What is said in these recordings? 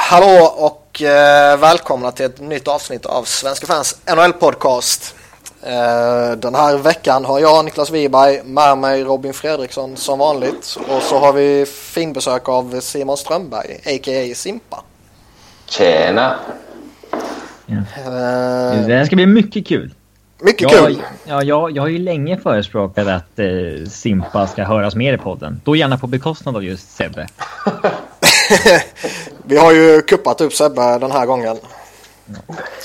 Hallå och eh, välkomna till ett nytt avsnitt av Svenska fans NHL-podcast. Eh, den här veckan har jag, Niklas Wiberg, med mig Robin Fredriksson som vanligt. Och så har vi finbesök av Simon Strömberg, a.k.a. Simpa. Tjena! Ja. Eh, Det här ska bli mycket kul. mycket Jag, kul. ja, jag, jag har ju länge förespråkat att eh, Simpa ska höras mer i podden. Då gärna på bekostnad av just Sebbe. Vi har ju kuppat upp Sebbe den här gången.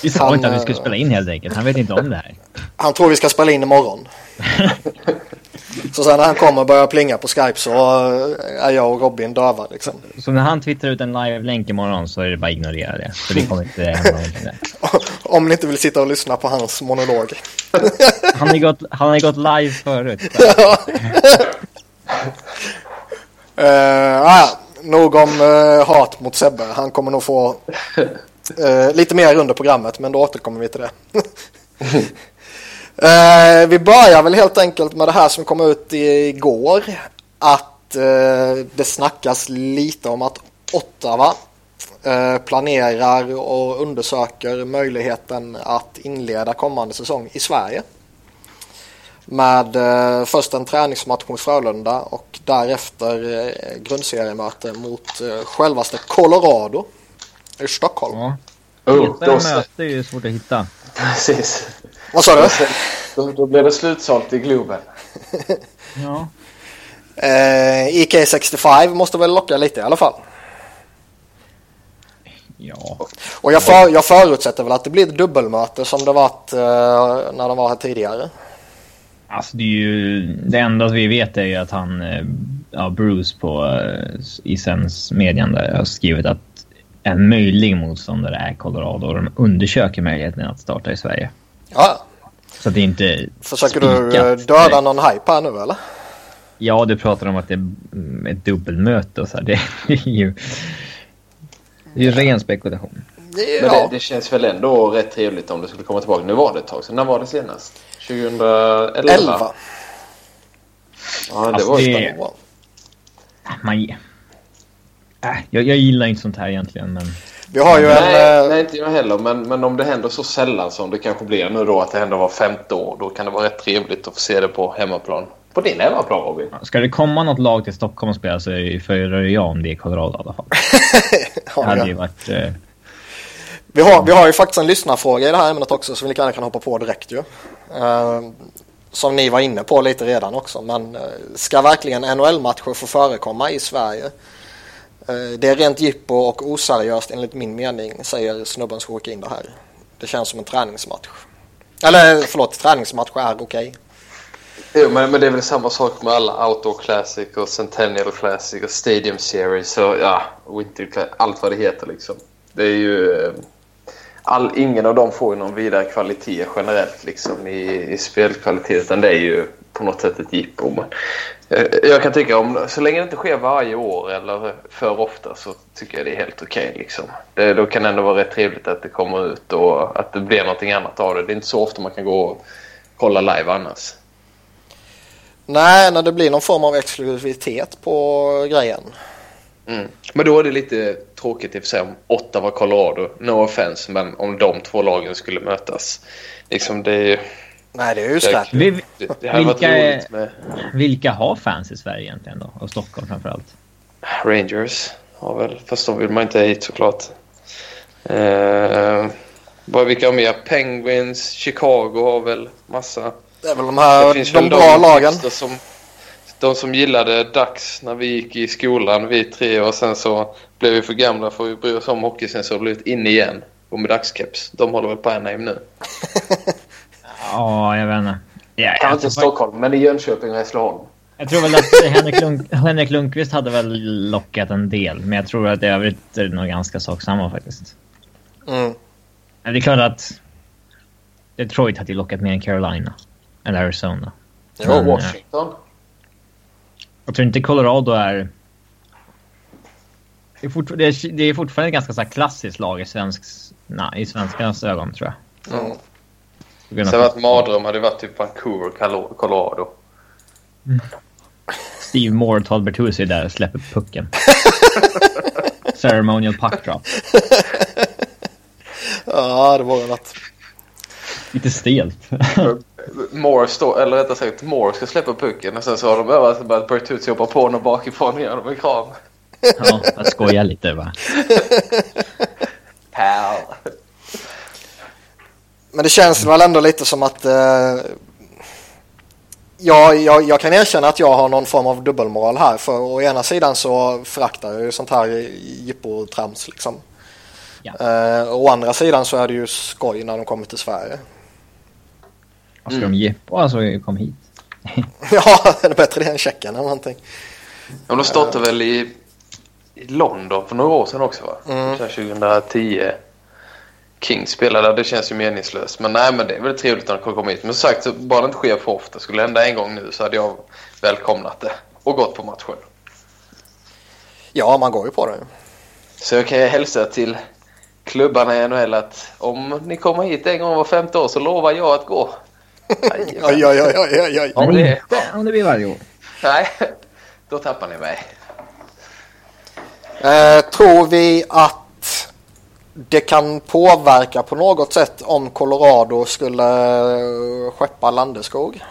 Vi sa Han, inte att vi skulle spela in helt enkelt. Han vet inte om det här. Han tror vi ska spela in imorgon. så sen när han kommer och börjar plinga på Skype så eh, är jag och Robin döva liksom. Så när han twittrar ut en live-länk imorgon så är det bara att ignorera det. För det kommer inte hända. Om ni inte vill sitta och lyssna på hans monolog. Han har ju gått, han har gått live förut. Uh, ah, nog om eh, hat mot Sebbe. Han kommer nog få eh, lite mer under programmet, men då återkommer vi till det. Eh, vi börjar väl helt enkelt med det här som kom ut igår. Att det snackas lite om att Ottawa planerar och undersöker möjligheten att inleda kommande säsong i Sverige. Med eh, först en träningsmatch mot Frölunda och därefter eh, grundseriemöte mot eh, självaste Colorado i Stockholm. Ja. Oh, Hetare då, möte är ju svårt att hitta. precis. Vad sa du? Då, då blir det slutsålt i Globen. Ja. Eh, IK65 måste väl locka lite i alla fall. Ja. Och jag, för, jag förutsätter väl att det blir ett dubbelmöte som det varit eh, när de var här tidigare. Alltså det är ju... Det enda vi vet är ju att han... eh, Ja, Bruce på eh, i Sens median där har skrivit att en möjlig motståndare är Colorado och de undersöker möjligheten att starta i Sverige. Ja, Så det är inte försöker du eh, döda direkt. någon hype här nu eller? Ja, du pratar om att det är mm, ett dubbelmöte och så här. Det är ju... Det är ju ren spekulation. Det, Men ja. det, det känns väl ändå rätt trevligt om det skulle komma tillbaka. Nu var det ett tag sedan. När var det senast? 2011? 11. Ja, det Alltså, var det- ju Bra. Man... Äh, jag, jag gillar inte sånt här egentligen, men... Vi har ju en... Nej, eh, nej, inte jag heller. Men, men om det händer så sällan som det kanske blir nu då, att det händer var femte år, då kan det vara rätt trevligt att få se det på hemmaplan. På din hemmaplan, Robin. Ska det komma något lag till Stockholm och spela så det- föredrar jag om det är Colorado i alla fall. Det ja, hade ja. ju varit... Eh, Vi har, vi har ju faktiskt en lyssnarfråga i det här ämnet också som vi gärna kan hoppa på direkt ju. Ehm, som ni var inne på lite redan också. Men eh, ska verkligen NHL-matcher få förekomma i Sverige? Eh, det är rent jippo och oseriöst enligt min mening, säger snubben som skickade in det här. Det känns som en träningsmatch. Eller förlåt, träningsmatch är okej. Jo, men, men det är väl samma sak med alla Outdoor Classic och Centennial Classic och Stadium Series och ja, Winter Classic. Allt vad det heter liksom. Det är ju... Eh, All, ingen av dem får ju någon vidare kvalitet generellt liksom i, i spelkvalitet utan det är ju på något sätt ett jippo. Men, eh, jag kan tycka om så länge det inte sker varje år eller för ofta så tycker jag det är helt okej. liksom. det, då kan det ändå vara rätt trevligt att det kommer ut och att det blir någonting annat av det. Det är inte så ofta man kan gå och kolla live annars. Nej, när det blir någon form av exklusivitet på grejen. Mm. Men då är det lite tråkigt i och för sig om Ottawa Colorado, no offense, men om de två lagen skulle mötas. Liksom det är ju... Nej, det är ju vi, varit Vilka med vilka har fans i Sverige egentligen då? Och Stockholm framförallt. Rangers. Ja, väl. Fast de vill man inte ha hit såklart. Eh, vad, vilka har mer? Penguins, Chicago har väl massa. Det är väl de här finns de bra lagen. Som, de som gillade Dax när vi gick i skolan, vi tre, och sen så blev vi för gamla för att bry oss om hockey. Sen så har det blivit in igen. Och med dagskeps. De håller väl på Anaheim nu. Ja, jag vet inte. Ja, Kanske inte i Stockholm, men i Jönköping och Hässleholm. jag tror väl att Henrik, Lund, Henrik Lundqvist hade väl lockat en del. Men jag tror att i övrigt är det nog ganska sak samma faktiskt. Mm. Men Det är klart att Detroit hade ju lockat mer än Carolina. Eller Arizona. Jo, Men, eh, Washington. Jag tror inte Colorado är... Det är, fortfar- det är, det är fortfarande ett ganska så här klassiskt lag i, svensk, nej, i svenskarnas ögon, tror jag. Mm. Sen av varit mardröm hade varit typ Vancouver, Colo- Colorado. Steve Moore och Todd Bertuzzi där och släpper pucken. Ceremonial puck drop. ja, det var något. Lite stelt. Morse då, eller rättare sagt Morse ska släppa pucken och sen så har de övat börjat Bertuzzi hoppa på honom bakifrån och ge honom en kram. ja, jag skojar lite va. Pal. Men det känns väl ändå lite som att eh, jag, jag, jag kan erkänna att jag har någon form av dubbelmoral här. För å ena sidan så föraktar jag ju sånt här jippotrams liksom. Ja. Eh, å andra sidan så är det ju skoj när de kommer till Sverige. Vad ska de ge på? Alltså, kom hit. ja, det är bättre det än Tjeckien eller någonting. Ja, de startade väl i, i London för några år sedan också va? Mm. 2010. King spelade där, det känns ju meningslöst. Men nej, men det är väl trevligt när de kommer hit. Men som sagt, så bara det inte sker för ofta. Skulle det hända en gång nu så hade jag välkomnat det och gått på matchen. Ja, man går ju på det. Så jag kan ju hälsa till klubbarna i NHL att om ni kommer hit en gång var femte år så lovar jag att gå. Oj, oj, oj, oj, oj, Men det- inte om det blir varje år. Nej, då tappar ni mig. Eh, tror vi att det kan påverka på något sätt om Colorado skulle eh, skeppa Landeskog?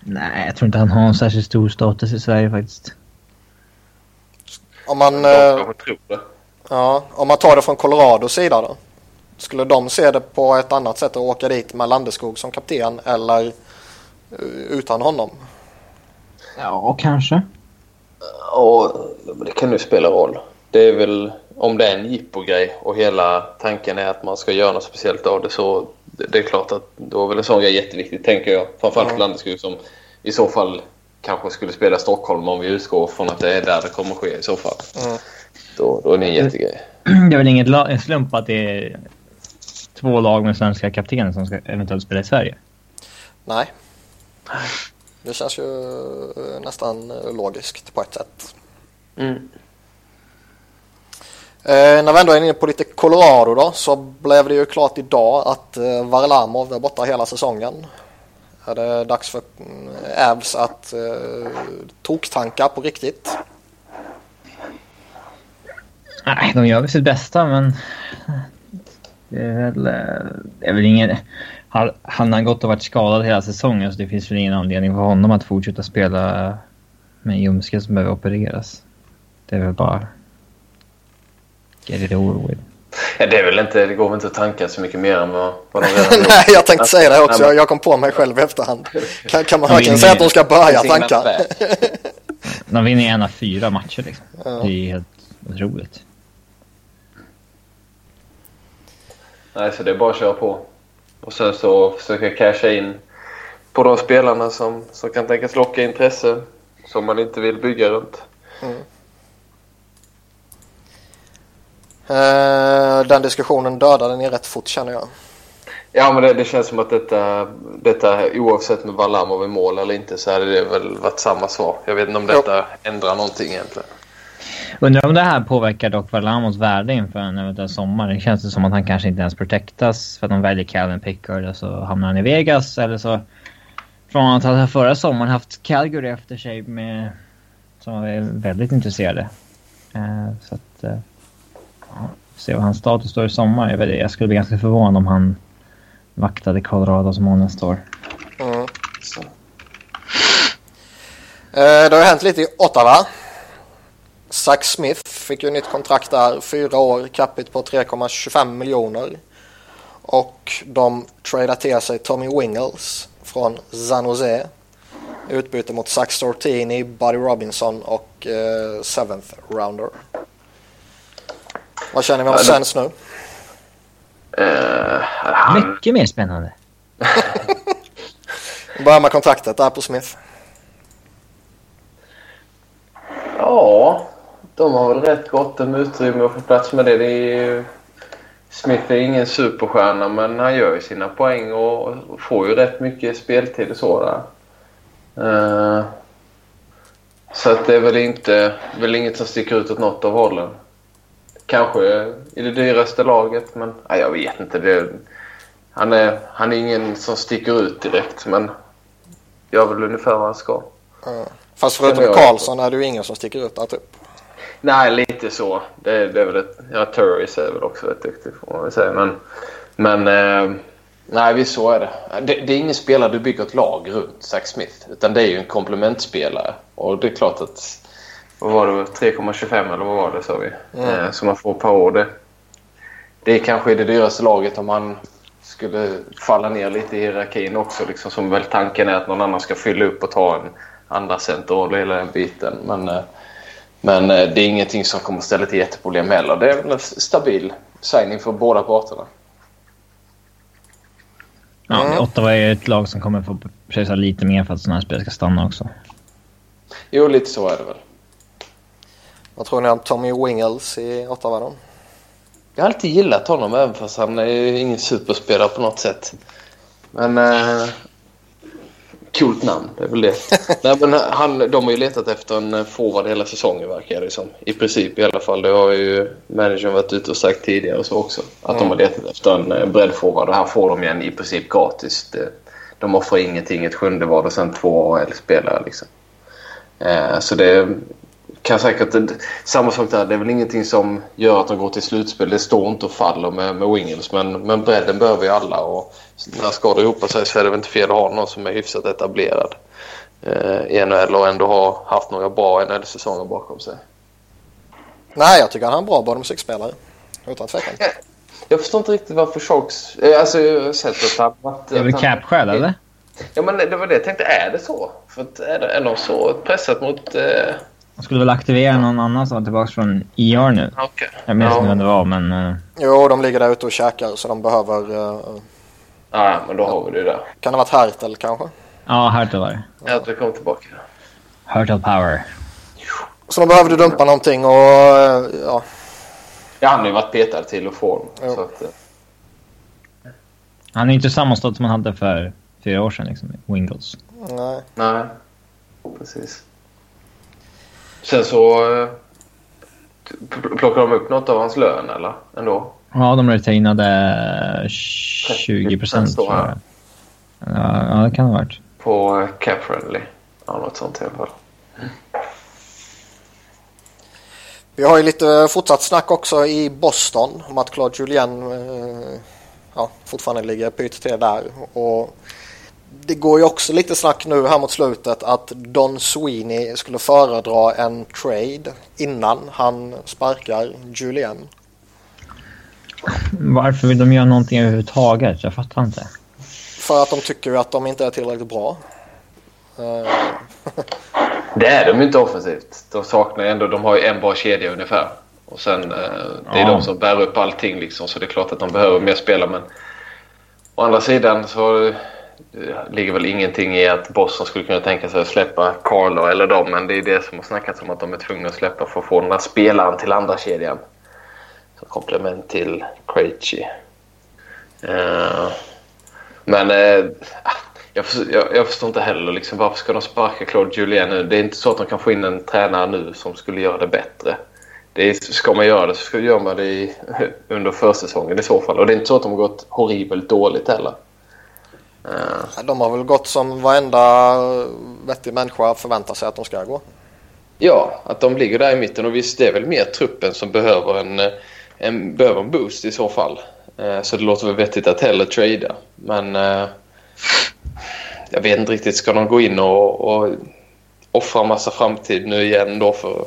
Nej, jag tror inte han har en särskilt stor status i Sverige faktiskt. Om man, eh, ja, om man tar det från Colorados sida då? Skulle de se det på ett annat sätt och åka dit med Landeskog som kapten eller eh, utan honom? Ja, kanske. Och det kan ju spela roll. Det är väl om det är en jippo-grej och hela tanken är att man ska göra något speciellt av det så det, det är klart att då är väl en sån grej jätteviktigt tänker jag. Framförallt för Mm. Landeskog som i så fall kanske skulle spela i Stockholm om vi utgår från att det är där det kommer ske i så fall. Mm. Då, då är det en jättegrej. Det är väl inget la- en slump att det är två lag med svenska kaptener som ska eventuellt spela i Sverige. Nej. Det känns ju eh, nästan eh, logiskt på ett sätt. Mm. Eh, när vi ändå är inne på lite Colorado då så blev det ju klart idag att eh, Varlamov är borta hela säsongen. Är det dags för mm, Avs att eh, toktanka på riktigt? Nej, de gör väl sitt bästa, men... Det är väl... eh, Det är väl ingen... Han han har gått och varit skadad hela säsongen så det finns väl ingen anledning för honom att fortsätta spela med en ljumske som behöver opereras. Det är väl bara... Get it over with. Ja, det är väl inte, det går väl inte att tanka så mycket mer än vad, vad de redan Nej, jag tänkte säga det också. Men- Jag kom på mig själv i efterhand. Kan, kan man verkligen säga att de ska börja tanka? De vinner en av fyra matcher liksom. Ja. Det är helt otroligt. Nej, så det är bara att köra på. Och sen så försöka casha in på de spelarna som, som kan tänkas locka intresse som man inte vill bygga runt. Eh, den diskussionen dödade ni rätt fort känner jag. Ja, men det, det känns som att detta, detta oavsett med Varlamov i mål eller inte så hade det väl varit samma svar. Jag vet inte om detta ändrar någonting egentligen. Undrar om det här påverkar dock Valamos värde inför en eventuell sommar. Det känns det som att han kanske inte ens protectas för att de väljer Calvin Pickard och så hamnar han i Vegas. Eller så från att han förra sommaren haft Calgary efter sig med som är väldigt intresserade. Uh, så att... uh, ja, se vad hans status står i sommar. Jag, vet, jag skulle bli ganska förvånad om han vaktade Colorado som nästa år. Mm. Så. Uh, det har hänt lite i Ottawa. Zach Smith fick ju nytt kontrakt där. Fyra år, capita på 3,25 miljoner. Och de tradar till sig Tommy Wingles från San Jose. Utbyte mot Zach Stortini, Buddy Robinson och eh, seventh rounder. Vad känner vi om Ja, Sens nu? Eh, han, Mycket mer spännande. Börjar med kontraktet där på Smith. ja, de har väl rätt gott om utrymme att få plats med det. det är Smith är ingen superstjärna men han gör ju sina poäng och, får ju rätt mycket speltid och så där. Eh, så att det är väl inte väl inget som sticker ut åt något av hållen. Kanske i det dyraste laget men nej, jag vet inte. Det, han, är, han är ingen som sticker ut direkt men gör väl ungefär vad han ska. Fast förutom Karlsson är det ju ingen som sticker ut där typ. Nej, lite så. Det, det är väl ett, ja, Turris är väl också rätt duktig får man väl säga. Men, men eh, nej, visst så är det. det. det. är ingen spelare du bygger ett lag runt, Zach Smith. Utan det är ju en komplementspelare. Och det är klart att... Vad var det? 3,25 eller vad var det sa vi? Mm. Eh, som man får per år. Det, det är kanske det dyraste laget om han skulle falla ner lite i hierarkin också. Liksom, som väl tanken är att någon annan ska fylla upp och ta en andra centerroll hela den biten. Men, eh, men eh, det är ingenting som kommer ställa till jätteproblem heller. Det är en stabil signing för båda parterna. Ja, mm. Ottawa är ett lag som kommer få pressa lite mer för att sådana här spel ska stanna också. Jo, lite så är det väl. Vad tror ni om Tommy Wingles i Ottawa då? Jag har alltid gillat honom även fast han är ingen superspelare på något sätt. Men... Eh, coolt namn, det är väl det. Nej, men han, de har ju letat efter en forward hela säsongen verkar det som. I princip i alla fall. Det har ju managern varit ute och sagt tidigare och så också. Att mm. de har letat efter en eh, breddforward och här får de en i princip gratis. De offrar ingenting, ett sjunde val och sen två AL-spelare liksom. Eh, så det kan säkert... Samma sak där. Det är väl ingenting som gör att de går till slutspel. Det står inte och faller med, med Wingles. Men, men bredden behöver ju alla. Och när skador ihop sig så är det väl inte fel att ha någon som är hyfsat etablerad eh, i NHL och ändå har haft några bra NHL-säsonger bakom sig. Nej, jag tycker han är en bra bottom six-spelare. Utan tvekan. Jag, jag förstår inte riktigt varför Sharks... Eh, alltså, jag har sett att han... Det är väl cap-skäl, eller? Ja, men det var det jag tänkte. Är det så? För att är, det, är de så pressat mot... Eh, man skulle väl aktivera någon annan som var tillbaka från IR nu. Okay. Jag minns inte ja. vem det var, men... Uh... Jo, de ligger där ute och käkar så de behöver... Uh... Ja, men då har vi det där. Kan det ha varit Hertel kanske? Ja, Hertel var det. Hertel kom tillbaka. Hertel Power. Så de behövde dumpa någonting och... Ja. Ja, han har ju varit petad till och från. Så att, Han är inte samma stad som han hade för fyra år sedan, liksom. Wingles. Nej. Nej, precis. Sen så eh, plockar de upp något av hans lön eller? Ändå? Ja, de retainade 20 procent tror jag. Ja, det kan det ha varit. På Cap Friendly. Ja, något sånt i alla fall. Vi har ju lite fortsatt snack också i Boston om att Claude Julien eh, ja, fortfarande ligger pyrt till där. Och det går ju också lite snack nu här mot slutet att Don Sweeney skulle föredra en trade innan han sparkar Julien. Varför vill de göra någonting överhuvudtaget? Jag fattar inte. För att de tycker att de inte är tillräckligt bra. Eh. det är de inte offensivt. De saknar ändå, de har ju en bra kedja ungefär. Och sen, eh, det är ja. de som bär upp allting liksom. Så det är klart att de behöver mer spelare. Men å andra sidan så det ligger väl ingenting i att Boston skulle kunna tänka sig att släppa Carlo eller dem. Men det är det som har snackats om att de är tvungna att släppa för att få den här spelaren till andra kedjan. Som komplement till Krejci. Uh, men uh, jag, förstår, jag, jag, förstår inte heller liksom, varför ska de sparka Claude Julien nu. Det är inte så att de kan få in en tränare nu som skulle göra det bättre. Det är, ska man göra det så gör man det i, under försäsongen i så fall. Och det är inte så att de har gått horribelt dåligt heller. Uh, de har väl gått som varenda vettig människa förväntar sig att de ska gå. Ja, att de ligger där i mitten och visst det är väl mer truppen som behöver en, en, behöver en boost i så fall. Uh, så det låter väl vettigt att hellre trada. Men uh, jag vet inte riktigt, ska de gå in och, och offra massa framtid nu igen då för,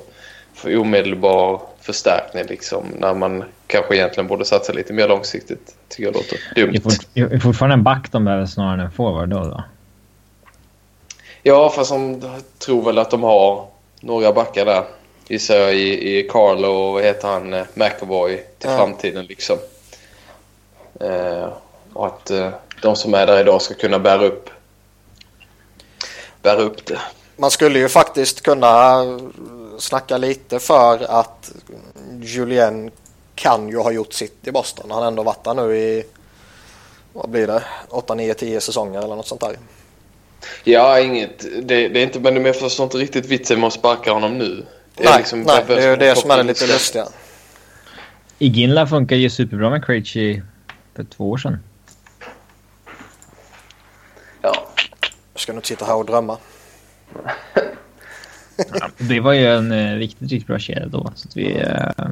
för omedelbar förstärkning liksom när man kanske egentligen borde satsa lite mer långsiktigt. Tycker jag låter dumt. Det är fortfarande en back de behöver snarare än en forward då, då? Ja, fast de tror väl att de har några backar där. Gissar jag i, i Carlo och vad heter han, eh, McAvoy till ja. framtiden liksom. Eh, och att eh, de som är där idag ska kunna bära upp, bära upp det. Man skulle ju faktiskt kunna snacka lite för att Julien kan ju ha gjort sitt i Boston. Han har ändå varit där nu i, vad blir det, 8, 9, 10 säsonger eller något sånt där. Ja, inget. Det, det är inte, men jag förstår inte riktigt vitsen med att sparka honom nu. Det nej, liksom nej det är det som är det lite lustiga. Iginla funkar ju superbra med Krejci för två år sedan. Ja. Jag ska nog inte sitta här och drömma. Ja, det var ju en eh, riktigt, riktigt bra kedja då. Så att vi, eh,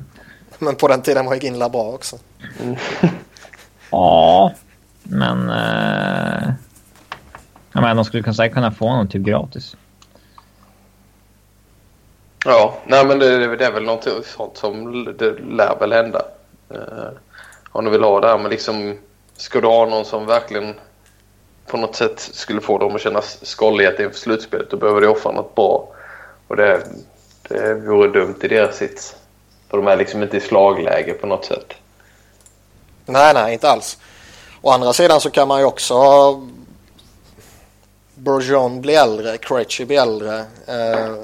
Men på den tiden var ju Ginla bra också. ja, men... Eh, jag menar, de skulle kunna, säkert kunna få honom typ gratis. Ja, nej men det, det är väl något sånt som det lär väl hända. Eh, om du vill ha det här men liksom ska du ha någon som verkligen på något sätt skulle få dem att känna skållighet inför slutspelet då behöver du offra något bra. Och det, det vore dumt i deras sits. För de är liksom inte i slagläge på något sätt. Nej, nej, inte alls. Å andra sidan så kan man ju också Bourgeon blir äldre, Krejci blir äldre. Eh,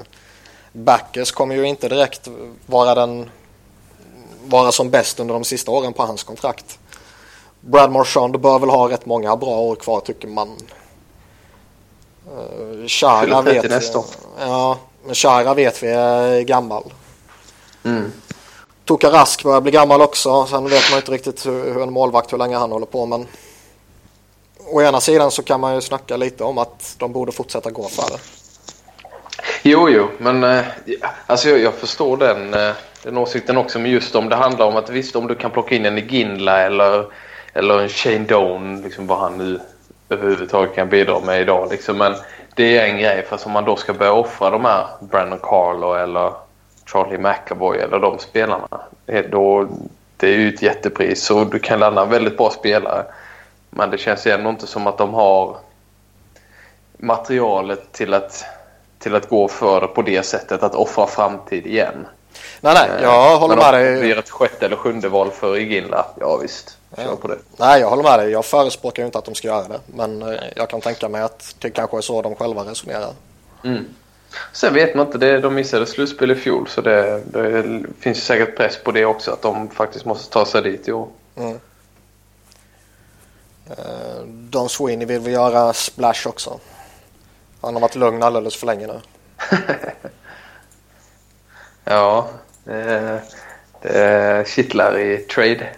Backes kommer ju inte direkt vara den vara som bäst under de sista åren på hans kontrakt. Brad Marchand bör väl ha rätt många bra år kvar tycker man. Chara vet vi. nästa. Ja, men Chara vet vi är gammal. Mm. Toka Rask börjar bli gammal också. Sen vet man inte riktigt hur, hur en målvakt, hur länge han håller på. Men å ena sidan så kan man ju snacka lite om att de borde fortsätta gå för det. Jo, jo, men eh, alltså jag, jag förstår den, eh, den åsikten också. Men just om det handlar om att visst om du kan plocka in en Ginla eller, eller en Shane Doan, liksom vad han nu överhuvudtaget kan bidra med idag. Liksom. Men det är en grej. Fast om man då ska börja offra de här Brandon Carlo eller Charlie McAvoy eller de spelarna. Då, det är ju ett jättepris och du kan landa en väldigt bra spelare. Men det känns ju ändå inte som att de har materialet till att, till att gå för på det sättet att offra framtid igen. Nej, nej, jag håller med Men om dig. det blir ett sjätte eller sjunde val för Iginla, ja visst. Kör Ja. på det. Nej, jag håller med dig. Jag förespråkar ju inte att de ska göra det. Men eh, jag kan tänka mig att det kanske är så de själva resonerar. Mm. Sen vet man inte, det, de missade slutspel i fjol så det, det finns säkert press på det också att de faktiskt måste ta sig dit i år. Mm. Eh, Don Sweeney vill vi göra splash också. Han har varit lugn alldeles för länge nu. Ja, det, det kittlar i trade.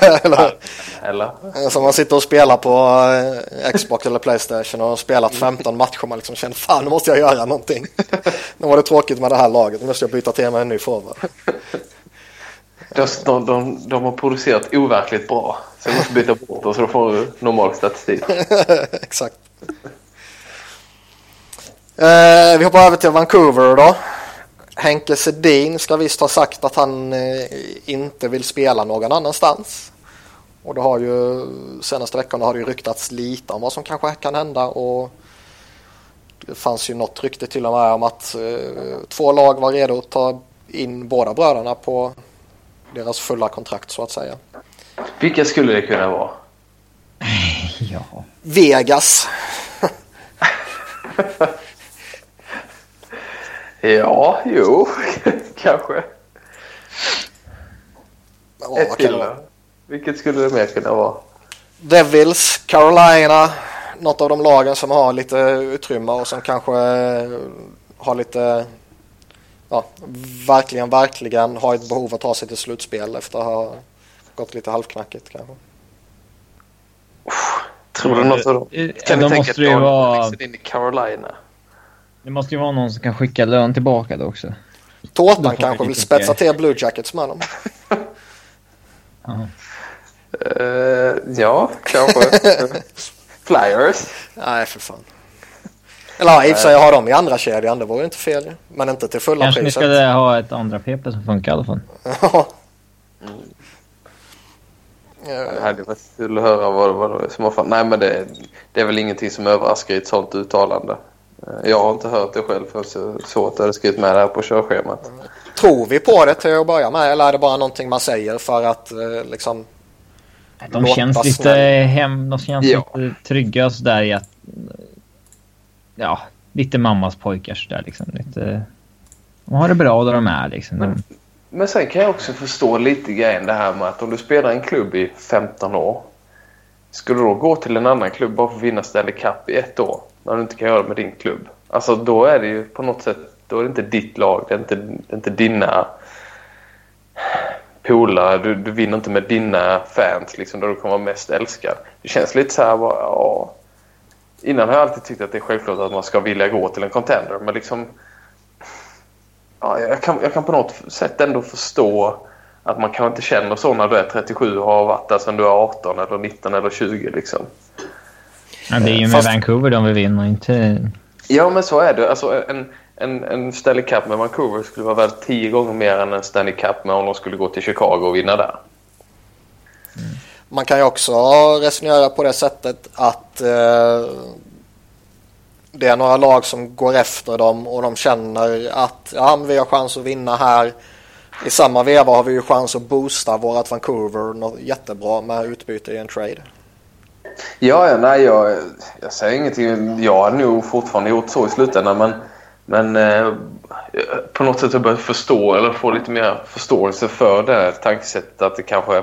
Eller, Eller? som man sitter och spelar på eh, Xbox eller Playstation och har spelat 15 matcher. Man liksom känner fan nu måste jag göra någonting. Nu var det tråkigt med det här laget. Nu måste jag byta till mig en ny forward. De, de, de, de har producerat overkligt bra. Så jag måste byta bort och så får du normal statistik. Exakt. Eh, vi hoppar över till Vancouver då. Henke Sedin ska visst ha sagt att han eh, inte vill spela någon annanstans. Och det har ju senaste veckorna har det ju ryktats lite om vad som kanske kan hända och det fanns ju något rykte till och med om att eh, två lag var redo att ta in båda bröderna på deras fulla kontrakt så att säga. Vilka skulle det kunna vara? Ja. Vegas. Ja, jo, kanske. Ja, Ett till det då. Vilket skulle det mer kunna vara? Devils, Carolina, något av de lagen som har lite utrymme och som kanske eh, har lite, ja, verkligen, verkligen har ett behov att ta sig till slutspel efter att ha gått lite halvknackigt kanske. Tror du något av dem? Eh, Kan ni tänka måste att det ju Daniel vara... in i Carolina? Det måste ju vara någon som kan skicka lön tillbaka då också. Tårtan kanske vi vill spetsa till Blue Jackets med dem. Ja. Eh, ja, kanske. Flyers. Nej, för fan. Eller ja, i och för sig har de i andra kedjan, det vore ju inte fel ju. Men inte till fulla Kanske ni priset. skulle ha ett andra PP som funkar i alla fall. Ja. Det hade varit kul att höra vad, vad det är som har fan. Nej, men det, det är väl ingenting som överraskar i ett sånt uttalande. Eh, Jag har inte hört det själv förrän jag såg att du hade skrivit med det här på körschemat. Tror vi på det till att börja med eller är det bara någonting man säger för att eh, liksom De känns lite snäll. hem, de känns Ja. lite trygga och sådär i att... Ja, lite mammas pojkar sådär liksom. Lite, de har det bra där de är liksom. De, Men sen kan jag också förstå lite grejen det här med att om du spelar en klubb i 15 år. Ska du då gå till en annan klubb bara för att vinna Stanley Cup i ett år? När du inte kan göra det med din klubb. Alltså då är det ju på något sätt, då är det inte ditt lag, det är inte, det är inte dina polare. Du, du vinner inte med dina fans liksom, där du kommer vara mest älskad. Det känns lite så här bara, ja. Innan har jag alltid tyckt att det är självklart att man ska vilja gå till en contender. Men liksom, ja, jag, kan, jag kan på något sätt ändå förstå att man kanske inte känner så när du är 37 och har varit där sedan du är 18 eller 19 eller 20 liksom. Ja, det är ju med Fast... Vancouver de vill vinna, inte... Ja, men så är det. Alltså, en, en, en Stanley Cup med Vancouver skulle vara värd tio gånger mer än en Stanley Cup med om de skulle gå till Chicago och vinna där. Mm. Man kan ju också resonera på det sättet att eh, det är några lag som går efter dem och de känner att ja, vi har chans att vinna här. I samma veva har vi ju chans att boosta vårat Vancouver något jättebra med utbyte i en trade. Ja, ja nej, jag, jag säger ingenting. Jag har nog fortfarande gjort så i slutändan men, men eh, på något sätt har jag börjat förstå eller få lite mer förståelse för det tankesättet att det kanske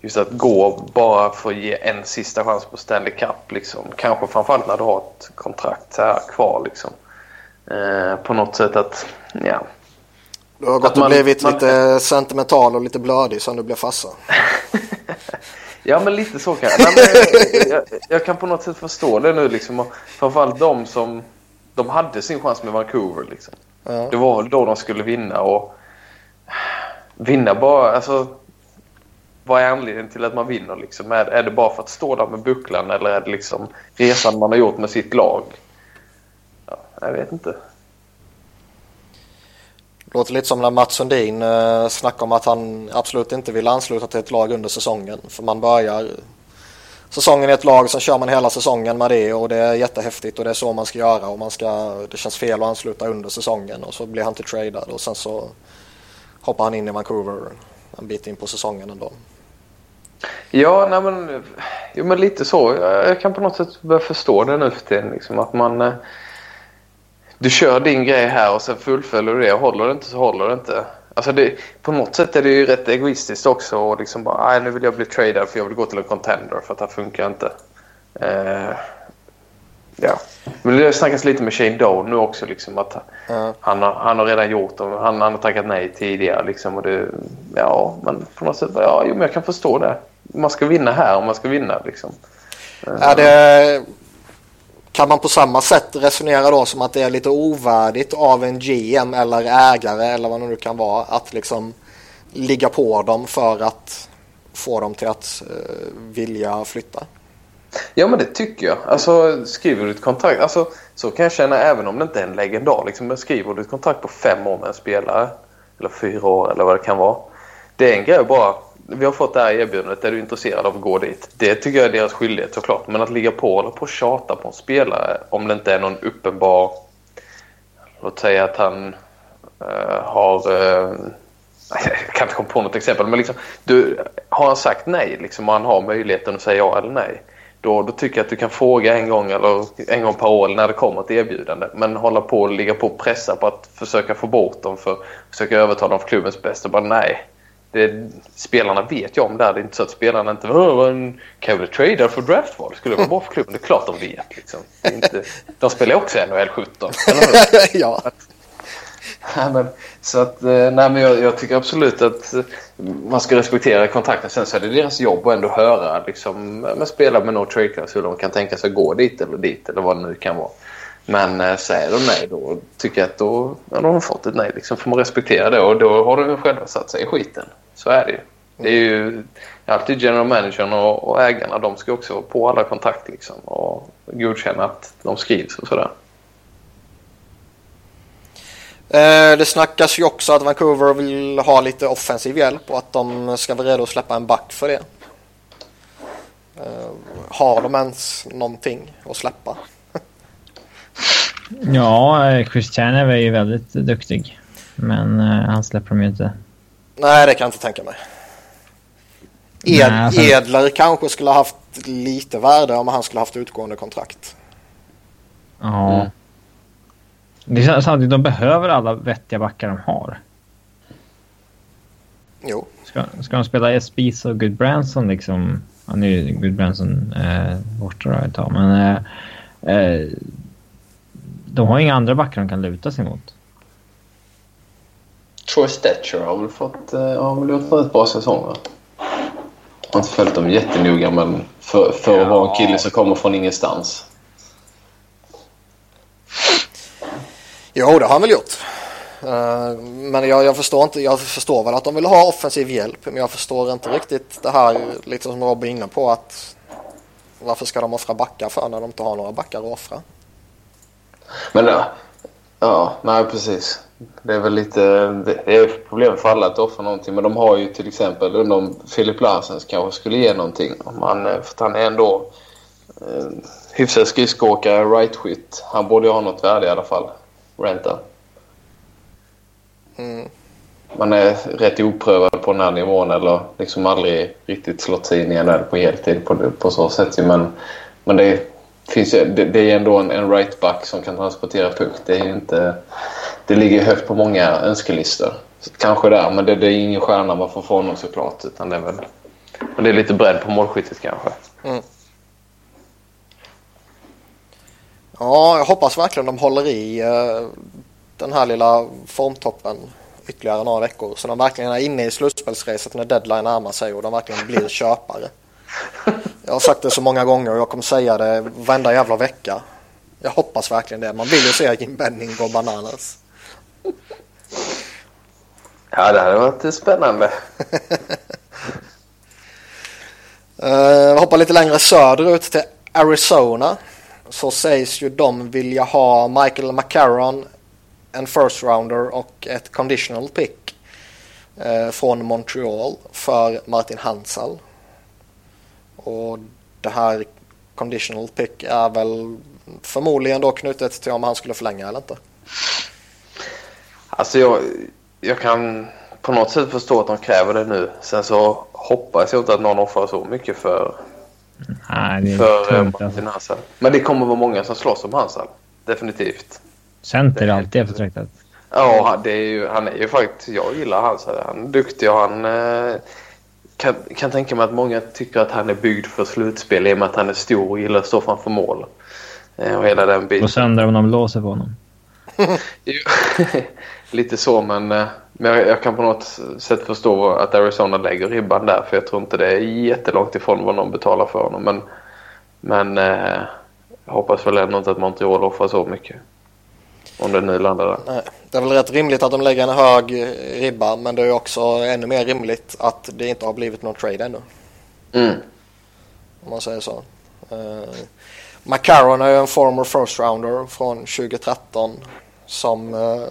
just att gå bara för att ge en sista chans på Stanley Cup. Liksom. Kanske framförallt när du har ett kontrakt här kvar. Liksom. Eh, på något sätt att, ja. Du har gått och blivit man... lite sentimental och lite blödig sen du blev farsa. ja, men lite så kan jag. Nej, jag, jag. kan på något sätt förstå det nu. Liksom. Och framförallt de som de hade sin chans med Vancouver. Liksom. Ja. Det var då de skulle vinna. och Vinna bara... Alltså, vad är anledningen till att man vinner? Liksom? Är, är det bara för att stå där med bucklan eller är det liksom resan man har gjort med sitt lag? Ja, jag vet inte. Låter lite som när Mats Sundin eh, snackade om att han absolut inte vill ansluta till ett lag under säsongen. För man börjar säsongen i ett lag, sen kör man hela säsongen med det och det är jättehäftigt och det är så man ska göra och man ska, det känns fel att ansluta under säsongen och så blir han till tradad och sen så hoppar han in i Vancouver en bit in på säsongen ändå. Ja, nej men, jo, men lite så. Jag kan på något sätt börja förstå det nu för tiden. Liksom, att man, eh, du kör din grej här och sen fullföljer du det. Håller det inte så håller det inte. Alltså det, på något sätt är det ju rätt egoistiskt också. Och liksom bara, nej nu vill jag bli tradad för jag vill gå till en contender för att det här funkar inte. Uh, ja. Men det snackas lite med Shane Doe nu också. Liksom, att mm. han, har, han har redan gjort och han, han har tackat nej tidigare. Liksom, och det, ja, men på något sätt, ja, jo, men jag kan förstå det. Man ska vinna här om man ska vinna. Liksom. Är det, kan man på samma sätt resonera då som att det är lite ovärdigt av en GM eller ägare eller vad det nu kan vara att liksom ligga på dem för att få dem till att uh, vilja flytta? Ja men det tycker jag. Alltså skriver du ett kontrakt, alltså, så kan jag känna även om det inte är en legendar. Liksom, skriver du ett kontrakt på fem år med en spelare eller fyra år eller vad det kan vara. Det är en grej bara, vi har fått det här erbjudandet, är du intresserad av att gå dit? Det tycker jag är deras skyldighet såklart. Men att ligga på eller på och tjata på en spelare om det inte är någon uppenbar, låt säga att han uh, har uh, jag kan inte komma på något exempel, men liksom, du, har han sagt nej liksom, och han har möjligheten att säga ja eller nej då, då tycker jag att du kan fråga en gång eller en gång per år när det kommer ett erbjudande. Men hålla på och ligga på och pressa på att försöka få bort dem för försöka övertala dem för klubbens bästa. Bara nej. Det, spelarna vet ju om det här. Det är inte så att spelarna inte en kan trader för draftval. Skulle det vara bra för klubben? Det är klart de vet. Liksom. Inte, de spelar också NHL 17. ja. Nej, men, så att, eh, nej, men jag, jag, tycker absolut att man ska respektera kontrakten. Sen så är det deras jobb att ändå höra liksom, med spelare med no trade klausul de kan tänka sig gå dit eller dit eller vad det nu kan vara. Men eh, säger de nej då tycker jag att då, ja, de har fått ett nej. Liksom, får man respektera det och då har de själva satt sig i skiten. Så är det ju. Det är ju alltid general managern och, och ägarna. De ska också vara på alla kontrakt liksom, och godkänna att de skrivs och sådär. Eh, det snackas ju också att Vancouver vill ha lite offensiv hjälp och att de ska vara redo att släppa en back för det. Eh, har de ens någonting att släppa? Ja, Christian är ju väldigt duktig. Men uh, han släpper de ju inte. Nej, det kan jag inte tänka mig. Ed, Nej, alltså... Edler kanske skulle ha haft lite värde om han skulle haft utgående kontrakt. Ja. Mm. Det är samtidigt, de behöver alla vettiga backar de har. Jo. Ska, ska de spela Espis och Goodbranson liksom? Ja, nu är Goodbranson eh, borta ett tag, men eh, eh, de har inga andra backar de kan luta sig mot. Troy Stetcher har väl fått, eh, har väl gjort ett bra säsong va? Jag har inte följt dem jättenoga men för, för ja. att vara en kille som kommer från ingenstans Jo, det har han väl gjort. Eh, men jag, jag, förstår inte, jag förstår väl att de vill ha offensiv hjälp men jag förstår inte riktigt det här lite som Robin är inne på att varför ska de offra backar för när de inte har några backar att offra? Men ja, ja nej precis. Det är väl lite, det är problem för alla att offra någonting men de har ju till exempel, undrar om Filip Larsens kanske skulle ge någonting. Om han, för att han är ändå eh, hyfsad skridskoåkare, right-skytt. Han borde ju ha något värde i alla fall, Renta. Mm. Man är rätt oprövad på den här nivån eller liksom aldrig riktigt slått sig in i NHL på heltid på, på så sätt. Men, men det, finns ju, det, det är ändå en, en right-back som kan transportera puck. Det, är inte, det ligger högt på många önskelistor. Så kanske där, men det, det är ingen stjärna man får från honom såklart. Utan det är väl, men det är lite bredd på målskyttet kanske. Mm. Ja, jag hoppas verkligen de håller i uh, den här lilla formtoppen ytterligare några veckor. Så de verkligen är inne i slutspelsracet när deadline närmar sig och de verkligen blir köpare. Jag har sagt det så många gånger och jag kommer säga det varenda jävla vecka. Jag hoppas verkligen det. Man vill ju se Jim Benning gå bananas. Ja, det hade varit spännande. uh, hoppa lite längre söderut till Arizona. Så sägs ju de vilja ha Michael McCarron, en first rounder och ett conditional pick uh, från Montreal för Martin Hansal. Och det här conditional pick är väl förmodligen då knutet till om han skulle förlänga eller inte. Alltså jag, jag kan på något sätt förstå att de kräver det nu. Sen så hoppas jag inte att någon offrar så mycket för, Nej, det är för eh, tungt, Martin Hansal. Men det kommer vara många som slåss om Hansal. Definitivt. Center är alltid eftertraktat. Ja, det är ju, han är ju faktiskt... Jag gillar Hansal. Han är duktig och han... Eh, kan, kan tänka mig att många tycker att han är byggd för slutspel i och med att han är stor och gillar att stå framför mål. Eh, och hela den biten. Och sönder om de låser på honom. Lite så, men, eh, men jag, jag kan på något sätt förstå att Arizona lägger ribban där. För jag tror inte det är jättelångt ifrån vad de betalar för honom. Men, men eh, jag hoppas väl ändå inte att Montreal offrar så mycket. Om det nu landar där. Nej, det är väl rätt rimligt att de lägger en hög ribba men det är också ännu mer rimligt att det inte har blivit någon trade ännu. Mm. Om man säger så. Uh, McCarron är ju en former first rounder från 2013 som uh,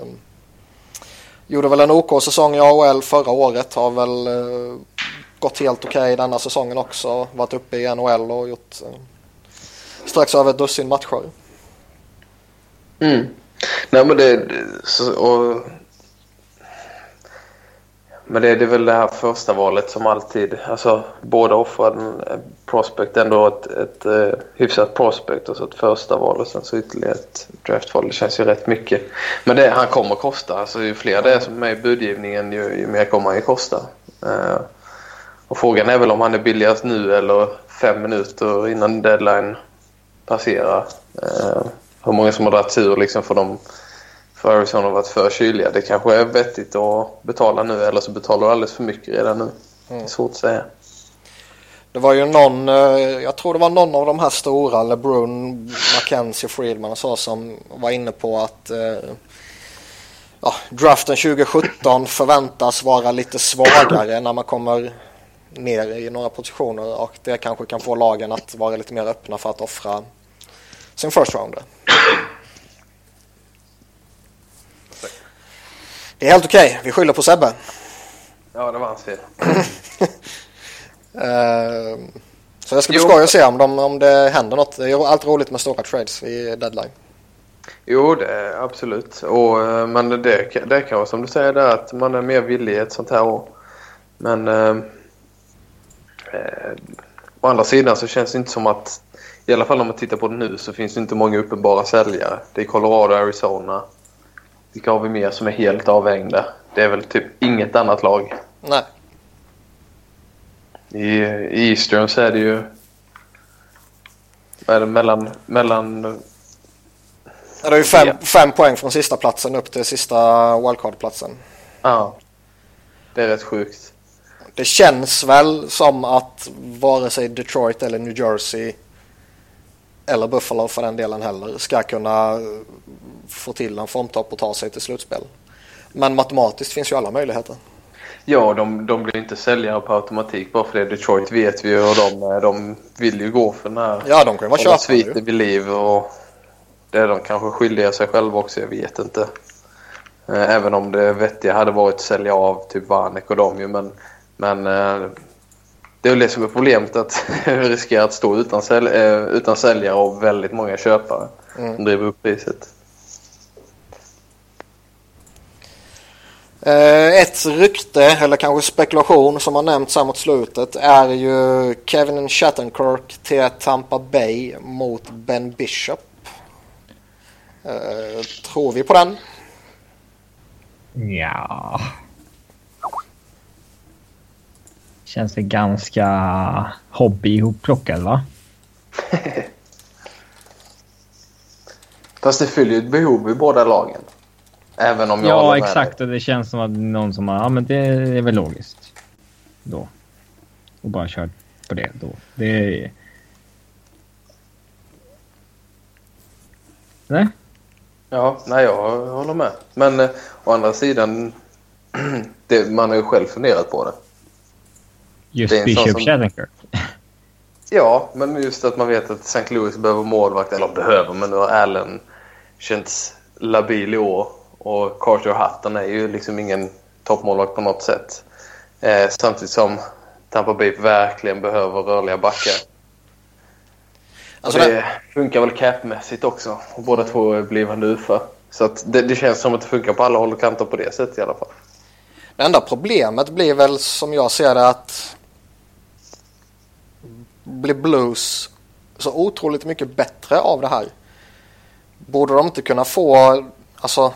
gjorde väl en OK-säsong i AHL förra året. Har väl uh, gått helt okej okay denna säsongen också. Varit uppe i NHL och gjort strax över ett dussin matcher. Mm. Nej men det... Och, men det, det är väl det här första valet som alltid... Alltså båda offrar en eh, prospect ändå ett, ett, ett hyfsat prospect och så ett första val och sen så ytterligare ett draftval. Det känns ju rätt mycket. Men det han kommer att kosta. Alltså ju fler det är som är med i budgivningen ju, ju mer kommer han ju kosta. Uh, och frågan är väl om han är billigast nu eller fem minuter innan deadline passerar. Uh, hur många som har dragit tur liksom för dem för Arizona har varit för kyliga. Det kanske är vettigt att betala nu eller så betalar du alldeles för mycket redan nu. Mm. Svårt att säga. Det var ju någon, jag tror det var någon av de här stora, LeBrun, McKenzie, Friedman och så som var inne på att ja, draften 2017 förväntas vara lite svagare när man kommer ner i några positioner och det kanske kan få lagen att vara lite mer öppna för att offra sin first rounder. Det är helt okej. Okay. Vi skyller på Sebbe. Ja, det var hans fel. uh, så det ska bli skoj att se om, de, om det händer något. Det är alltid roligt med stora trades i deadline. Jo, det är absolut. Och, eh, men det, det kan vara som du säger där att man är mer villig ett sånt här år. Men eh, eh, å andra sidan så känns det inte som att i alla fall om man tittar på det nu så finns det inte många uppenbara säljare. Det är Colorado Arizona. Vilka har vi mer som är helt avhängda? Det är väl typ inget annat lag. Nej. I, i Eastern så är det ju... Är det mellan... mellan ja, det är ju fem, fem poäng från sista platsen upp till sista wildcard-platsen. Ja. Det är rätt sjukt. Det känns väl som att vare sig Detroit eller New Jersey eller Buffalo för den delen heller ska kunna få till en formtopp och ta sig till slutspel. Men matematiskt finns ju alla möjligheter. Ja, de, de blir inte säljare på automatik bara för det. Detroit vet vi ju hur de. De vill ju gå för den här Ja, de kan ju vara köpare sviten ju. vid liv och det är de kanske skyldiga sig själva också. Jag vet inte. Eh, Även om det vettiga hade varit att sälja av typ Vanek och dem ju. Men, men eh, det är det som är problemet att riskera att stå utan, sälj, eh, utan säljare och väldigt många köpare Mm. som driver upp priset. Eh, ett rykte, eller kanske spekulation, som har nämnts här mot slutet är ju Kevin Shattenkirk till Tampa Bay mot Ben Bishop. Eh, tror vi på den? Ja. Känns det ganska hobby ihopplockad va? Fast det fyller ju ett behov i båda lagen. Även om jag Ja exakt och det känns som att någon som har, ja men det är väl logiskt. Då. Och bara kört på det då. Det är... Nej? Ja, nej jag håller med. Men eh, å andra sidan, det, man har ju själv funderat på det. Just Det är en sån Bishop som- Shattenkirk. Ja, men just att man vet att St. Louis behöver målvakt, eller behöver, men nu har Allen känts labil i år. Och Carter Hutton är ju liksom ingen toppmålvakt på något sätt. Eh, samtidigt som Tampa Bay verkligen behöver rörliga backar. Alltså det, det funkar väl capmässigt också. Och båda två är blivande UFA. Så att det, det känns som att det funkar på alla håll och kanter på det sättet i alla fall. det enda problemet blir väl som jag ser det att blir Blues så otroligt mycket bättre av det här? Borde de inte kunna få, alltså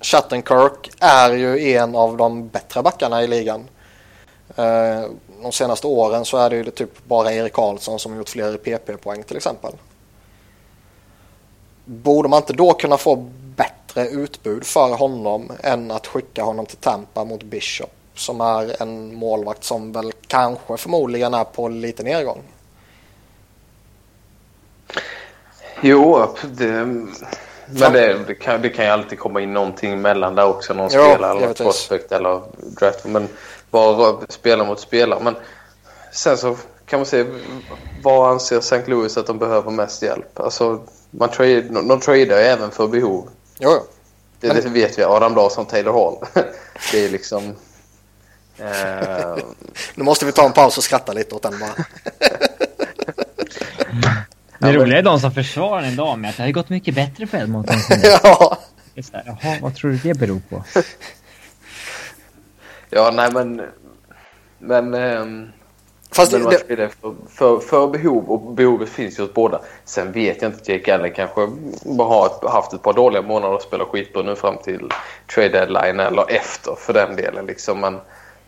Shattenkirk är ju en av de bättre backarna i ligan. Eh, de senaste åren så är det ju typ bara Erik Karlsson som har gjort fler PP-poäng till exempel. Borde man inte då kunna få bättre utbud för honom än att skicka honom till Tampa mot Bishop som är en målvakt som väl kanske förmodligen är på lite nedgång. Jo, det, men det, det, kan, det kan ju alltid komma in någonting emellan där också. Någon Ja, spelare eller prospect eller draft. Men bara spela mot spelare. Men sen så kan man se vad anser St. Louis att de behöver mest hjälp. Alltså, man trade, de, tradar ju även för behov. Jo, jo. Det, Men- det vet vi. Adam Larsson, Taylor Hall. det är liksom... Eh, Nu måste vi ta en paus och skratta lite åt den bara. Det roliga är de som försvarar en dag med att det har gått mycket bättre för Edmonton. ja. Det Jaha, vad tror du det beror på? ja, nej men... Men... ehm, Fast Men det, tradar för, för, för behov och behovet finns ju hos båda. Sen vet jag inte, Jake Allen kanske bara har haft ett par dåliga månader och spelar skitbra nu fram till trade deadline eller efter för den delen. Liksom. Men,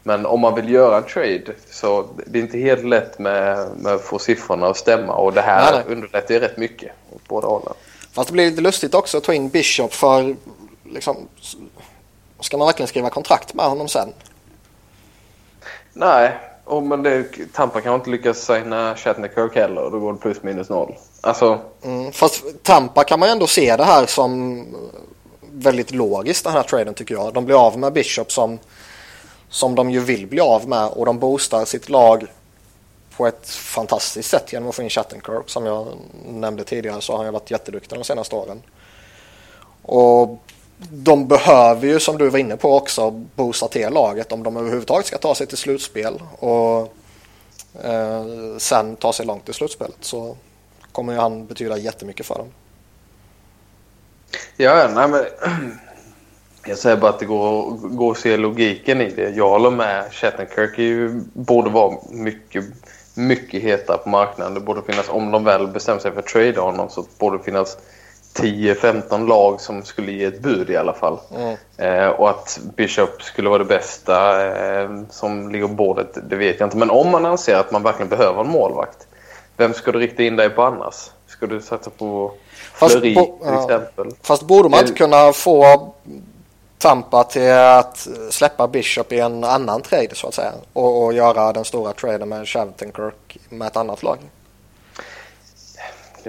men om man vill göra en trade så det är inte helt lätt med, med att få siffrorna att stämma och det här Nej, nej. underlättar ju rätt mycket åt båda hållen. fast det blir lite lustigt också att ta in Bishop för liksom, ska man verkligen skriva kontrakt med honom sen? Nej, och men det, Tampa kan inte lyckas signa Shatner heller och då går det plus minus noll. Alltså, Mm, fast Tampa kan man ju ändå se det här som väldigt logiskt den här traden tycker jag. De blir av med Bishop som, som de ju vill bli av med och de boostar sitt lag på ett fantastiskt sätt genom att få in Chattenkirk. Som jag nämnde tidigare så har han ju varit jätteduktig de senaste åren. Och de behöver ju som du var inne på också boosta till laget om de överhuvudtaget ska ta sig till slutspel och eh, sen ta sig långt i slutspelet så kommer ju han betyda jättemycket för dem. Ja, nej men... Jag säger bara att det går, går att se logiken i det. Jag håller med. Ju, borde vara mycket, mycket hetare på marknaden. Det borde finnas, om de väl bestämmer sig för att trada honom så borde det finnas 10-15 lag som skulle ge ett bud i alla fall. Mm. Eh, och att Bishop skulle vara det bästa eh, som ligger på bordet, det vet jag inte. Men om man anser att man verkligen behöver en målvakt, vem ska du rikta in dig på annars? Ska du satsa på Fleury till exempel? Fast borde man inte kunna få Tampa till att släppa Bishop i en annan trade så att säga och, och göra den stora traden med Shavtenkirk med ett annat lag?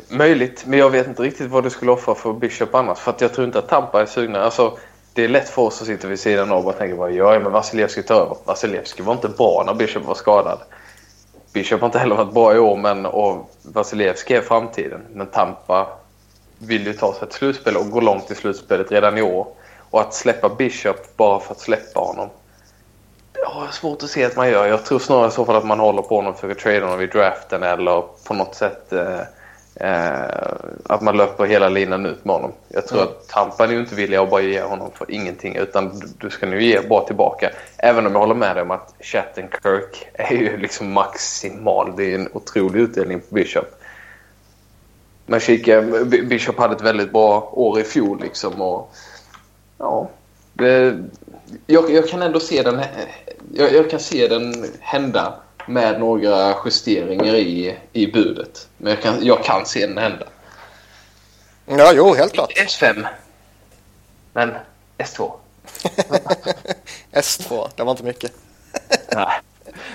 Möjligt, men jag vet inte riktigt vad du skulle offra för Bishop annars. För att jag tror inte att Tampa är sugna. Alltså, det är lätt för oss som sitter vid sidan av och tänker bara ja, men Vasilevski tar över. Vasilevski var inte bra när Bishop var skadad. Bishop har inte heller varit bra i år, men och Vasilevski är framtiden. Men Tampa vill ju ta sig till slutspel och gå långt i slutspelet redan i år. Och att släppa Bishop bara för att släppa honom. Jag har svårt att se att man gör. Jag tror snarare i så fall att man håller på honom och försöker trada honom vid draften eller på något sätt eh, eh, att man löper hela linan ut med honom. Jag tror mm. att Tampa är ju inte villiga att bara ge honom för ingenting utan du ska nu ge bra tillbaka. Även om jag håller med dig om att Kirk är ju liksom maximal. Det är en otrolig utdelning på Bishop. Men kika, Bishop hade ett väldigt bra år i fjol liksom och ja, det, jag, jag, kan ändå se den, jag, jag, kan se den hända med några justeringar i, i budet. Men jag kan, jag kan se den hända. Ja, jo, helt klart. S5. Men S2. S2, det var inte mycket. Nej.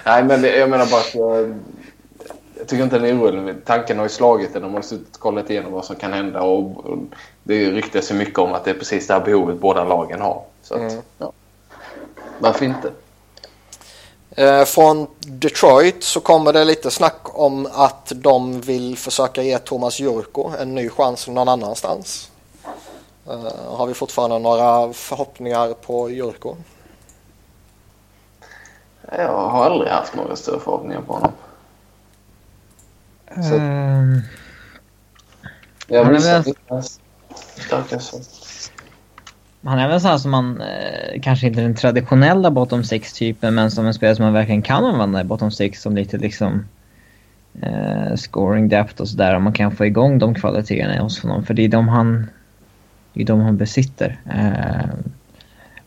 Nej, men jag menar bara att jag, jag tycker inte den är orolig. Tanken har ju slagit den. De har suttit och kollat igenom vad som kan hända. Och, och det ryktas ju mycket om att det är precis det här behovet båda lagen har. Så att, mm. ja. Varför inte? Eh, från Detroit så kommer det lite snack om att de vill försöka ge Thomas Jurko en ny chans någon annanstans. Eh, har vi fortfarande några förhoppningar på Jurko? Jag har aldrig haft några större förhoppningar på honom. Så, um, jag missade han är väl så här som man, eh, kanske inte den traditionella bottom 6-typen, men som en spelare som man verkligen kan använda i bottom 6 som lite liksom eh, scoring depth och sådär. Om man kan få igång de kvaliteterna hos honom, för det är de han, det är de han besitter. Eh,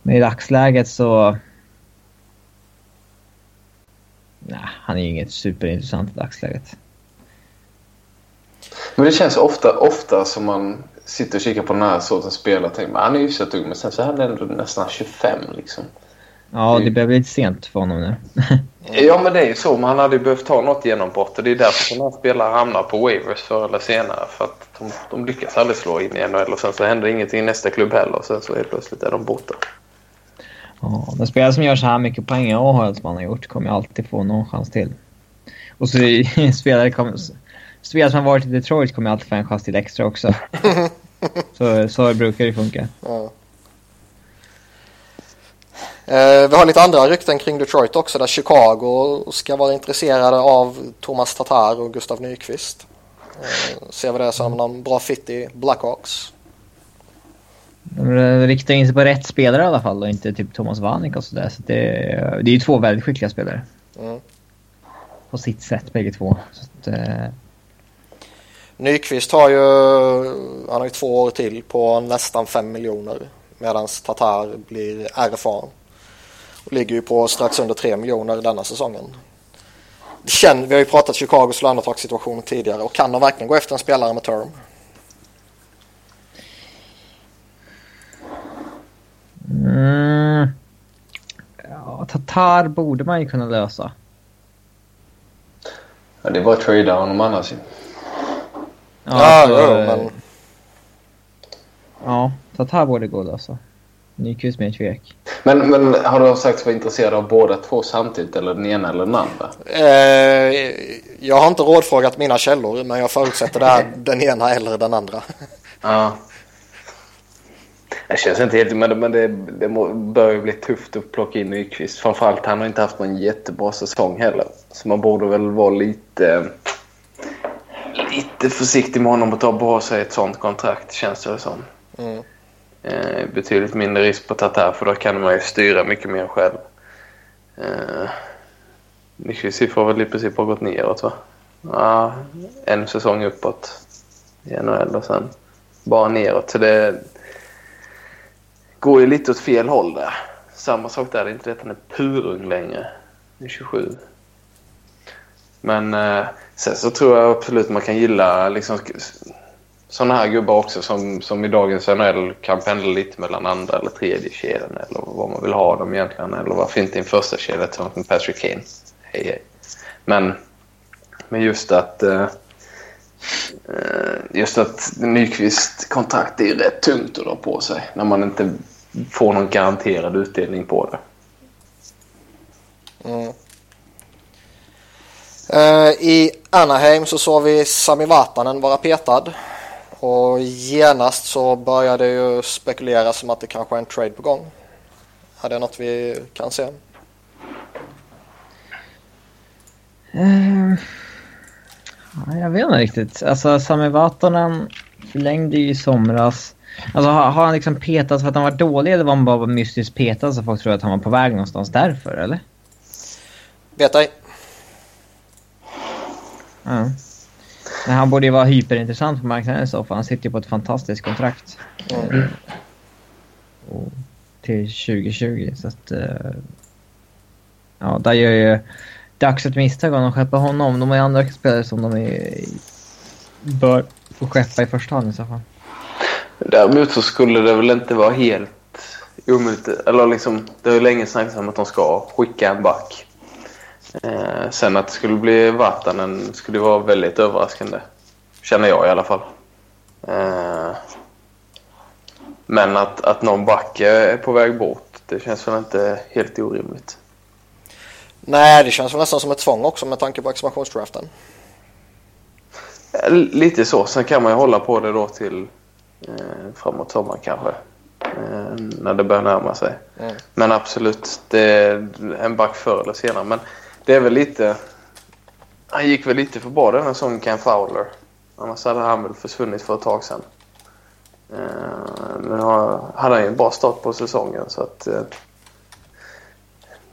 men i dagsläget så... Nej, han är ju inget superintressant i dagsläget. Men det känns ofta, ofta som man sitter och kikar på den här sortens spelare och tänker han är ju så ung men sen så är han ändå nästan 25 liksom. Ja, det börjar bli lite sent för honom nu. ja, men det är ju så. Men han hade ju behövt ta något genombrott och det är därför sådana här spelare hamnar på waivers förr eller senare. För att de, de lyckas aldrig slå in i NHL och sen så händer ingenting i nästa klubb heller och sen så helt plötsligt är de borta. Ja, men spelare som gör så här mycket poäng i AHL som han har gjort kommer alltid få någon chans till. Och så spelare kommer spelare som har varit i Detroit kommer alltid få en chans till extra också. så, så brukar det funka. Ja. Eh, vi har lite andra rykten kring Detroit också där Chicago ska vara intresserade av Thomas Tatar och Gustav Nyqvist. Eh, ser vi det som någon bra fit i Blackhawks? De riktar in sig på rätt spelare i alla fall och inte typ Thomas Vanek och sådär. Så det, det är ju två väldigt skickliga spelare. Mm. På sitt sätt bägge två. Så att, eh, Nyqvist har ju, han har ju två år till på nästan 5 miljoner medan Tatar blir RFA och ligger ju på strax under 3 miljoner denna säsongen. Känn, vi har ju pratat Chicagos lönetagssituation tidigare och kan de verkligen gå efter en spelare med term? Mm. Ja, Tatar borde man ju kunna lösa. Ja, det bara att trada honom annars Ja, ja, ja men... Ja, Tatar borde gå alltså. Nyqvist med tvek. Men, men har du sagt att vara intresserad av båda två samtidigt eller den ena eller den andra? Eh, jag har inte rådfrågat mina källor men jag förutsätter det är den ena eller den andra. Ja. Det känns inte helt... Men, men det, det bör ju bli tufft att plocka in Nyqvist. Framförallt han har inte haft någon jättebra säsong heller. Så man borde väl vara lite lite försiktig med honom att ta på sig ett sånt kontrakt känns det som. Mm. Eh, betydligt mindre risk på Tatar för då kan man ju styra mycket mer själv. Eh, Nyqvists siffror har väl i princip har gått neråt va? Ja, en säsong uppåt i NHL och sen bara neråt. Så det går ju lite åt fel håll där. Samma sak där, det är inte det att han är purung längre. Han är 27. Men eh, sen så tror jag absolut man kan gilla liksom, sådana här gubbar också som, som i dagens NHL kan pendla lite mellan andra eller tredje kedjan eller vad man vill ha dem egentligen. Eller varför inte i en första kedja tillsammans med Patrick Kane. Hej, hej. Men, men just att eh, eh just att Nyqvist kontrakt är rätt tungt att dra på sig när man inte får någon garanterad utdelning på det. Mm. Uh, I Anaheim så såg vi Sami Vatanen vara petad. Och genast så började det ju spekuleras som att det kanske är en trade på gång. Är det något vi kan se? Uh, jag vet inte riktigt. Alltså Sami Vatanen förlängde ju i somras. Alltså har, har han liksom petats för att han var dålig eller var han bara mystiskt petad så folk tror att han var på väg någonstans därför eller? Vet ej. Ja. Men han borde ju vara hyperintressant på marknaden i så fall. Han sitter ju på ett fantastiskt kontrakt. Mm. Och till 2020 så att... Uh, ja, där gör ju dags ett misstag om de skeppar honom. De har ju andra spelare som de är, bör få skeppa i första hand i så fall. Däremot så skulle det väl inte vara helt omöjligt. Eller liksom, det har ju länge snackats om att de ska skicka en back. Eh, sen att det skulle bli Vatanen skulle vara väldigt överraskande. Känner jag i alla fall. Eh, men att, att någon back är på väg bort, det känns väl inte helt orimligt. Nej, det känns väl nästan som ett tvång också med tanke på expansionsdraften. Eh, lite så. Sen kan man ju hålla på det då till eh, framåt sommaren kanske. Eh, när det börjar närma sig. Mm. Men absolut, det är en back förr eller senare. Men det är väl lite... Han gick väl lite för bra den här säsongen, Ken Fowler. Annars hade han väl försvunnit för ett tag sedan. Eh, men han hade han ju en bra start på säsongen så att... Eh,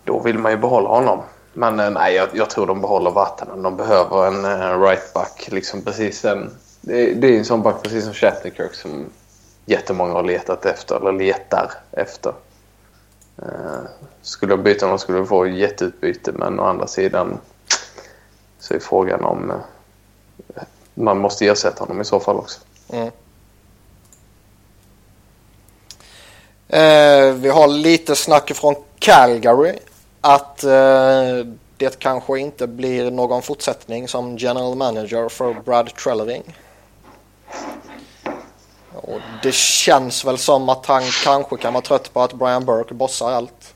då vill man ju behålla honom. Men eh, nej, jag, jag tror de behåller Vatanen. De behöver en right back. Liksom precis en, det, det är en sån back precis som Shatterkirk som jättemånga har letat efter, eller letar efter. Eh, skulle de byta honom skulle de få jätteutbyte men å andra sidan så är frågan om eh, man måste ersätta honom i så fall också. Mm. Eh, vi har lite snack från Calgary att eh, det kanske inte blir någon fortsättning som general manager för Brad Treleving. Och det känns väl som att han kanske kan vara trött på att Brian Burke bossar allt.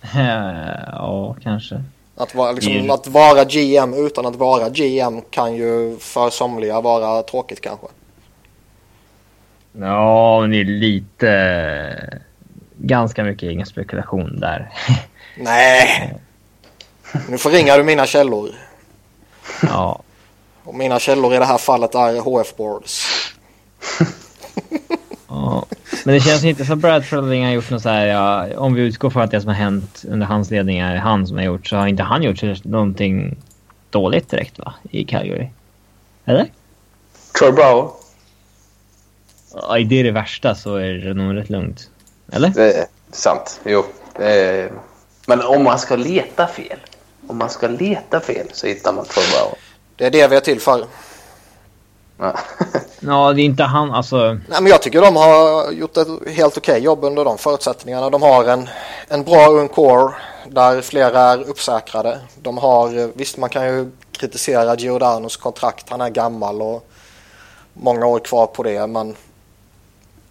Ja, kanske. Att vara, liksom, att vara GM utan att vara GM kan ju för somliga vara tråkigt kanske. Ja, men det är lite... Ganska mycket egen spekulation där. Nej. Nu förringar du mina källor. Ja. Och mina källor i det här fallet är HF Boards. ja. Men det känns inte som Brad Trelling har gjort något så här, ja, om vi utgår från att det som har hänt under hans ledning är han som har gjort, så har inte han gjort någonting dåligt direkt va? I Calgary. Eller? Troy Brower. Ja, är det det värsta så är det nog rätt lugnt. Eller? Det är sant. Jo. Är... Men om man ska leta fel. Om man ska leta fel så hittar man Troy Brower. Det är det vi är till för. Ja. det är inte han alltså. Nej, men jag tycker de har gjort ett helt okej okay jobb under de förutsättningarna. De har en, en bra ung core där flera är uppsäkrade. De har, visst man kan ju kritisera Giordanos kontrakt. Han är gammal och många år kvar på det. Men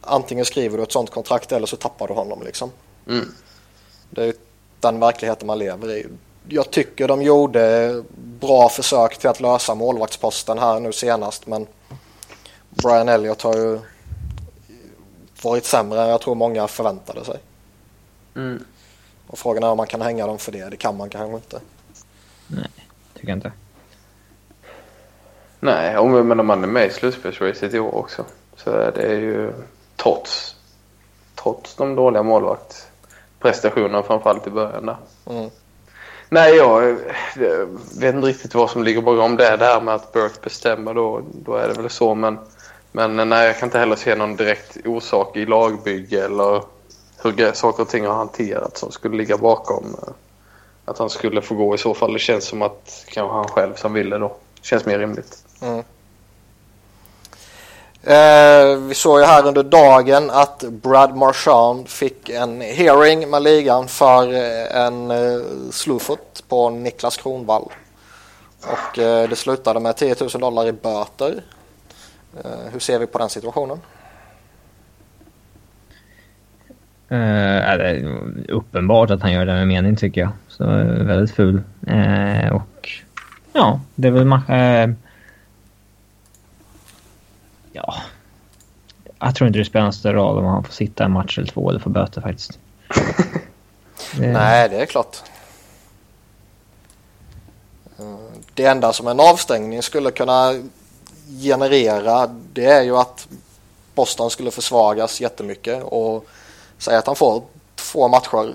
antingen skriver du ett sånt kontrakt eller så tappar du honom liksom. Mm. Det är den verkligheten man lever i. Jag tycker de gjorde bra försök till att lösa målvaktsposten här nu senast men Brian Elliott har ju varit sämre än jag tror många förväntade sig. Mm. Och frågan är om man kan hänga dem för det. Det kan man kanske inte. Nej, tycker jag inte. Nej, om man är med i slutspelsracet i år också så är det ju trots, trots de dåliga målvaktsprestationerna framförallt i början där. Mm. Nej, jag eh, vet inte riktigt vad som ligger bakom det. Det här med att Burke bestämmer då, då är det väl så. Men, men nej, jag kan inte heller se någon direkt orsak i lagbygge eller hur saker och ting har hanterats som skulle ligga bakom eh, att han skulle få gå i så fall. Det känns som att kanske han själv som ville då. Det Känns mer rimligt. Mm. Eh, vi såg ju här under dagen att Brad Marchand fick en hearing med ligan för eh, en eh, slufot på Niklas Kronvall. Och eh, det slutade med 10 000 dollar i böter. Eh, hur ser vi på den situationen? Uh, det är uppenbart att han gör det med mening tycker jag. Så eh, väldigt ful. Uh, och ja, det är väl... Uh, ja. Jag tror inte det spelar någon större roll om han får sitta en match eller två eller får böter faktiskt. det... Nej, det är klart. Det enda som en avstängning skulle kunna generera det är ju att Boston skulle försvagas jättemycket och säga att han får två matcher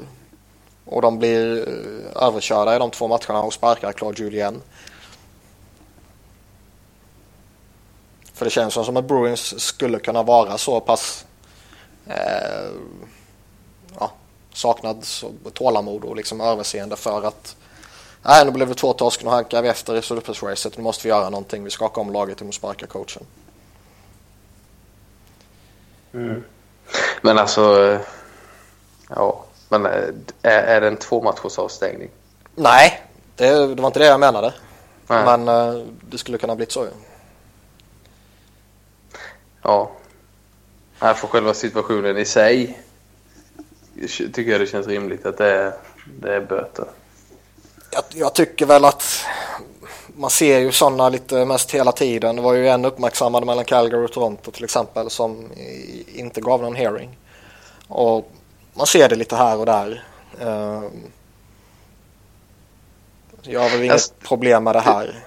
och de blir eh, överkörda i de två matcherna och sparkar Claude Julien. För det känns som att Bruins skulle kunna vara så pass eh, ja, saknad tålamod och liksom överseende för att nej, nu blev det två torsk, nu hankar vi efter i slutspelsracet, nu måste vi göra någonting, vi skakar om laget och sparka coachen. Mm. Men alltså, ja, men eh, är, är det en tvåmatchers avstängning? Nej, det, det, var inte det jag menade. Nej. Men eh, det skulle kunna blivit så. Ja. Här för själva situationen i sig tycker jag det känns rimligt att det är, det är böter. Jag, jag tycker väl att man ser ju sådana lite mest hela tiden. Det var ju en uppmärksammad mellan Calgary och Toronto till exempel som inte gav någon hearing. Och man ser det lite här och där. Ehm, jag har väl inget alltså, problem med det här.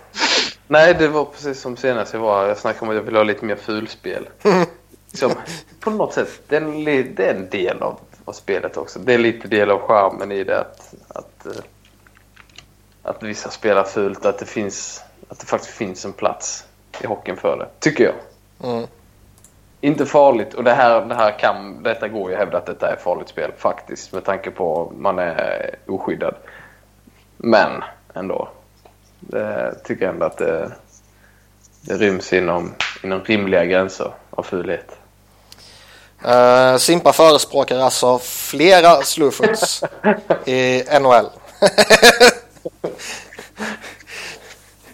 Nej, det var precis som senast jag var. Jag snackade om att jag vill ha lite mer fulspel. som, på något sätt, det är en, del av, av spelet också. Det är lite del av charmen i det att, att, eh, att vissa spelar fult. Att det, finns, att det faktiskt finns en plats i hockeyn för det, tycker jag. Mm. Inte farligt och det här, det här kan, detta går ju att hävda att detta är farligt spel faktiskt med tanke på att man är oskyddad. Men ändå. Det tycker jag ändå att det, det ryms inom, inom rimliga gränser av fulhet. Uh, Simpa förespråkar alltså flera slowfoots i NHL.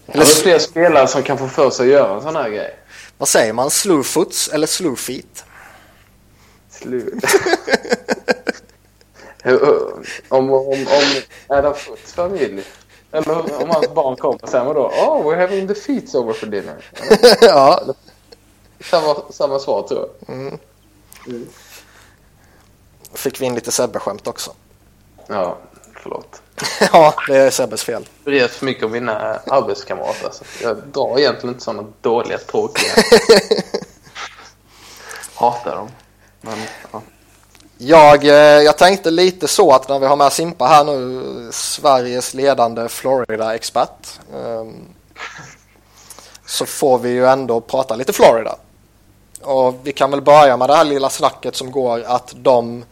Eller fler spelare som kan få för sig att göra en sån här grej. Vad säger man? Slowfoots eller slowfeet? Slew... om, om, om Adam Foots familj eller om hans barn kommer säger man då Oh, we're having the feet over for dinner. ja. Samma, samma svar tror jag. Mm. Mm. Fick vi in lite Sebbe-skämt också. Ja, förlåt. ja, det är Sebbes fel. Jag vet för mycket om mina arbetskamrater. Alltså. Jag drar egentligen inte sådana dåliga tråkiga. Hatar dem. Men, ja. Jag, eh, jag tänkte lite så att när vi har med Simpa här nu, Sveriges ledande Florida-expert, ehm, så får vi ju ändå prata lite Florida. Och vi kan väl börja med det här lilla snacket som går att de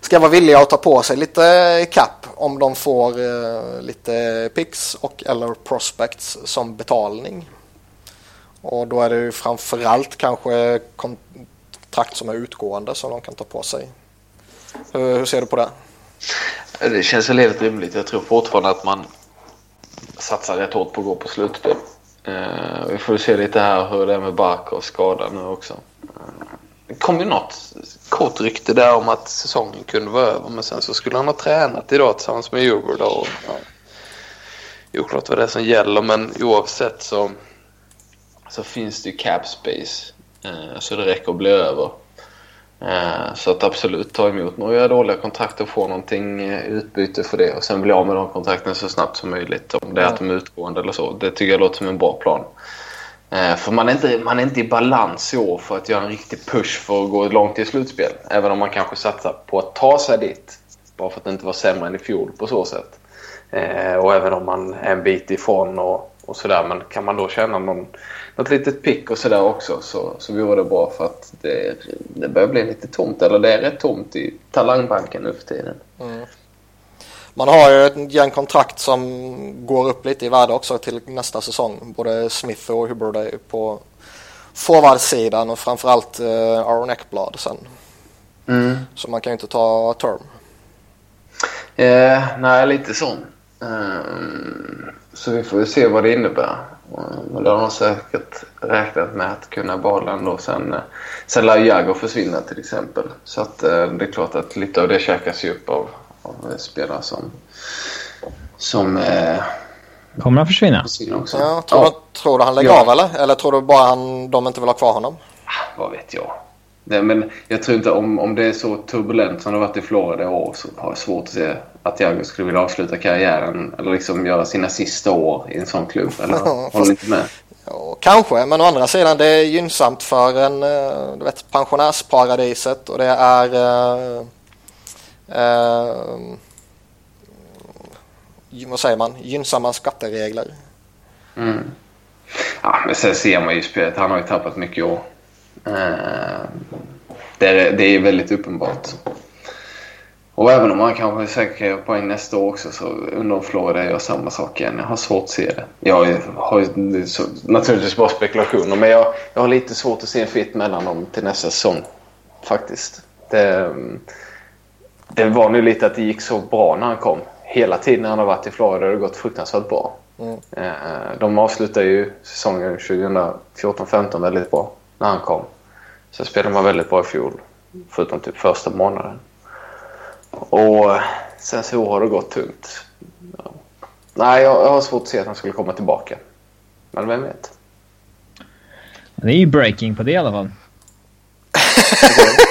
ska vara villiga att ta på sig lite CAP om de får eh, lite picks och eller prospects som betalning. Och då är det ju framförallt kanske kontrakt som är utgående som de kan ta på sig. Eh, hur, ser du på det? Det känns väl helt rimligt. Jag tror fortfarande att man satsar rätt hårt på att gå på slutspel. Uh, vi får se lite här hur det är med Barkovs skada nu också. Uh, det kom ju något kort rykte där om att säsongen kunde vara över men sen så skulle han ha tränat idag tillsammans med Djurgården och ja, oklart vad det är som gäller men oavsett så, så finns det ju cap space så det räcker att bli över. Eh, så att absolut ta emot några dåliga kontakter och få någonting i utbyte för det och sen bli av med de kontrakten så snabbt som möjligt. Om det är att de är utgående eller så. Det tycker jag låter som en bra plan. Eh, för man är, inte, man är inte i balans i år för att göra en riktig push för att gå långt i slutspel. Även om man kanske satsar på att ta sig dit. Bara för att inte vara sämre än i fjol på så sätt. Eh, och även om man är en bit ifrån och, och sådär. Men kan man då känna någon något litet pick och sådär också så, så vore det bra för att det, det börjar bli lite tomt. Eller det är rätt tomt i talangbanken nu för tiden. Mm. Man har ju ett gäng kontrakt som går upp lite i värde också till nästa säsong. Både Smith och Hubbard på forwardsidan och framförallt uh, Aaron Ekblad sen. Mm. Så man kan ju inte ta term. Eh, nej, lite så. Um, så vi får se vad det innebär. Men det har de säkert räknat med att kunna behålla ändå. Sen, eh, sen lär Jago försvinna till exempel. Så att, eh, det är klart att lite av det käkas ju upp av, av spelare som, som eh, Kommer han försvinna? Ja, tror, Ja, Du, tror du han lägger Ja. av eller? Eller tror du bara han, de inte vill ha kvar honom? vad vet jag. Nej, men jag tror inte om, om det är så turbulent som det har varit i Florida i år så har jag svårt att se att Jago skulle vilja avsluta karriären eller liksom göra sina sista år i en sån klubb. Eller Ja, håller inte med? Ja, kanske, men å andra sidan det är gynnsamt för en, eh, du vet, pensionärsparadiset och det är eh, eh, vad säger man, gynnsamma skatteregler. Mm. Ja, men sen ser man ju spelet. Han har ju tappat mycket år. Eh, det, är, det är väldigt uppenbart. Och även om han kanske göra poäng nästa år också så undrar om Florida gör samma sak igen. Jag har svårt att se det. Jag har ju så, naturligtvis bara spekulationer men jag, jag har lite svårt att se en fit mellan dem till nästa säsong. Faktiskt. Det, det var nu lite att det gick så bra när han kom. Hela tiden när han har varit i Florida har det gått fruktansvärt bra. Mm. Eh, De avslutade ju säsongen 2014-15 väldigt bra när han kom. Sen spelade man väldigt bra i fjol, förutom typ första månaden. Och sen så har det gått tungt. Ja. Nej, jag, jag har svårt att se att han skulle komma tillbaka. Men vem vet? Det är ju breaking på det i alla fall.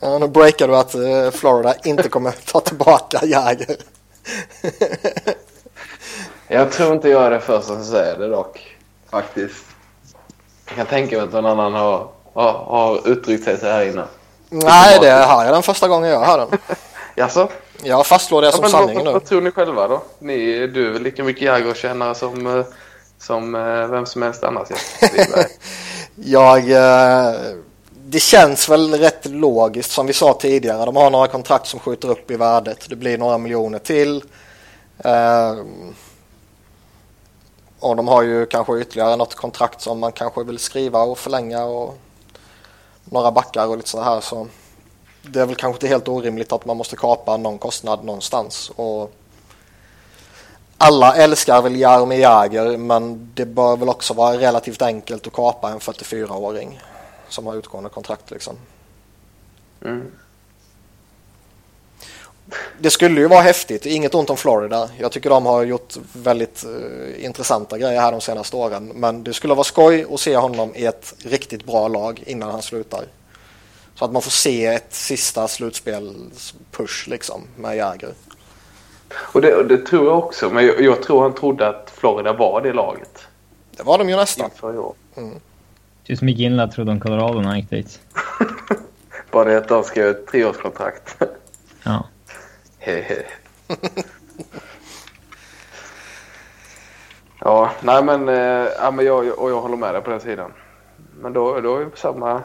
Ja, nu breakar du att eh, Florida inte kommer ta tillbaka Jäger. Jag tror inte jag är den första som säger det dock. Faktiskt. Jag kan tänka mig att någon annan har, har, har uttryckt sig så här innan. Nej, det här är den första gången jag hör den. Jaså? Jag fastslår det Ja, som sanning vad, nu. vad tror ni själva då? Ni, du är väl lika mycket Jagr-kännare som, eh, som eh, vem som helst annars? Jag, eh, det känns väl rätt logiskt som vi sa tidigare. De har några kontrakt som skjuter upp i värdet. Det blir några miljoner till. Eh, och de har ju kanske ytterligare något kontrakt som man kanske vill skriva och förlänga och några backar och lite sådär. här. Så det är väl kanske inte helt orimligt att man måste kapa någon kostnad någonstans. Och alla älskar väl Jaromir Jagr men det bör väl också vara relativt enkelt att kapa en 44-åring som har utgående kontrakt liksom. Mm. Det skulle ju vara häftigt, inget ont om Florida. Jag tycker de har gjort väldigt eh, intressanta grejer här de senaste åren. Men det skulle vara skoj att se honom i ett riktigt bra lag innan han slutar. Så att man får se ett sista slutspelspush liksom med Jagr. Och det, det tror jag också, men jag, jag tror han trodde att Florida var det laget Det var de ju nästan. inför i år. Typ som Ginla trodde om Colorado när han gick dit. Bara det att de skrev ett treårskontrakt. Ja. Ja, nej men, eh, ja, men jag, och jag håller med dig på den sidan. Men då, då är vi på samma,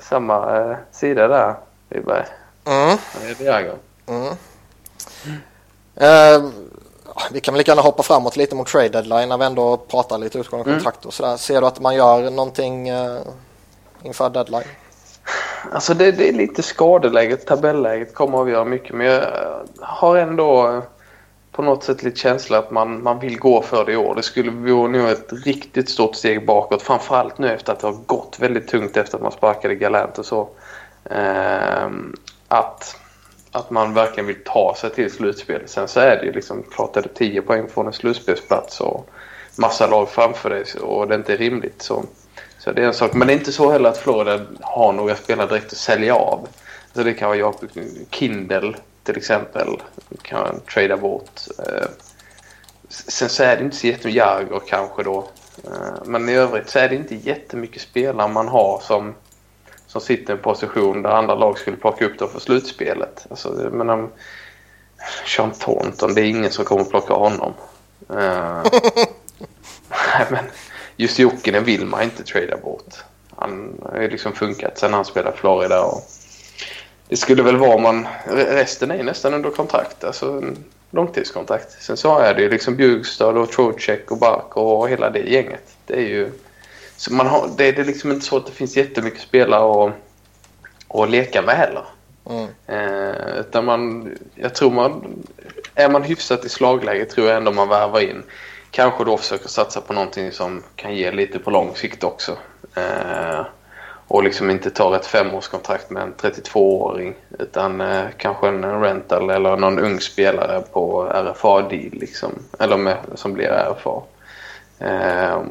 samma eh, sida där, Wiberg. Mm. Det är. Mm. Eh, vi kan väl lika gärna hoppa framåt lite mot trade deadline när vi ändå pratar lite utgående Mm. kontrakt och sådär. Ser du att man gör någonting eh, inför deadline? Alltså det, det är lite skadeläget, tabelläget kommer att avgöra mycket. Men jag har ändå eh, på något sätt lite känsla att man, man vill gå för det i år. Det skulle vara nog ett riktigt stort steg bakåt. Framförallt nu efter att det har gått väldigt tungt efter att man sparkade Galant och så. Eh, att, att man verkligen vill ta sig till slutspel. Sen så är det ju liksom klart är det 10 poäng från en slutspelsplats och massa lag framför dig och det inte är rimligt. Så så det är en sak. Men det är inte så heller att Florida har några spelare direkt att sälja av. Så det kan vara Jakob Kindle till exempel. Kan man trada bort. Eh, Sen så är det inte så jättemycket Jagr kanske då. Eh, Men i övrigt så är det inte jättemycket spelare man har som, som sitter i en position där andra lag skulle plocka upp dem för slutspelet. Alltså, jag menar, Sean Thornton, det är ingen som kommer plocka honom. Eh, Nej, men just Jokinen vill man inte trada bort. Han har ju liksom funkat sen han spelade Florida. Och det skulle väl vara man... Resten är nästan under kontrakt. Alltså långtidskontrakt. Sen så är det ju liksom Bjugstad och Trocek och Bark och hela det gänget. Det är ju... Så man har, det, det är liksom inte så att det finns jättemycket spelare att, att leka med heller. Mm. Eh, utan man, jag tror man, är man hyfsat i slagläge tror jag ändå man värvar in kanske då försöker satsa på någonting som kan ge lite på lång sikt också. Eh, och liksom inte tar ett femårskontrakt med en 32-åring utan eh, kanske en rental eller någon ung spelare på RFA-deal liksom. Eller med, som blir RFA. Eh,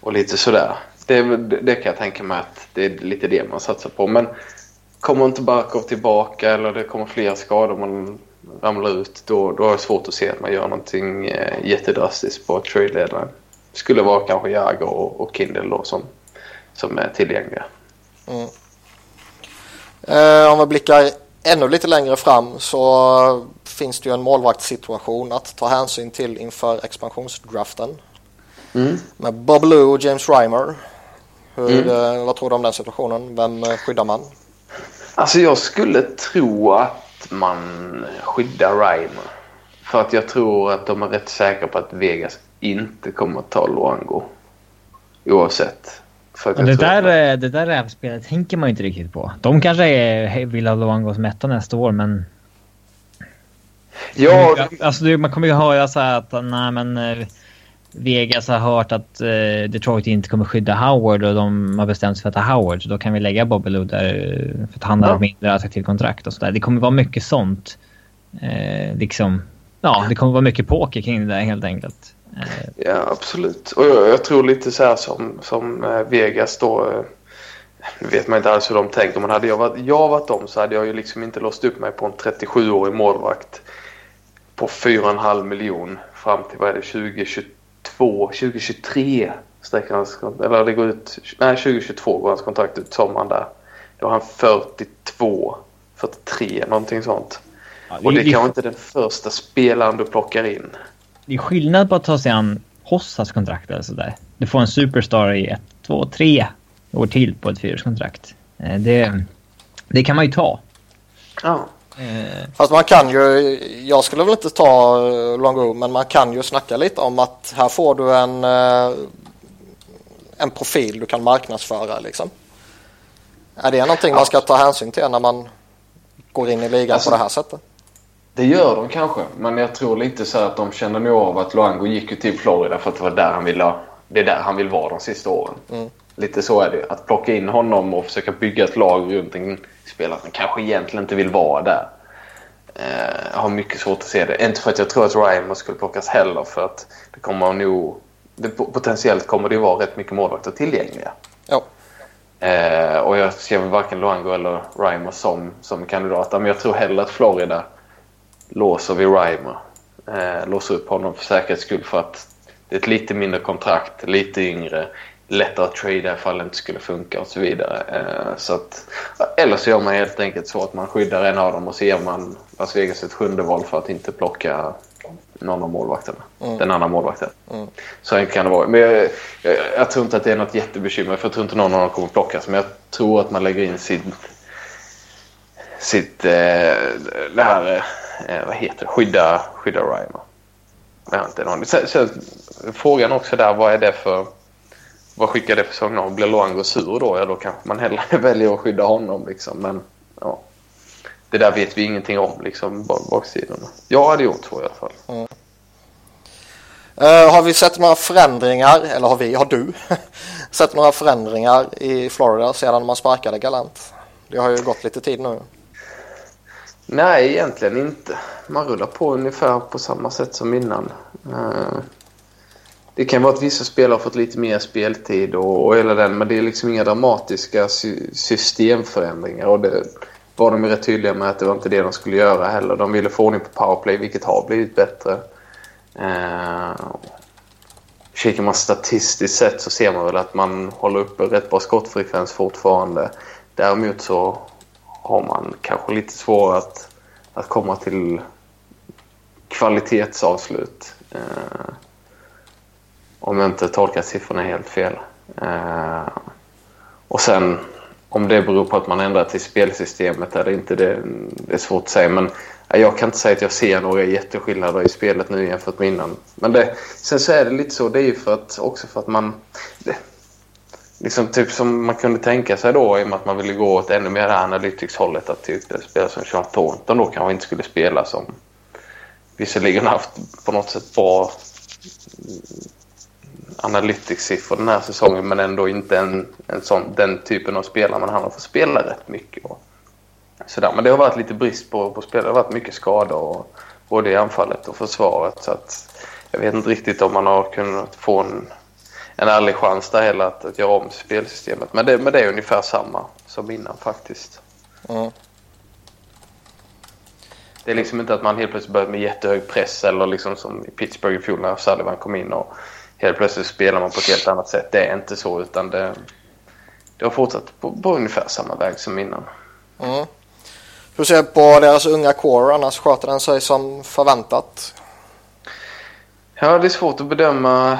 och lite sådär. Det, det, kan jag tänka mig att det är lite det man satsar på. Men kommer inte Barkov tillbaka eller det kommer fler skador man ramlar ut då, då är det svårt att se att man gör någonting eh, jättedrastiskt på trade deadline. skulle vara kanske Jager och, och Kindle då som, som är tillgängliga. Mm. Eh, om vi blickar ännu lite längre fram så finns det ju en målvaktssituation att ta hänsyn till inför expansionsdraften. Mm. Med Bob Lou och James Reimer. Hur, mm. eh, vad tror du om den situationen? Vem skyddar man? Alltså jag skulle tro att man skyddar Reimer. För att jag tror att de är rätt säkra på att Vegas inte kommer att ta Luango. Oavsett. För det, där, att... det där rävspelet tänker man ju inte riktigt på. De kanske är, vill ha Luango som etta nästa år men... Ja. Alltså man kommer ju höra så här att nej men eh, Vegas har hört att eh, Detroit inte kommer skydda Howard och de har bestämt sig för att ta Howard. Så då kan vi lägga Bobby där eh, för att han har ja. mindre attraktivt kontrakt och sådär. Det kommer vara mycket sånt. Eh, liksom, ja, det kommer vara mycket poker kring det där helt enkelt. Eh. Ja, absolut. Och jag, jag, tror lite så här som, som eh, Vegas då. Nu vet man inte alls hur de tänker. Men hade jag varit, jag varit dem så hade jag ju liksom inte låst upp mig på en 37-årig målvakt på 4,5 miljon fram till vad är det 2022 2023 sträcker hans eller det går ut, nej 2022 går hans kontrakt ut sommaren där. Då har han 42, 43 någonting sånt. Ja, det och det är kanske inte den första spelaren du plockar in. Det är skillnad på att ta sig an Hossas kontrakt eller sådär. Du får en superstar i ett, två, tre år till på ett fyraårskontrakt. Eh, det, det kan man ju ta. Ja. Eh. Fast man kan ju, jag skulle väl inte ta eh, Longo, men man kan ju snacka lite om att här får du en, eh, en profil du kan marknadsföra liksom. Är det någonting man ska ta hänsyn till när man går in i ligan alltså, på det här sättet? Det gör de kanske, men jag tror lite så att de känner nog av att Luango gick ju till Florida för att det var där han ville, det är där han vill vara de sista åren. Mm. Lite så är det. Att plocka in honom och försöka bygga ett lag runt en spelare som kanske egentligen inte vill vara där. Eh, jag har mycket svårt att se det. Inte för att jag tror att Ryan skulle plockas heller för att det kommer nog... Det, potentiellt kommer det ju vara rätt mycket målvakter tillgängliga. Ja. Eh, och jag ser varken Luango eller Reimer som, som kandidater. Men jag tror hellre att Florida låser vid Reimer. Eh, låser upp honom för säkerhets skull för att det är ett lite mindre kontrakt, lite yngre lättare att trada ifall det inte skulle funka och så vidare. Eh, så att, eller så gör man helt enkelt så att man skyddar en av dem och så ger man Las Vegas ett sjunde val för att inte plocka någon av målvakterna. Mm. Den andra målvakten. Mm. Så enkelt kan det vara. Men jag, jag, jag, tror inte att det är något jättebekymmer för jag tror inte någon av dem kommer plockas. Men jag tror att man lägger in sitt, sitt eh, det här, eh, vad heter det, skydda, skydda Rymer. Jag har inte. Så, så, frågan också där, vad är det för vad skickar det för signal? Blir Luango sur då? Ja, då kanske man hellre väljer att skydda honom. Liksom. Men ja, det där vet vi ingenting om, liksom, baksidorna. Jag hade gjort så i alla fall. Mm. Uh, har vi sett några förändringar, eller har vi, har du sett några förändringar i Florida sedan man sparkade Galant? Det har ju gått lite tid nu. Nej, egentligen inte. Man rullar på ungefär på samma sätt som innan. Uh, det kan vara att vissa spelare har fått lite mer speltid och, och hela den, men det är liksom inga dramatiska sy systemförändringar. Och det var de ju rätt tydliga med att det var inte det de skulle göra heller. De ville få ordning på powerplay, vilket har blivit bättre. Eh, kikar man statistiskt sett så ser man väl att man håller uppe rätt bra skottfrekvens fortfarande. Däremot så har man kanske lite svårare att, att komma till kvalitetsavslut. Eh, om jag inte tolkar siffrorna helt fel. Eh, och sen om det beror på att man ändrar till spelsystemet eller inte, det, det är svårt att säga. Men jag kan inte säga att jag ser några jätteskillnader i spelet nu jämfört med innan. Men det, sen så är det lite så, det är ju för att, också för att man... Det, liksom typ som man kunde tänka sig då i och med att man ville gå åt ännu mer Analytics-hållet att typ spela som Sean Thornton då kanske inte skulle spela som visserligen haft på något sätt bra analytics-siffror den här säsongen men ändå inte en, en sån, den typen av spelare. Men han har fått spela rätt mycket. Och sådär. Men det har varit lite brist på, på spelare. Det har varit mycket skador och, både i anfallet och försvaret. Så att jag vet inte riktigt om man har kunnat få en, en ärlig chans där heller att, att göra om spelsystemet. Men det, men det är ungefär samma som innan faktiskt. Mm. Det är liksom inte att man helt plötsligt börjar med jättehög press eller liksom som i Pittsburgh i fjol när Sullivan kom in och helt plötsligt spelar man på ett helt annat sätt. Det är inte så utan det, det har fortsatt på, på ungefär samma väg som innan. Mm. Hur ser du på deras unga core annars? Sköter den sig som förväntat? Ja, det är svårt att bedöma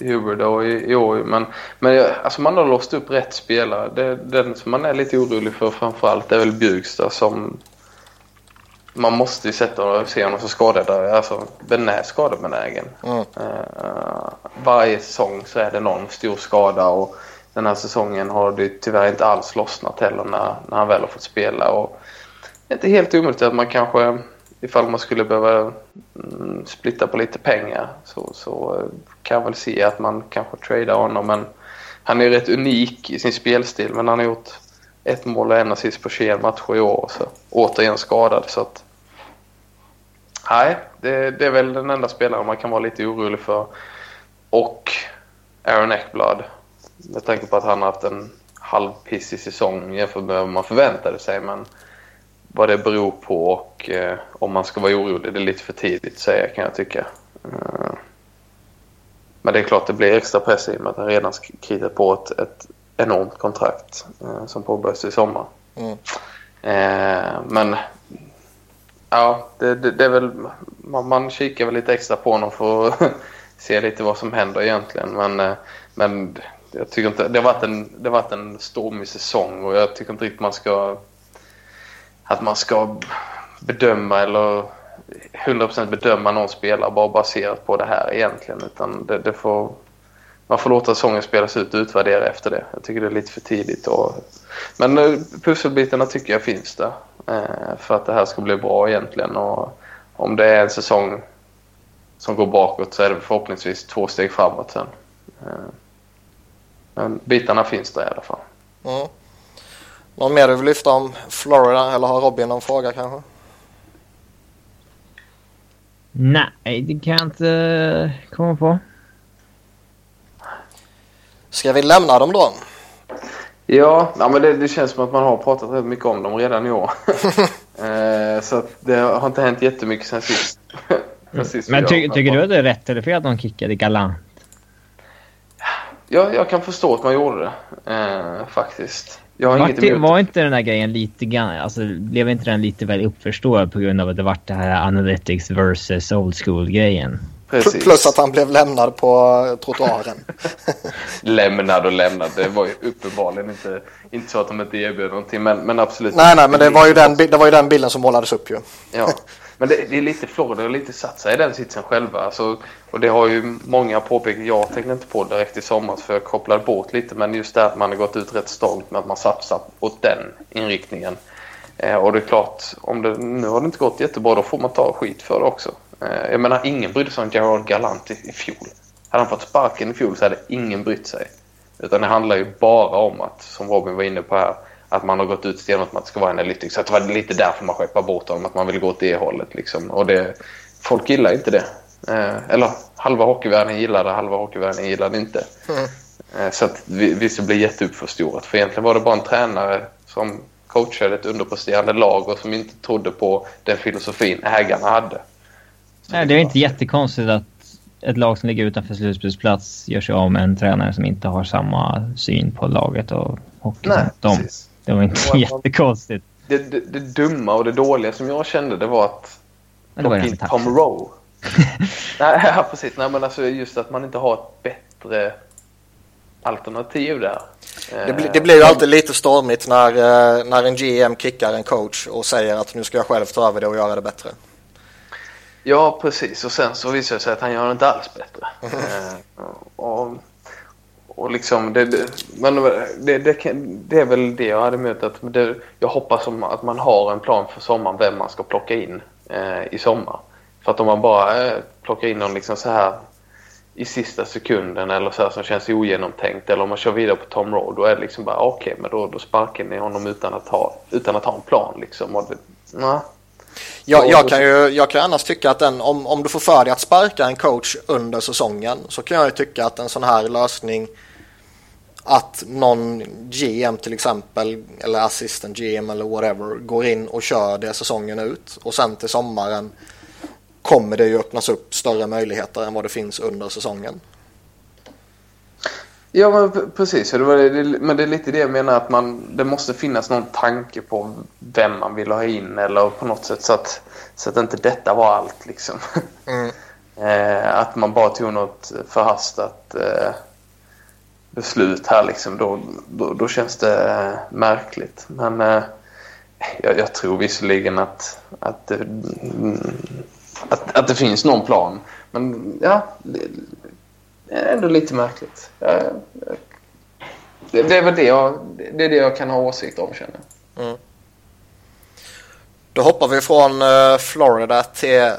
Hubert då i, i år. Men, men alltså man har låst upp rätt spelare. Det, den som man är lite orolig för framförallt är väl Bjugstad som man måste ju sätta och se honom som skadad. Alltså, den är skadebenägen. Mm. Uh, varje säsong så är det någon stor skada och den här säsongen har det tyvärr inte alls lossnat heller när, när han väl har fått spela. Och det är inte helt omöjligt att man kanske, ifall man skulle behöva mm, splitta på lite pengar så, så kan jag väl se att man kanske tradar honom. Men han är rätt unik i sin spelstil men han har gjort ett mål och en assist på 21 matcher i år. Så återigen skadad. Så att, nej, det, det, är väl den enda spelaren man kan vara lite orolig för. Och Aaron Eckblad. Med tanke på att han har haft en halvpissig säsong jämfört med vad man förväntade sig. Men vad det beror på och eh, om man ska vara orolig, det är lite för tidigt att säga kan jag tycka. Eh, men det är klart det blir extra press i och med att han redan kritat på ett, ett enormt kontrakt uh, som påbörjas i sommar. Mm. Uh, men ja, det, det, det, är väl, man, man kikar väl lite extra på honom för att se lite vad som händer egentligen. Men, men jag tycker inte, det har varit en, det har varit en stormig säsong och jag tycker inte riktigt man ska att man ska bedöma eller 100% bedöma någon spelare bara baserat på det här egentligen. Utan det, det får, man får låta säsongen spelas ut och utvärdera efter det. Jag tycker det är lite för tidigt. Och, men eh, pusselbitarna tycker jag finns där. Eh, för att det här ska bli bra egentligen. Och om det är en säsong som går bakåt så är det förhoppningsvis två steg framåt sen. Eh, men bitarna finns där i alla fall. Mm. Någon mer du vill lyfta om Florida eller har Robin någon fråga kanske? Nej, det kan jag inte komma på. Ska vi lämna dem då? Ja, ja men det, det, känns som att man har pratat rätt mycket om dem redan i år. eh, så det har inte hänt jättemycket sen sist. sen sist men ty, tycker du att det är rätt eller fel att de kickade galant? Ja, jag kan förstå att man gjorde det. Eh, faktiskt. Jag har var, inget emot. var inte den där grejen lite grann, alltså blev inte den lite väl uppförstådd på grund av att det var det här analytics versus old school grejen? Precis. Plus att han blev lämnad på trottoaren. lämnad och lämnad. Det var ju uppenbarligen inte, inte så att de inte erbjöd någonting. Men, men absolut. Nej, nej, men det var, ju den, det var ju den bilden som målades upp ju. ja. Men det, det är lite Florida har lite satt sig i den sitsen själva. Alltså, och det har ju många påpekat. Jag tänkte inte på direkt i somras för jag kopplade bort lite. Men just det att man har gått ut rätt stolt med att man satsar åt den inriktningen. Eh, och det är klart, om det, nu har det inte gått jättebra då får man ta skit för det också. Eh, jag menar ingen brydde sig om Gerard Galant i, i fjol. Hade han fått sparken i fjol så hade ingen brytt sig. Utan det handlar ju bara om att, som Robin var inne på här, att man har gått ut stenhårt med att det ska vara analytics. Så det var lite därför man skeppade bort honom, att man vill gå åt det hållet. Liksom. Och det, folk gillar inte det. Eh, eller halva hockeyvärlden gillade halva hockeyvärlden gillade inte. Mm. Eh, så att visst, det blev jätteuppförstorat. För egentligen var det bara en tränare som coachade ett underpresterande lag och som inte trodde på den filosofin ägarna hade. Nej, det är inte jättekonstigt att ett lag som ligger utanför slutspelsplats gör sig av med en tränare som inte har samma syn på laget och hockey Nej, som precis. Det var inte det jättekonstigt. Det, det, det, dumma och det dåliga som jag kände det var att plocka in Tom Rowe. Nej, ja, precis. Nej, men alltså just att man inte har ett bättre alternativ där. Det, bli, det blir ju alltid lite stormigt när, eh, när en GM kickar en coach och säger att nu ska jag själv ta över det och göra det bättre. Ja, precis. Och sen så visar det sig att han gör det inte alls bättre. Mm. och, och liksom, det, det, men eh, det, det, det, är väl det jag hade mött. Att det, jag hoppas att man har en plan för sommaren vem man ska plocka in. eh, i sommar. För att om man bara eh, plockar in någon liksom så här i sista sekunden eller så här som känns ogenomtänkt eller om man kör vidare på Tom Rowe då är det liksom bara okej okay, men då, då sparkar ni honom utan att ha, utan att ha en plan liksom. Och det, nah jag, jag, kan ju jag kan annars tycka att den, om, om du får för dig att sparka en coach under säsongen så kan jag ju tycka att en sån här lösning att någon GM till exempel eller assistant GM eller whatever går in och kör det säsongen ut och sen till sommaren kommer det ju öppnas upp större möjligheter än vad det finns under säsongen. Ja, men precis. Men det är lite det jag menar att man, det måste finnas någon tanke på vem man vill ha in eller på något sätt så att, så att inte detta var allt liksom. Mm. eh, att man bara tog något förhastat eh, beslut här liksom. Då, då, då känns det eh, märkligt. Men eh, jag, jag, tror visserligen att, att mm, att, att det finns någon plan. Men ja, det, ändå lite märkligt. det, det, är väl det jag, det är det jag kan ha åsikt om känner mm. Då hoppar vi från uh, Florida till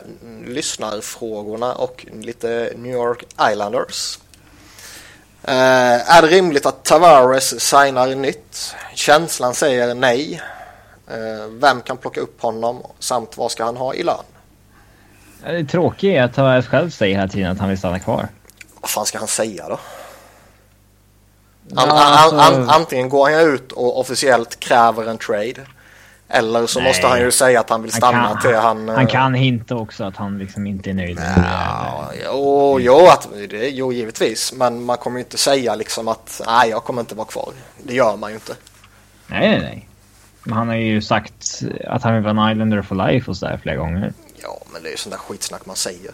lyssnarfrågorna och lite New York Islanders. Uh, är det rimligt att Tavares signar nytt? Känslan säger nej. Uh, vem kan plocka upp honom samt vad ska han ha i lön? Det tråkiga är att Tavares själv säger hela tiden att han vill stanna kvar. Vad fan ska han säga då? An, an, an, antingen går han ut och officiellt kräver en trade. Eller så Nej. måste han ju säga att han vill stanna han kan, till han... Han kan hinta också att han liksom inte är nöjd med det. Jo, jo, att, det, jo, givetvis. Men man kommer ju inte säga liksom att nej, jag kommer inte vara kvar. Det gör man ju inte. Nej, nej, nej. Men han har ju sagt att han vill vara en Islander for life och sådär flera gånger. Ja, men det är ju sånt där skitsnack man säger.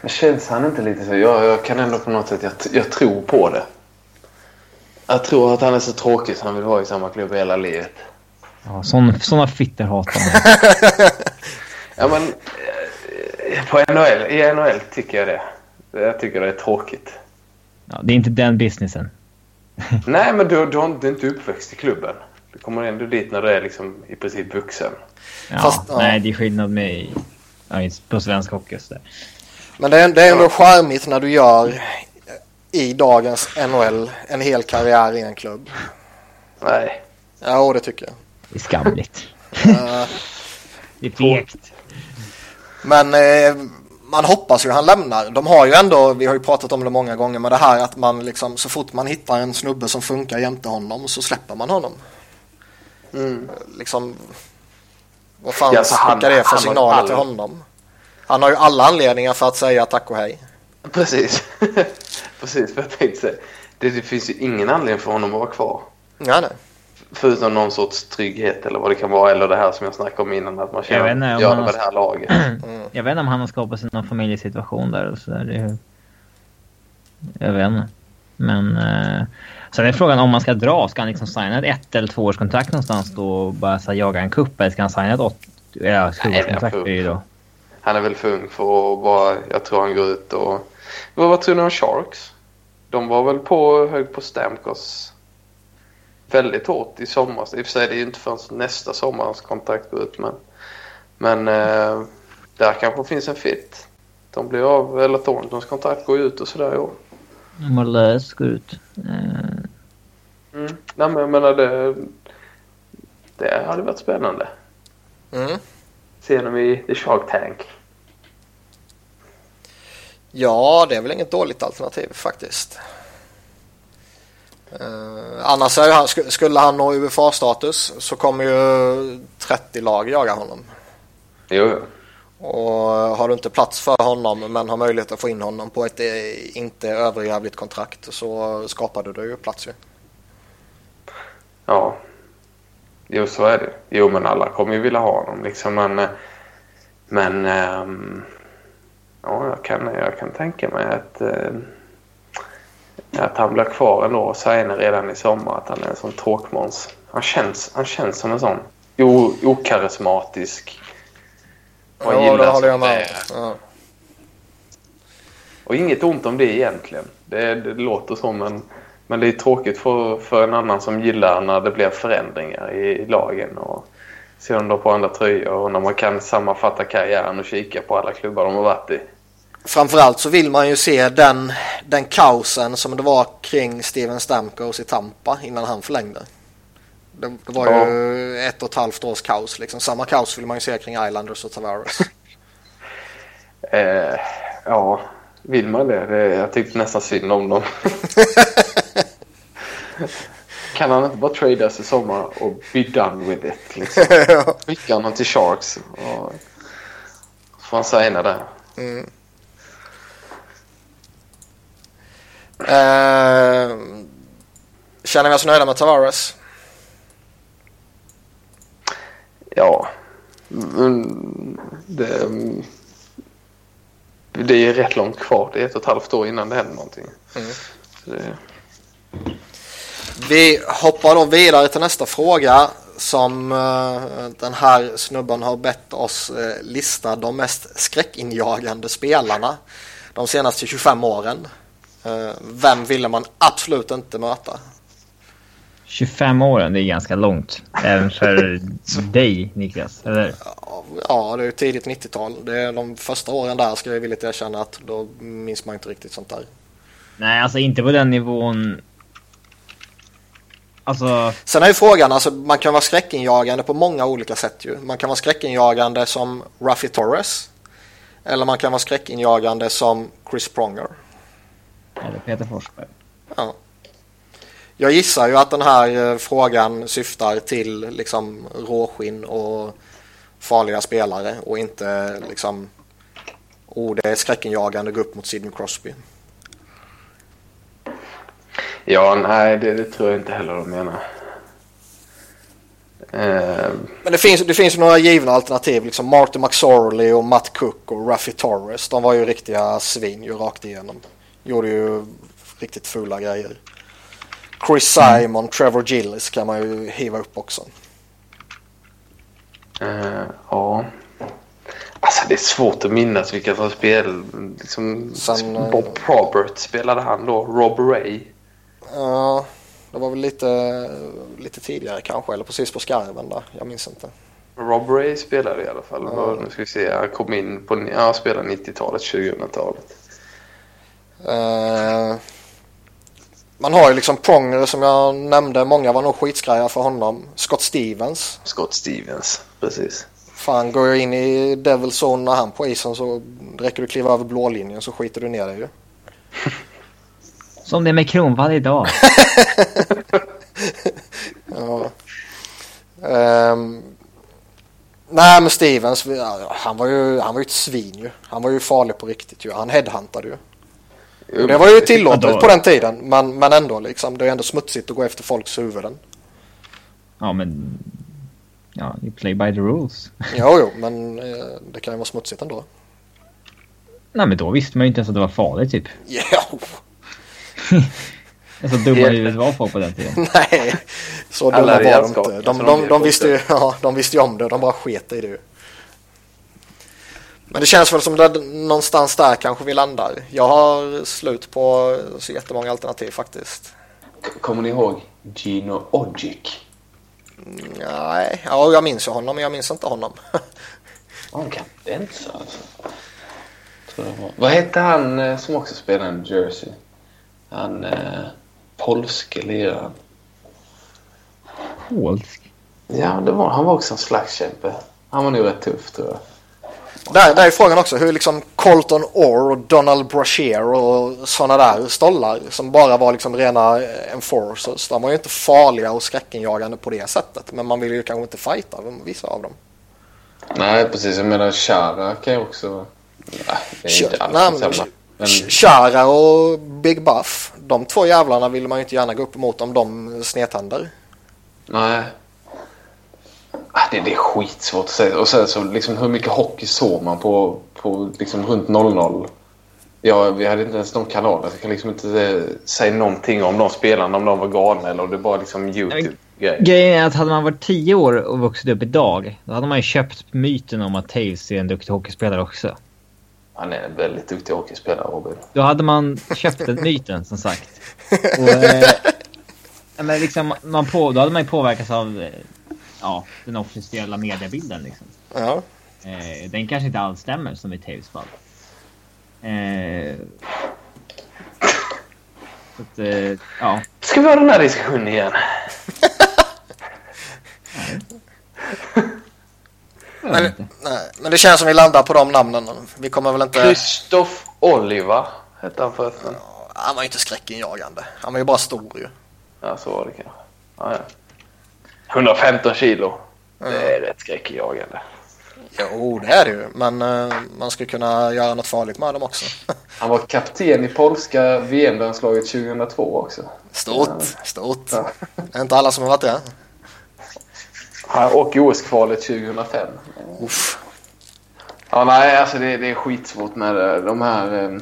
Men känns han inte lite så? Jag, jag kan ändå på något sätt, jag, jag tror på det. Jag tror att han är så tråkig så han vill vara i samma klubb hela livet. Ja, sån, såna fitter hatar man. ja, men eh, på NHL, i NHL tycker jag det. Jag tycker det är tråkigt. Ja, det är inte den businessen. Nej, men du, du, du är inte uppväxt i klubben. Du kommer ändå dit när du är liksom i princip vuxen. Ja, Fast, nej, det är skillnad med på svensk hockey. Så Men det är, det är ändå charmigt när du gör i dagens NHL en hel karriär i en klubb. Nej. Ja, det tycker jag. Det är skamligt. det är fegt. Men eh, man hoppas ju han lämnar. De har ju ändå, vi har ju pratat om det många gånger, med det här att man liksom så fort man hittar en snubbe som funkar jämte honom så släpper man honom. Mm. Liksom, vad fan ja, skickar det för signaler till honom? Han har ju alla anledningar för att säga tack och hej. Precis. Precis vad jag tänkte säga. Det, det, finns ju ingen anledning för honom att vara kvar. Ja, nej. Förutom någon sorts trygghet eller vad det kan vara. Eller det här som jag snackade om innan. Att man känner, gör det med det här laget. Mm. Jag vet inte om han har skapat sig någon familjesituation där. Och så där. Det Jag vet inte. Men... Uh... Sen är frågan om man ska dra. Ska han liksom signa ett ett eller två års kontrakt någonstans då och bara så jaga en kupp Eller ska han signa ett åt, ja, kontrakt blir då? Han är väl för ung för att bara... Jag tror han går ut och... Vad, vad tror ni om Sharks? De var väl på hög på Stamkos väldigt hårt i somras. I och för sig det är ju inte förrän nästa sommar hans kontrakt går ut men... Men eh, där kanske finns en fit. De blir av, eller Thorntons kontrakt går ju ut och sådär i år. Morales går ut. Eh. Mm. Nej, men jag menar det, det hade varit spännande. Mm. Se dem i The Shark Tank. Ja, det är väl inget dåligt alternativ faktiskt. Uh, annars är han, skulle han nå UFA-status så kommer ju 30 lag jaga honom. Jo. Och har du inte plats för honom men har möjlighet att få in honom på ett eh, inte överjävligt kontrakt så skapar du ju plats ju. Ja. Jo, så är det. Jo, men alla kommer ju vilja ha honom liksom. Men, eh, men ähm, ja, jag kan, jag kan tänka mig att, äh, att han blir kvar ändå och signar redan i sommar. Att han är en sån tråkmåns. Han känns, han känns som en sån okarismatisk och ja, det håller jag med ja. Och inget ont om det egentligen. Det, det låter som en... Men det är tråkigt för, för en annan som gillar när det blir förändringar i lagen. Och se om de på andra tröjor och när man kan sammanfatta karriären och kika på alla klubbar de har varit i. Framförallt så vill man ju se den, den kaosen som det var kring Steven Stamkos i Tampa innan han förlängde. Det, det var Ja. ju ett och ett halvt års kaos. Liksom. Samma kaos vill man ju se kring Islanders och Tavares. Eh, ja, vill man det? Jag tyckte nästan synd om dem. kan han inte bara tradas i sommar och be done with it? Liksom? Skicka honom till Sharks. Och får han signa där. Mm. Eh, känner vi oss nöjda med Tavares? Ja, mm, det, det är rätt långt kvar. Det är ett och ett halvt år innan det händer någonting. Mm. Det, Vi hoppar då vidare till nästa fråga som eh, den här snubben har bett oss eh, lista de mest skräckinjagande spelarna de senaste 25 åren. Eh, vem ville man absolut inte möta? 25 åren, det är ganska långt. Även för dig, Niklas. Eller? Ja, det är tidigt 90-tal. Det är de första åren där ska jag villigt erkänna att då minns man inte riktigt sånt där. Nej, alltså inte på den nivån. Alltså, Sen är ju frågan, alltså man kan vara skräckinjagande på många olika sätt ju. Man kan vara skräckinjagande som Ruffy Torres. Eller man kan vara skräckinjagande som Chris Pronger. Eller Peter Forsberg. Ja. Jag gissar ju att den här eh, frågan syftar till liksom råskinn och farliga spelare och inte liksom oh det är skräckinjagande att gå upp mot Sidney Crosby. ja, nej, det, det tror jag inte heller de menar. Eh, Men det finns, det finns ju några givna alternativ. Liksom Martin McSorley och Matt Cook och Ruffy Torres. De var ju riktiga svin ju rakt igenom. Gjorde ju riktigt fula grejer. Chris Simon, Trevor Gillis kan man ju hiva upp också. eh, ja. Alltså det är svårt att minnas vilka som spel. Liksom, Sen, eh, Bob Probert spelade han då. Rob Ray. Ja, det var väl lite, lite tidigare kanske. Eller precis på skarven där. Jag minns inte. Rob Ray spelade i alla fall. Ja. Nu ska vi se. Han kom in på ja, han spelade 90-talet, 2000-talet. Eh, man har ju liksom Pronger som jag nämnde. Många var nog skitskraja för honom. Scott Stevens. Scott Stevens, precis. Fan, går jag in i Devil Zone när han på isen så räcker du kliva över blålinjen så skiter du ner dig ju. Som det är med Kronwall idag. Ja. Ehm, nej men Stevens, han var, ju, han var ju ett svin ju. Han var ju farlig på riktigt ju. Han headhuntade ju. Det var ju tillåtet på den tiden. Men, men ändå liksom. Det är ändå smutsigt att gå efter folks huvuden. Ja, men... Ja, you play by the rules. Jo, jo, men eh, det kan ju vara smutsigt ändå. Nej, men då visste man ju inte ens att det var farligt typ. Jo, Så dumma i huvudet var folk på den tiden. nej. Så dumma var de inte. De, de, de visste ju, ja, de visste ju om det. De bara sket i det ju. Men det känns väl som det någonstans där kanske vi landar. Jag har slut på så jättemånga alternativ faktiskt. Kommer ni ihåg Gino Ogic? Nej, ja, jag minns ju honom men jag minns inte honom. Han kan dansa alltså. Vad hette han eh, som också spelade i Jersey? Han eh, polske liraren. Polsk. Ja, det var, han var också en slagskämpe. Han var nog rätt tuff tror jag. Där, där är frågan också hur liksom Colton Orr och Donald Brashear och sådana där stollar som bara var liksom rena enforcers. De var ju inte farliga och skräckinjagande på det sättet. Men man vill ju kanske inte fighta vissa av dem. Nej, precis. Jag menar Chara kan ju också... Nej, det är inte alls samma. Men, Ch- Chara och Big Buff, de två jävlarna vill man ju inte gärna gå upp emot om de snedtänder. nej. Ah, Det, det är skitsvårt att säga. Och sen så liksom hur mycket hockey såg man på, på liksom runt 00? Ja, vi hade inte ens de kanalerna. Jag kan liksom inte eh, säga någonting om de spelarna, om de var galna eller om det bara liksom YouTube-grejer. Grejen är att hade man varit 10 år och vuxit upp idag, då hade man ju köpt myten om att Taves är en duktig hockeyspelare också. Han är en väldigt duktig hockeyspelare, Robin. Då hade man köpt den myten, som sagt. Och, eh, men liksom, man på, då hade man ju påverkats av eh, ja, den officiella mediebilden. Liksom. Ja. Eh, den kanske inte alls stämmer som i Taves fall. Eh, så att, eh, ja. Ska vi ha den här diskussionen igen? Men, nej, men det känns som vi landar på de namnen. Vi kommer väl inte... Christoph Oliver hette han förresten. Han var ju inte skräckinjagande. Han var ju bara stor ju. Ja, så var det kanske. Ja, ja. 115 kilo. Det är rätt skräckinjagande. Jo, det är det ju. Men eh, man ska kunna göra något farligt med dem också. Han var kapten i polska VM-landslaget 2002 också. Stort, stort. Ja. Det är inte alla som har varit det. Och OS-kvalet 2005. Uff. Ja, nej, alltså det, det är skitsvårt med eh, de här... eh,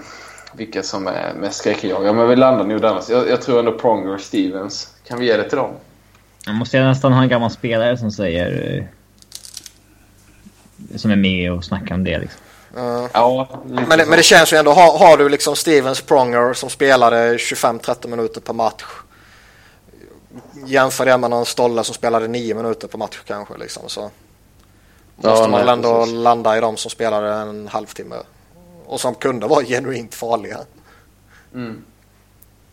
Vilka som är mest skräckinjagande. Men vi landar nog där. Jag, jag tror ändå Pronger och Stevens. Kan vi ge det till dem? Man måste nästan ha en gammal spelare som säger... Eh, som är med och snackar om det liksom. Eh, Ja, Men men det känns ju ändå, har, har du liksom Steven Spronger som spelade 25-30 minuter per match. Jämför det med någon Stolle som spelade 9 minuter per match kanske liksom. Så Ja, måste man nej, väl ändå precis. landa i de som spelade en halvtimme. Och som kunde vara genuint farliga. Mm.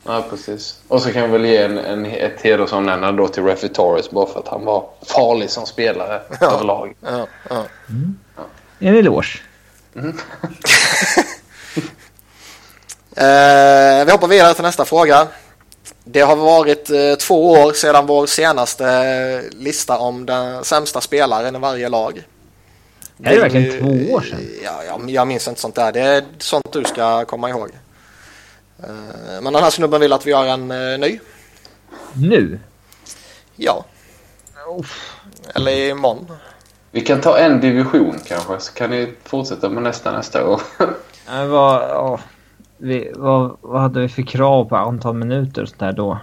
Ja, precis. Och så kan vi väl ge en, en, ett hedersomnämnande då till Refi Torres bara för att han var farlig som spelare Ja. överlag. Ja, ja. En eloge. Eh, vi hoppar vidare till nästa fråga. Det har varit eh, två år sedan vår senaste eh, lista om den sämsta spelaren i varje lag. Är det verkligen två år sedan? Ja, ja, jag minns inte sånt där. Det är sånt du ska komma ihåg. Eh, men den här snubben vill att vi gör en eh, ny. Nu? Ja, Uff. eller imorgon. Vi kan ta en division kanske, så kan ni fortsätta med nästa nästa år. Ja, vad, ja, vi, vad, vad hade vi för krav på antal minuter och sånt där då?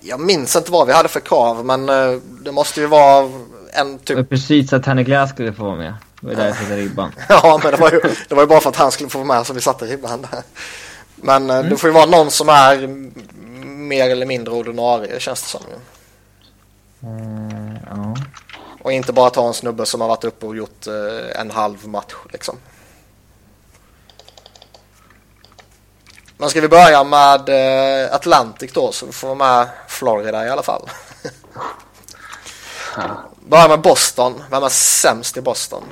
Jag minns inte vad vi hade för krav men eh, det måste ju vara en Det typ var precis att Tanne Glass skulle få vara med. Det var där jag satte ribban. Ja, men det var, ju, det var ju bara för att han skulle få vara med som vi satte ribban där. Men eh, det får ju vara någon som är mer eller mindre ordinarie känns det som. Eh, ja. Och inte bara ta en snubbe som har varit uppe och gjort eh, en halv match liksom. Men ska vi börja med eh, Atlantic då så vi får med Florida i alla fall. Börja med Boston. Vem är sämst i Boston?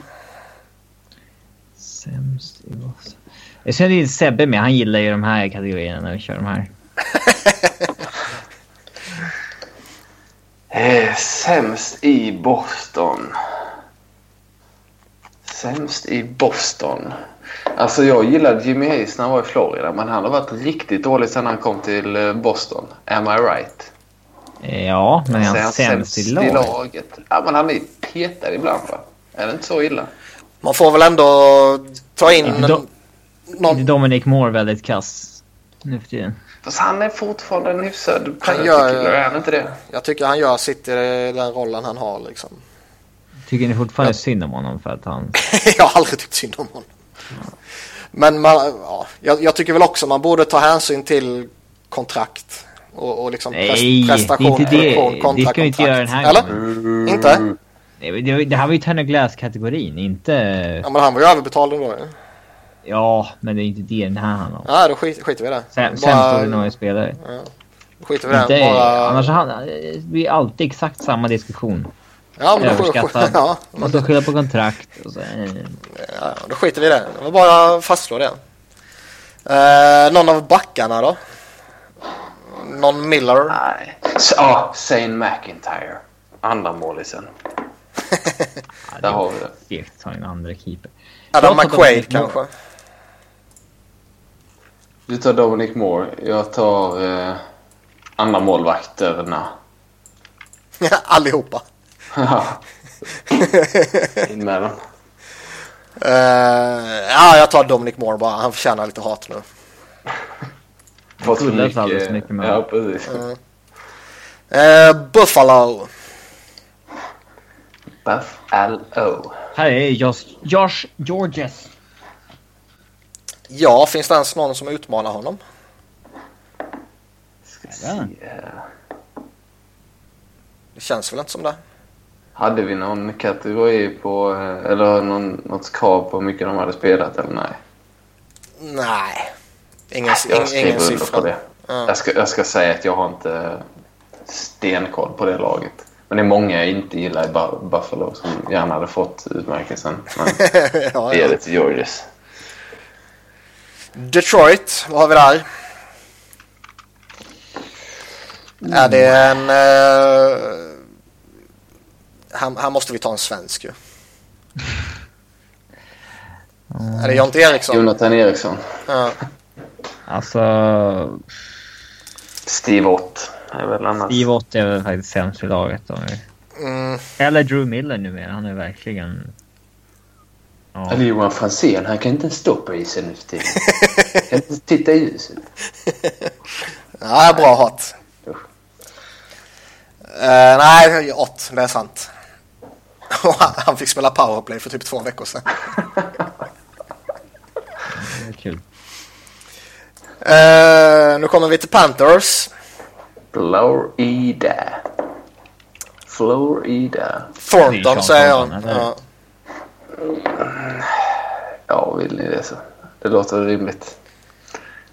Sämst i Boston. Jag känner ju Sebbe med. Han gillar ju de här kategorierna när vi kör de här. Eh, sämst i Boston. Sämst i Boston. Alltså jag gillade Jimmy Hayes när han var i Florida men han har varit riktigt dålig sedan han kom till eh, Boston. Am I right? Ja, men är Så han sämst i lag? laget? Ja men han är petad ibland va? Är det inte så illa? Man får väl ändå ta in Inte do- någon... Dominic Moore väldigt kass nu för tiden? Fast han är fortfarande en hyfsad Han gör- penalty är han inte det? Jag tycker han gör sitt i den rollen han har liksom. Tycker ni fortfarande synd om honom för att han... jag har aldrig tyckt synd om honom. Men man, ja, jag, jag tycker väl också man borde ta hänsyn till kontrakt. Och, och liksom Nej, pres- prestation, det är inte det. kontra Det ska vi inte kontrakt. göra den här Eller? gången. Inte? Nej, men Det, det här var ju Tanner Glass-kategorin, inte... Ja men han var ju överbetald ändå ju. Ja, men det är inte det den här handlar om. Ja då skit, skiter vi i det. Säm- Bara- Sämst ordinarie spelare. Ja, då skiter vi i det. Bara... Annars han, det blir alltid exakt samma diskussion. ja, men då, sk- överskattad. ja, Man ska skylla på kontrakt och så... eh, ja, då skiter vi i det. Det var bara fastslå det. Eh, någon av backarna då? Någon Miller? Nej. Ja, Zane McIntyre. Andra målisen. Ja, Där har vi det. Att ta en andra keeper. Adam McQuaid Moore. kanske? Du tar Dominic Moore. Jag tar eh, andra målvakterna. Allihopa. In med dem. Eh, ja, jag tar Dominic Moore bara. Han förtjänar lite hat nu. Fått för för mycket med Ja, precis. Eh, Buffalo. Buff L.O. Här är Josh, Josh Georges. Ja, finns det ens någon som utmanar honom? Ska se. Det känns väl inte som det. Hade vi någon kategori på, eller någon, något krav på hur mycket de hade spelat eller nej? Nej. Ingen, Jag ingen under siffra. på det. Ja. Jag, ska, jag ska säga att jag har inte stenkoll på det laget. Men det är många jag inte gillar i Bu- Buffalo som gärna hade fått utmärkelsen. Men ja, det är till Georges. Detroit, vad har vi där? Är det en... eh, här, här måste vi ta en svensk ju. Är det Jonte Eriksson? Jonathan Eriksson. Ja. Alltså, Steve Ott är väl annars. Steve Ott är väl faktiskt sämst i laget. Mm, Eller Drew Miller numera. Han är verkligen... Ja. Eller Johan Franzén, han kan inte ens stå på isen nu för tiden. kan inte titta i ljuset. ja, bra hot. Usch. Uh, nej, åt, det är sant. Han- han fick spela powerplay för typ två veckor sedan. Det är kul. Eh, nu kommer vi till Panthers. Florida. Florida. Thornton säger jag. Ja. Ja, vill ni det så. Det låter rimligt.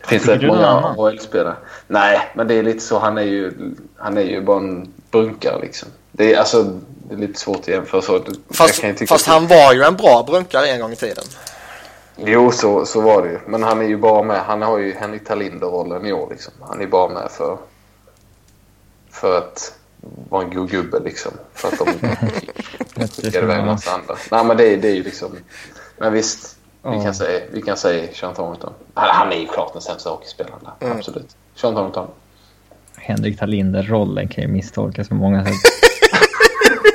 Det finns rätt många? AHL-spelare. Nej, men det är lite så. Han är ju, han är ju bara en brunkare liksom. Det är, alltså, det är lite svårt att jämföra så. Jag Fast, kan ju tycka fast han var ju en bra brunkare en gång i tiden. Jo, så, så var det ju. Men han är ju bara med. Han har ju Henrik Talinder-rollen i år liksom. Han är bara med för, för att vara en god gubbe liksom. För att de skickar iväg en massa andra. Nej, men det, är- det är ju liksom... Men visst, vi Ja. kan säga, vi kan säga Sean Thornton. Han, han är ju klart den sämsta hockeyspelaren där. Mm. Absolut. Sean Thornton. Henrik Talinder-rollen kan ju misstolkas på många sätt.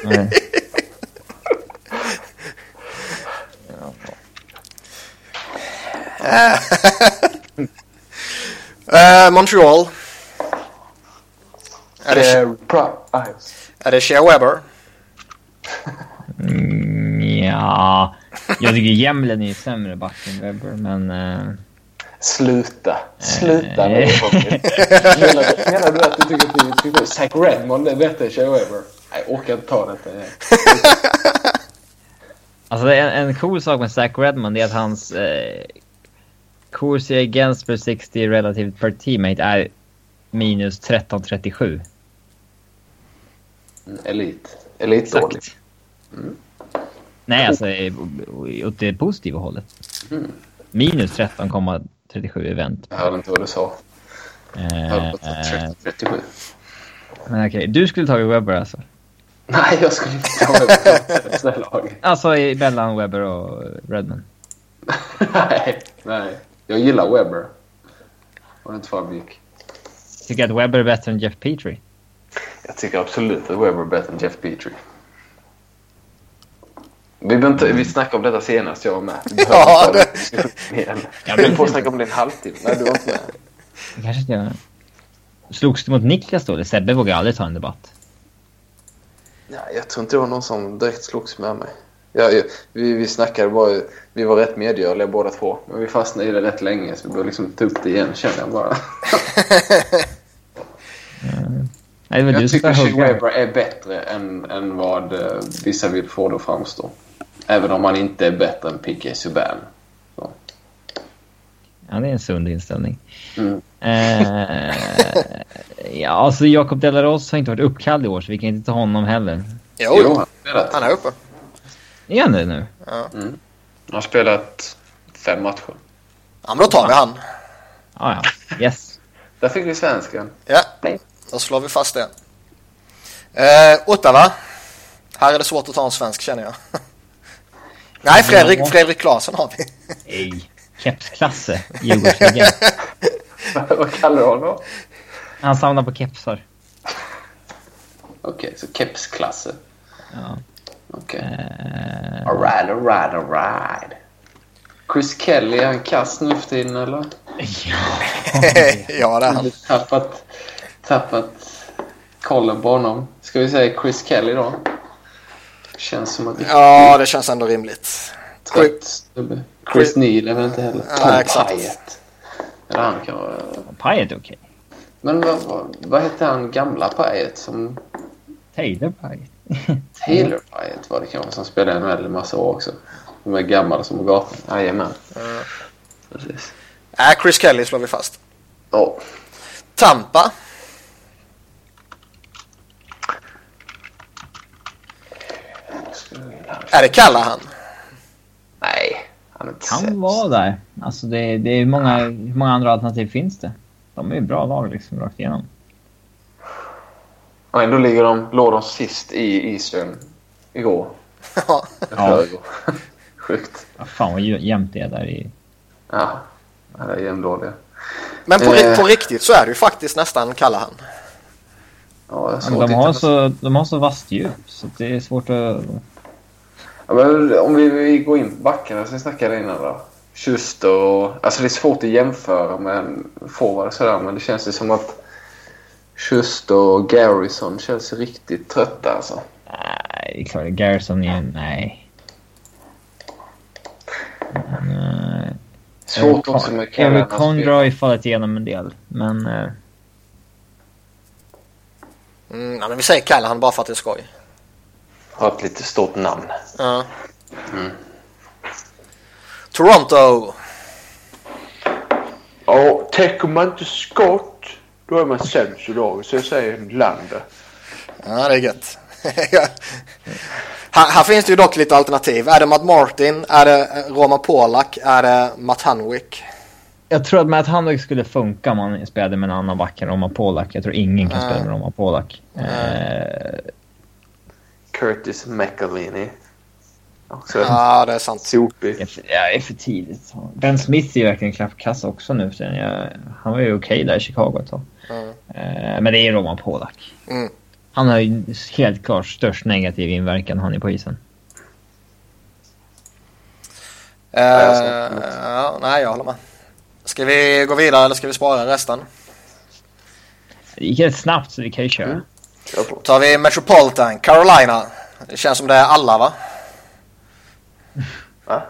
Nej. Eh, Montreal. Är det, Price. är det Shea Weber? Mm, ja, jag tycker Jämlen är sämre back än Webber, men... eh, Sluta. Sluta Eh. med det menar, menar du att du tycker att du tycker att Zach Redmond är bättre än Shea Weber? Nej, jag orkar inte ta detta. Alltså en, en cool sak med Zach Redmond är att hans eh, Corsi against per 60 relativt per teammate är minus 1337. Elit. Elit dåligt. Nej, alltså åt det positiva hållet. Mm. Minus 13,37 event. Jag hörde inte vad du sa. Jag Eh, hörde på eh, 37. men okej, du skulle tagit Webber alltså? Nej, jag skulle inte ta det laget. Alltså i mellan Webber och Redmond. Nej, nej. Jag gillar Weber. Var det inte framgick. Tycker att Webber är bättre än Jeff Petrie? Jag tycker absolut att Weber är bättre än Jeff Petrie. Vi, inte, vi snackade om detta senast, jag var med. Vi behöver Ja, det- igen. Ja, Vi men- höll på att snacka om det en halvtimme. Nej, du var inte med. Kanske inte jag... Slogs du mot Niklas då? eller? Sebbe vågar aldrig ta en debatt. Ja, jag tror inte det var någon som direkt slogs med mig. Ja, vi, vi snackade bara, vi var rätt medgörliga båda två. Men vi fastnade i det rätt länge så vi började liksom ta upp det igen känner jag bara. Nej, du Jag tycker. Weber är bättre än, än vad eh, vissa vill få det att framstå. Även om han inte är bättre än P.K. Subban. Så. Ja, det är en sund inställning. Mm. Eh, ja, alltså Jakob Delaros har inte varit uppkallad i år, så vi kan inte ta honom heller. Jo, Jo, han har spelat. han är uppe. Är han det nu? Han har spelat fem matcher. Ja, men då tar vi han. Ah, ja, yes. Där fick vi svensken. Ja. Då slår vi fast det. Eh, Ottawa. Här är det svårt att ta en svensk känner jag. Nej, Fredrik, Fredrik Klasen har vi. Ej. Kepsklasse, Djurgårdsligan. Vad kallar du honom? Han samlar på kepsar. Okej, så kepsklasse. Ja. Okej. Eh, Alright, alright, alright. Chris Kelly, är han kass nu för tiden eller? ja. ja, det är han. Tappat, tappat kollen på honom. Ska vi säga Chris Kelly då? Känns som att det är Ja, det känns ändå rimligt. trött snubbe. Chris Neal är väl inte heller. Ja, Tom exakt. Pyatt. Eller han kan vara... Pajet är okej. Men vad, vad, vad hette han gamla Pyatt som... Taylor Pyatt. Taylor Pyatt var det kanske som spelade NHL en massa år också. De är gamla som gatan. Jajamän. Mm. Precis. Äh, Chris Kelly slår vi fast. Ja. Tampa. Är det Callahan? Nej, han Kan vara där. Alltså det, det är många, hur många andra alternativ finns det? De är ju bra lag liksom rakt igenom. Och ändå ligger de, låg de sist i Eastern igår. Ja. Förrgår. Sjukt. Ja, fan vad jä- jämnt det är där i... Ja, ja, det är jämndåliga. Men på, Eh. på riktigt så är det ju faktiskt nästan Callahan. Ja, det är Ja, de, har så, de har så vasst djup så att det är svårt att... Ja, men om vi, vi går in på backarna som vi snackade innan då. Schuster och... Alltså det är svårt att jämföra med en forward sådär men det känns ju som att Schuster och Garrison känns riktigt trötta alltså. Nej, det är klart. Garrison är. Nej. Men, eh, Svårt också med Evan Callahan. Condra har ju fallit igenom en del, men... eh, Mm, ja, men vi säger Callahan bara för att det är skoj. Har ett lite stort namn. Ja. Mm. Toronto. Ja, täcker man inte skott då är man sämst i laget. Så jag säger Lander. Ja, det är gött. här, här finns det ju dock lite alternativ. Är det Matt Martin? Är det Roma Polak? Är det Matt Hanwick? Jag tror att Matt Handwick skulle funka om han spelade med en annan back än Roma Polak. Jag tror ingen kan spela med Roma Polak. Nej. Eh, Curtis McAlini. Också Ja, det är sant. sopig. för- jag är för tidigt. Ben Smith är ju verkligen klappkass också nu. Sen jag, han var ju okej där i Chicago ett tag. Mm. Eh, men det är Roman Polak. Mm. Han har ju helt klart störst negativ inverkan han är på isen. Något. ja, nej, jag håller med. Ska vi gå vidare eller ska vi spara resten? Det gick rätt snabbt så vi kan ju köra. Mm. Kör på. tar vi Metropolitan, Carolina. Det känns som det är alla va? Va?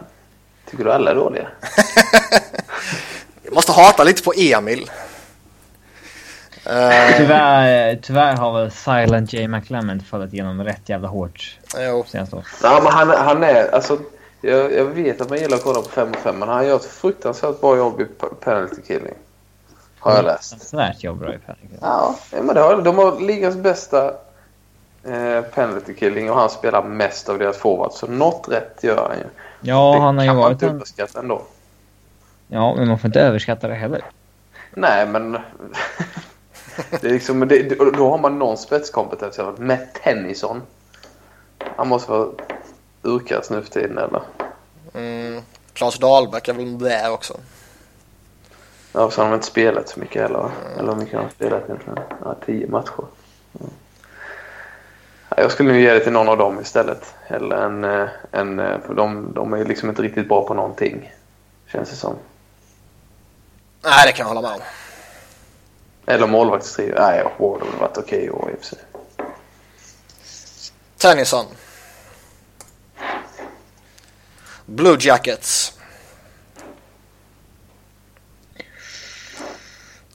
Tycker du alla är dåliga? Jag måste hata lite på Emil. Eh, Tyvärr, tyvärr har väl Silent J. McClement fallit igenom rätt jävla hårt jo. senaste året. Ja, men han, han är... Alltså, jag, jag vet att man gillar att kolla på 5 och 5 men han gör ett fruktansvärt bra jobb i penalty killing. Har jag läst. Fruktansvärt jobb bra i Pelican. Ja, men det har, de har ligans bästa eh, penalty killing och han spelar mest av deras forwards. Så något rätt gör han ju. Ja, det han har ju kan man varit inte en... underskatta ändå. Ja, men man får inte överskatta det heller. Nej, men... det är liksom, det, då har man någon spetskompetens. i alla fall. Med Tennyson. Han måste vara urkast nu för tiden, eller? Mm, Claes Dahlbäck är väl där också. Ja, så har de inte spelat så mycket heller? Eller hur mycket har de spelat egentligen? Ja, tio matcher. Mm. Ja, jag skulle nu ge det till någon av dem istället. Eller en... eh, en eh, för de, de är liksom inte riktigt bra på någonting. Känns det som. Nej, det kan jag hålla med om. Eller målvaktstrio. Nej, Ward har väl varit okej i år i och för sig. Tennyson. Blue Jackets.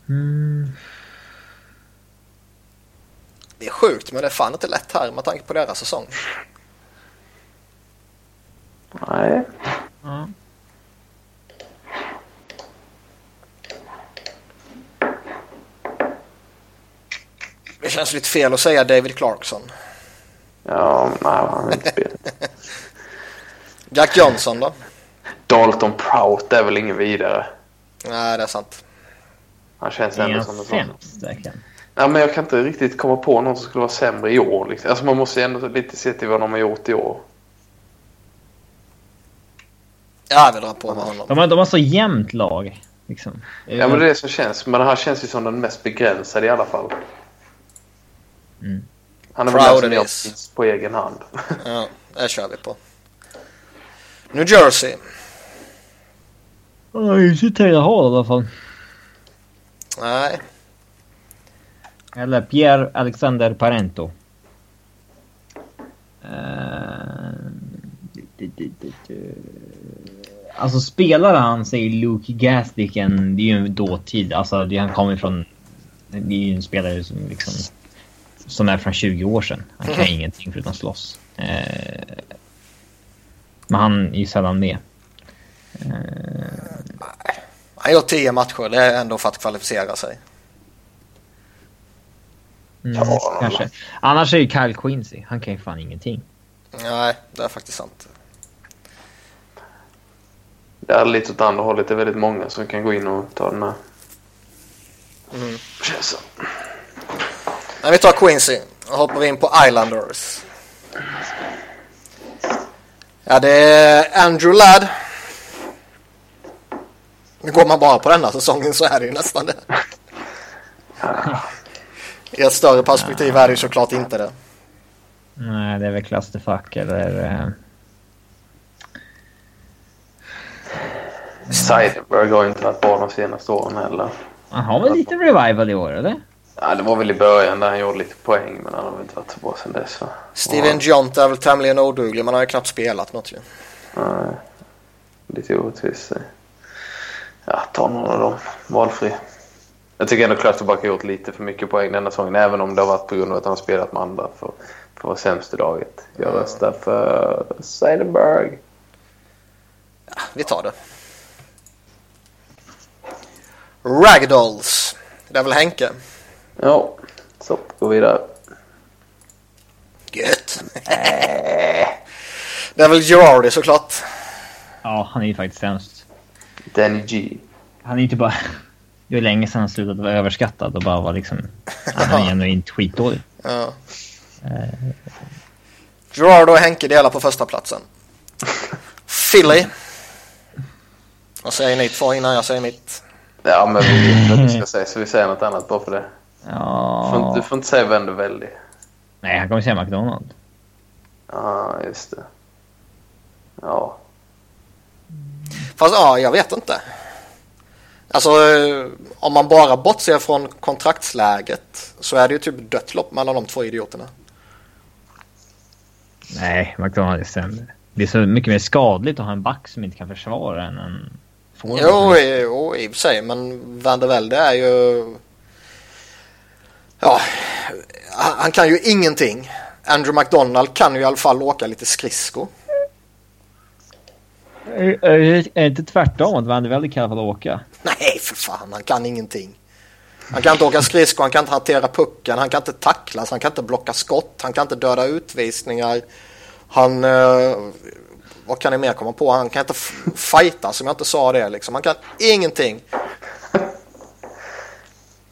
Mm. Det är sjukt men det är fan inte lätt här med tanke på deras säsong. Nej. Ja. Det känns lite fel att säga David Clarkson. Ja, nej, han inte spelat. Jack Johnson då? Dalton Prout är väl ingen vidare. Nej, det är sant. Han känns Är ändå som en sån. sämst verkligen? Nej, men jag kan inte riktigt komma på någon som skulle vara sämre i år. Liksom. Alltså man måste ju ändå lite se till vad de har gjort i år. Ja, vi drar på med honom. De har, de har så jämnt lag. Liksom. Ja, men det är det som känns. Men det här känns ju som den mest begränsade i alla fall. Mm. Han är väl den som på egen hand. Ja, det kör vi på. New Jersey. Ja, inte Taylor Hall i alla fall. Nej, Eller Pierre Alexander Parento. Eh. Alltså spelar han säger Luke Gasdicken, det är ju en dåtid. Alltså det, han kommer från... Det är ju en spelare som liksom... som är från 20 år sedan. Han kan ingenting förutom slåss. Eh, men han är ju sällan med. Eh, Han gör tio matcher, det är ändå för att kvalificera sig. mm, Ja. kanske. Annars är ju Kyle Quincy. Han kan ju fan ingenting. Nej, det är faktiskt sant. Det är lite åt andra hållet. Det är väldigt många som kan gå in och ta den här. Mm. Känns så. Men vi tar Quincy och hoppar in på Islanders. Ja, det är Andrew Ladd. Nu går man bara på denna säsongen så är det ju nästan det. I ett större perspektiv är det ju såklart inte det. Nej, det är väl clusterfuck eller... Eh, har ju inte varit bra de senaste åren heller. han har väl lite revival i år, eller? Ja, det var väl i början där han gjorde lite poäng, men han har väl inte varit så bra sen dess. Va? Steven Jont är väl tämligen oduglig, men han har ju knappt spelat något ju. Nej, lite orättvist. Ja, ta någon av dem. Valfri. Jag tycker ändå Clusterbuck har gjort lite för mycket poäng denna säsongen, även om det har varit på grund av att han har spelat med andra för, för att vara sämst i laget. Jag röstar för Seidenberg. Vi tar det. Ragdolls. Det är väl Henke? Ja, så gå vidare. Gött. det är väl Girardi såklart. Ja, han är ju faktiskt sämst. Danny G. Han är inte bara... Det var länge sedan han slutade vara överskattad och bara var liksom... Han är genuint skitdålig. Ja. Gerard och Henke delar på första platsen. Philly. Vad säger ni två innan jag säger mitt? Ja, men vi vet vad du ska säga, så vi säger något annat bara för det. Du får, inte- Ja... du får inte säga vem du väljer. Nej, han kommer säga McDonald. Ja, just det. Ja. Fast ja, jag vet inte. Alltså om man bara bortser från kontraktsläget så är det ju typ dött lopp mellan de två idioterna. Nej, McDonald är sämre. Det är så mycket mer skadligt att ha en back som inte kan försvara än en forward. Jo, jo, i och för sig, men Van der Velde är ju... Ja, han han kan ju ingenting. Andrew McDonald kan ju i alla fall åka lite skridsko. Är är det inte tvärtom att Van der Velde kan fall åka? Nej, för fan, han kan ingenting. Han kan inte åka skridsko, han kan inte hantera pucken, han kan inte tacklas, han kan inte blocka skott, han kan inte döda utvisningar. Han... Eh, vad kan ni mer komma på? Han kan inte fighta, som jag inte sa det liksom. Han kan ingenting.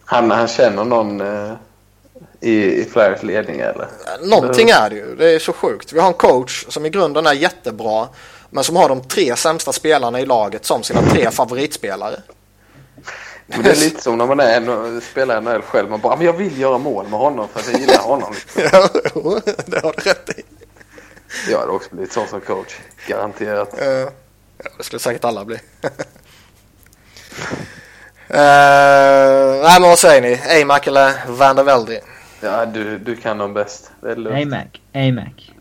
Han, han känner någon eh, i, i Flyers ledning, eller? Någonting är det ju. Det är så sjukt. Vi har en coach som i grunden är jättebra. Men som har de tre sämsta spelarna i laget som sina tre favoritspelare. Men det är lite som när man är en, spelar NHL själv. Man bara, men jag vill göra mål med honom för att jag gillar honom. Ja, jo, det har du rätt i. Jag hade också blivit sån som coach. Garanterat. Ja, det skulle säkert alla bli. uh, nej, men vad säger ni? Amac eller Van der Velde? Ja, du, du kan dem bäst. Det är lugnt. AMAC. AMAC.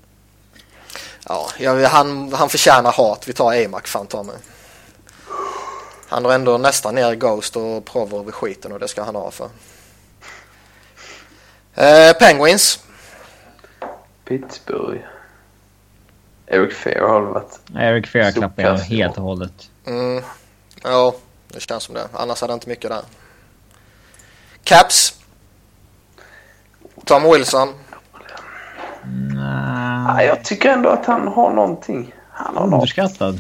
Ja, jag, han, han förtjänar hat. Vi tar Amac fan ta mig. Han har ändå nästan ner Ghost och Provorov i skiten och det ska han ha för. Eh, Penguins. Pittsburgh. Eric Fair har varit... Eric Fair klappar jag helt och hållet. Mm, ja, det känns som det. Annars är det inte mycket där. Caps. Tom Wilson. Nej, jag tycker ändå att han har någonting. Han har något. underskattad.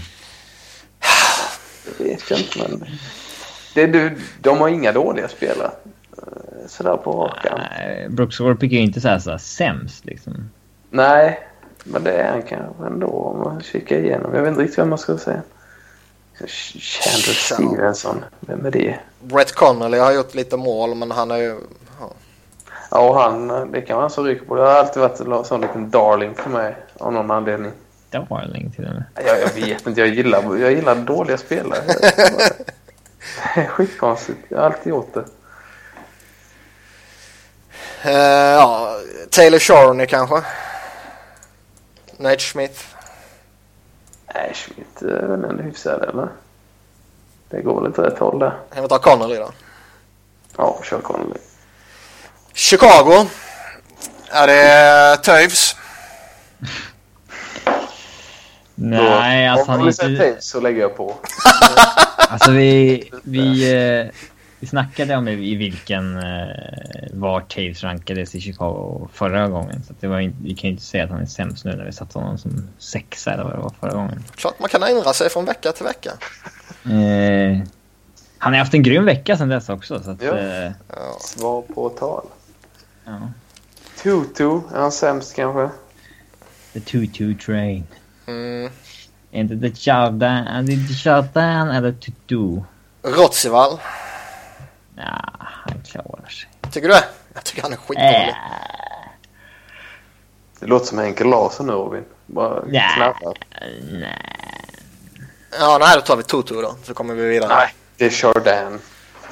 Det vet jag inte, men... Det, du, de har inga dåliga spelare. Eh, Sådär på rak arm. Nej, Brooks Orpik är ju inte så här, så här sämst liksom. Nej, men det är han kanske ändå om man kikar igenom. Jag vet inte riktigt vad man ska säga. Chandler Stevenson, vem är det? Brett Connolly har gjort lite mål men han är ju... Ja. Han, det kan vara han som ryker på det. Har alltid varit en sån liten darling för mig av någon anledning. Darling till och med. Jag, jag vet inte, jag gillar, jag gillar dåliga spelare. Det är skitkonstigt. Jag har alltid gjort det. Eh, ja, Taylor Shorney kanske. Nate Smith. Nej, Schmidt är väl ändå hyfsad, eller? Det går väl åt rätt håll där. Jag vill ta Connolly då. Ja, kör Connolly. Chicago. Är det Toews? Nej, alltså Om han vi är inte... Taves så lägger jag på. Alltså vi... Vi, eh, vi snackade om i vilken... Eh, var Taves rankades i Chicago förra gången. Så att det var inte, vi kan ju inte säga att han är sämst nu när vi satte honom som sexa eller vad det var förra gången. Klart man kan ändra sig från vecka till vecka. Eh, han har haft en grym vecka sedan dess också. Så att, Ja. eh, Ja. Svar på tal. Ja. Tutu, är han sämst kanske? The 2-2 train. Mm. Inte The det The Jardin eller Tutu? Rotsival. Ja, han klarar sig. Tycker du det? Jag tycker han är skitdålig. Äh, Det låter som Henke Larsson nu Robin. Bara Ja. knarrar. nej. Ja, nej, då tar vi Toto då. Så kommer vi vidare. Nej, det är Chardin.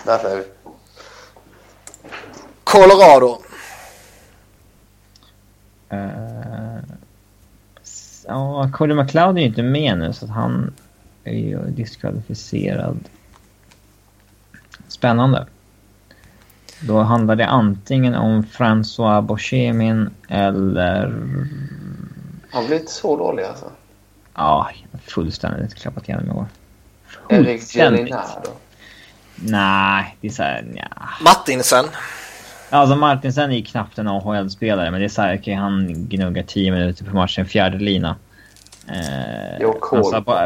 Därför är vi. Colorado. Uh, ja, Cody McLeod är ju inte med nu så att han är ju diskvalificerad. Spännande. Då handlar det antingen om François Bochemin eller... Han blir inte så dålig alltså. Ja, fullständigt klappat igenom i år. Erik. Gelinardo. Nej, det är såhär, ja. Martinsen. Alltså Martinsen är ju knappt en AHL-spelare, men det är okej, han gnuggar 10 minuter per match, en fjärde lina. Eh,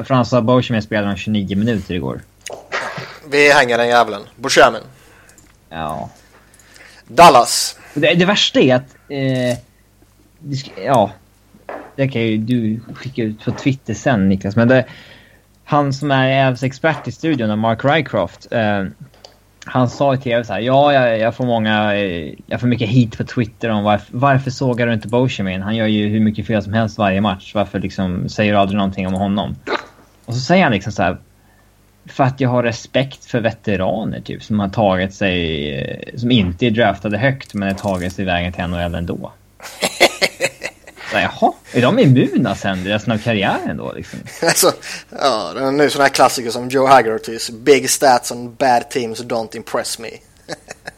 François Beauchemin spelade han 29 minuter igår. Vi hänger den jävlen. Bushamin. Ja. Dallas. Det, det värsta är att... Eh, det ja. Det kan ju du skicka ut på Twitter sen Niklas, men det... Han som är Ävs expert i studion, Mark Rycroft. Eh, han sa i tv så här, ja jag, jag får många, jag får mycket hit på Twitter om varför, varför sågar du inte Beauchemin? Han gör ju hur mycket fel som helst varje match. Varför liksom säger du aldrig någonting om honom? Och så säger han liksom så här, för att jag har respekt för veteraner typ som har tagit sig, eh, som inte är draftade högt men har tagit sig vägen till NHL ändå. Jaha, är de immuna sen resten av karriären då liksom? Alltså, ja, det är ny sån här klassiker som Joe Haggertys. Big stats on bad teams don't impress me.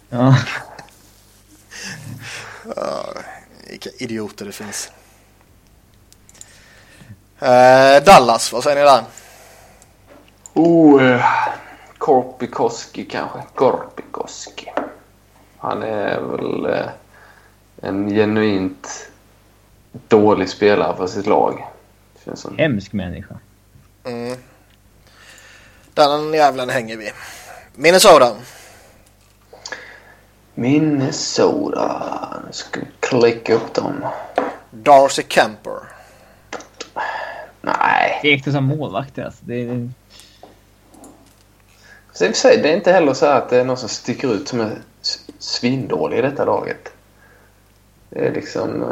Ja. Ja, vilka idioter det finns. Eh, Dallas, vad säger ni där? Oh, uh, Korpikoski kanske. Korpikoski. Han är väl eh, en genuint dålig spelare för sitt lag. Känns som. Hemsk människa. Mm. Den jävlen hänger vi. Minnesota. Minnesota. Nu ska vi klicka upp dem. Darcy Kemper. Nej. Det gick det som målvakt alltså. Det, det, Så i och för sig, det är inte heller så att det är någon som sticker ut som är svindålig i detta laget. Det är liksom...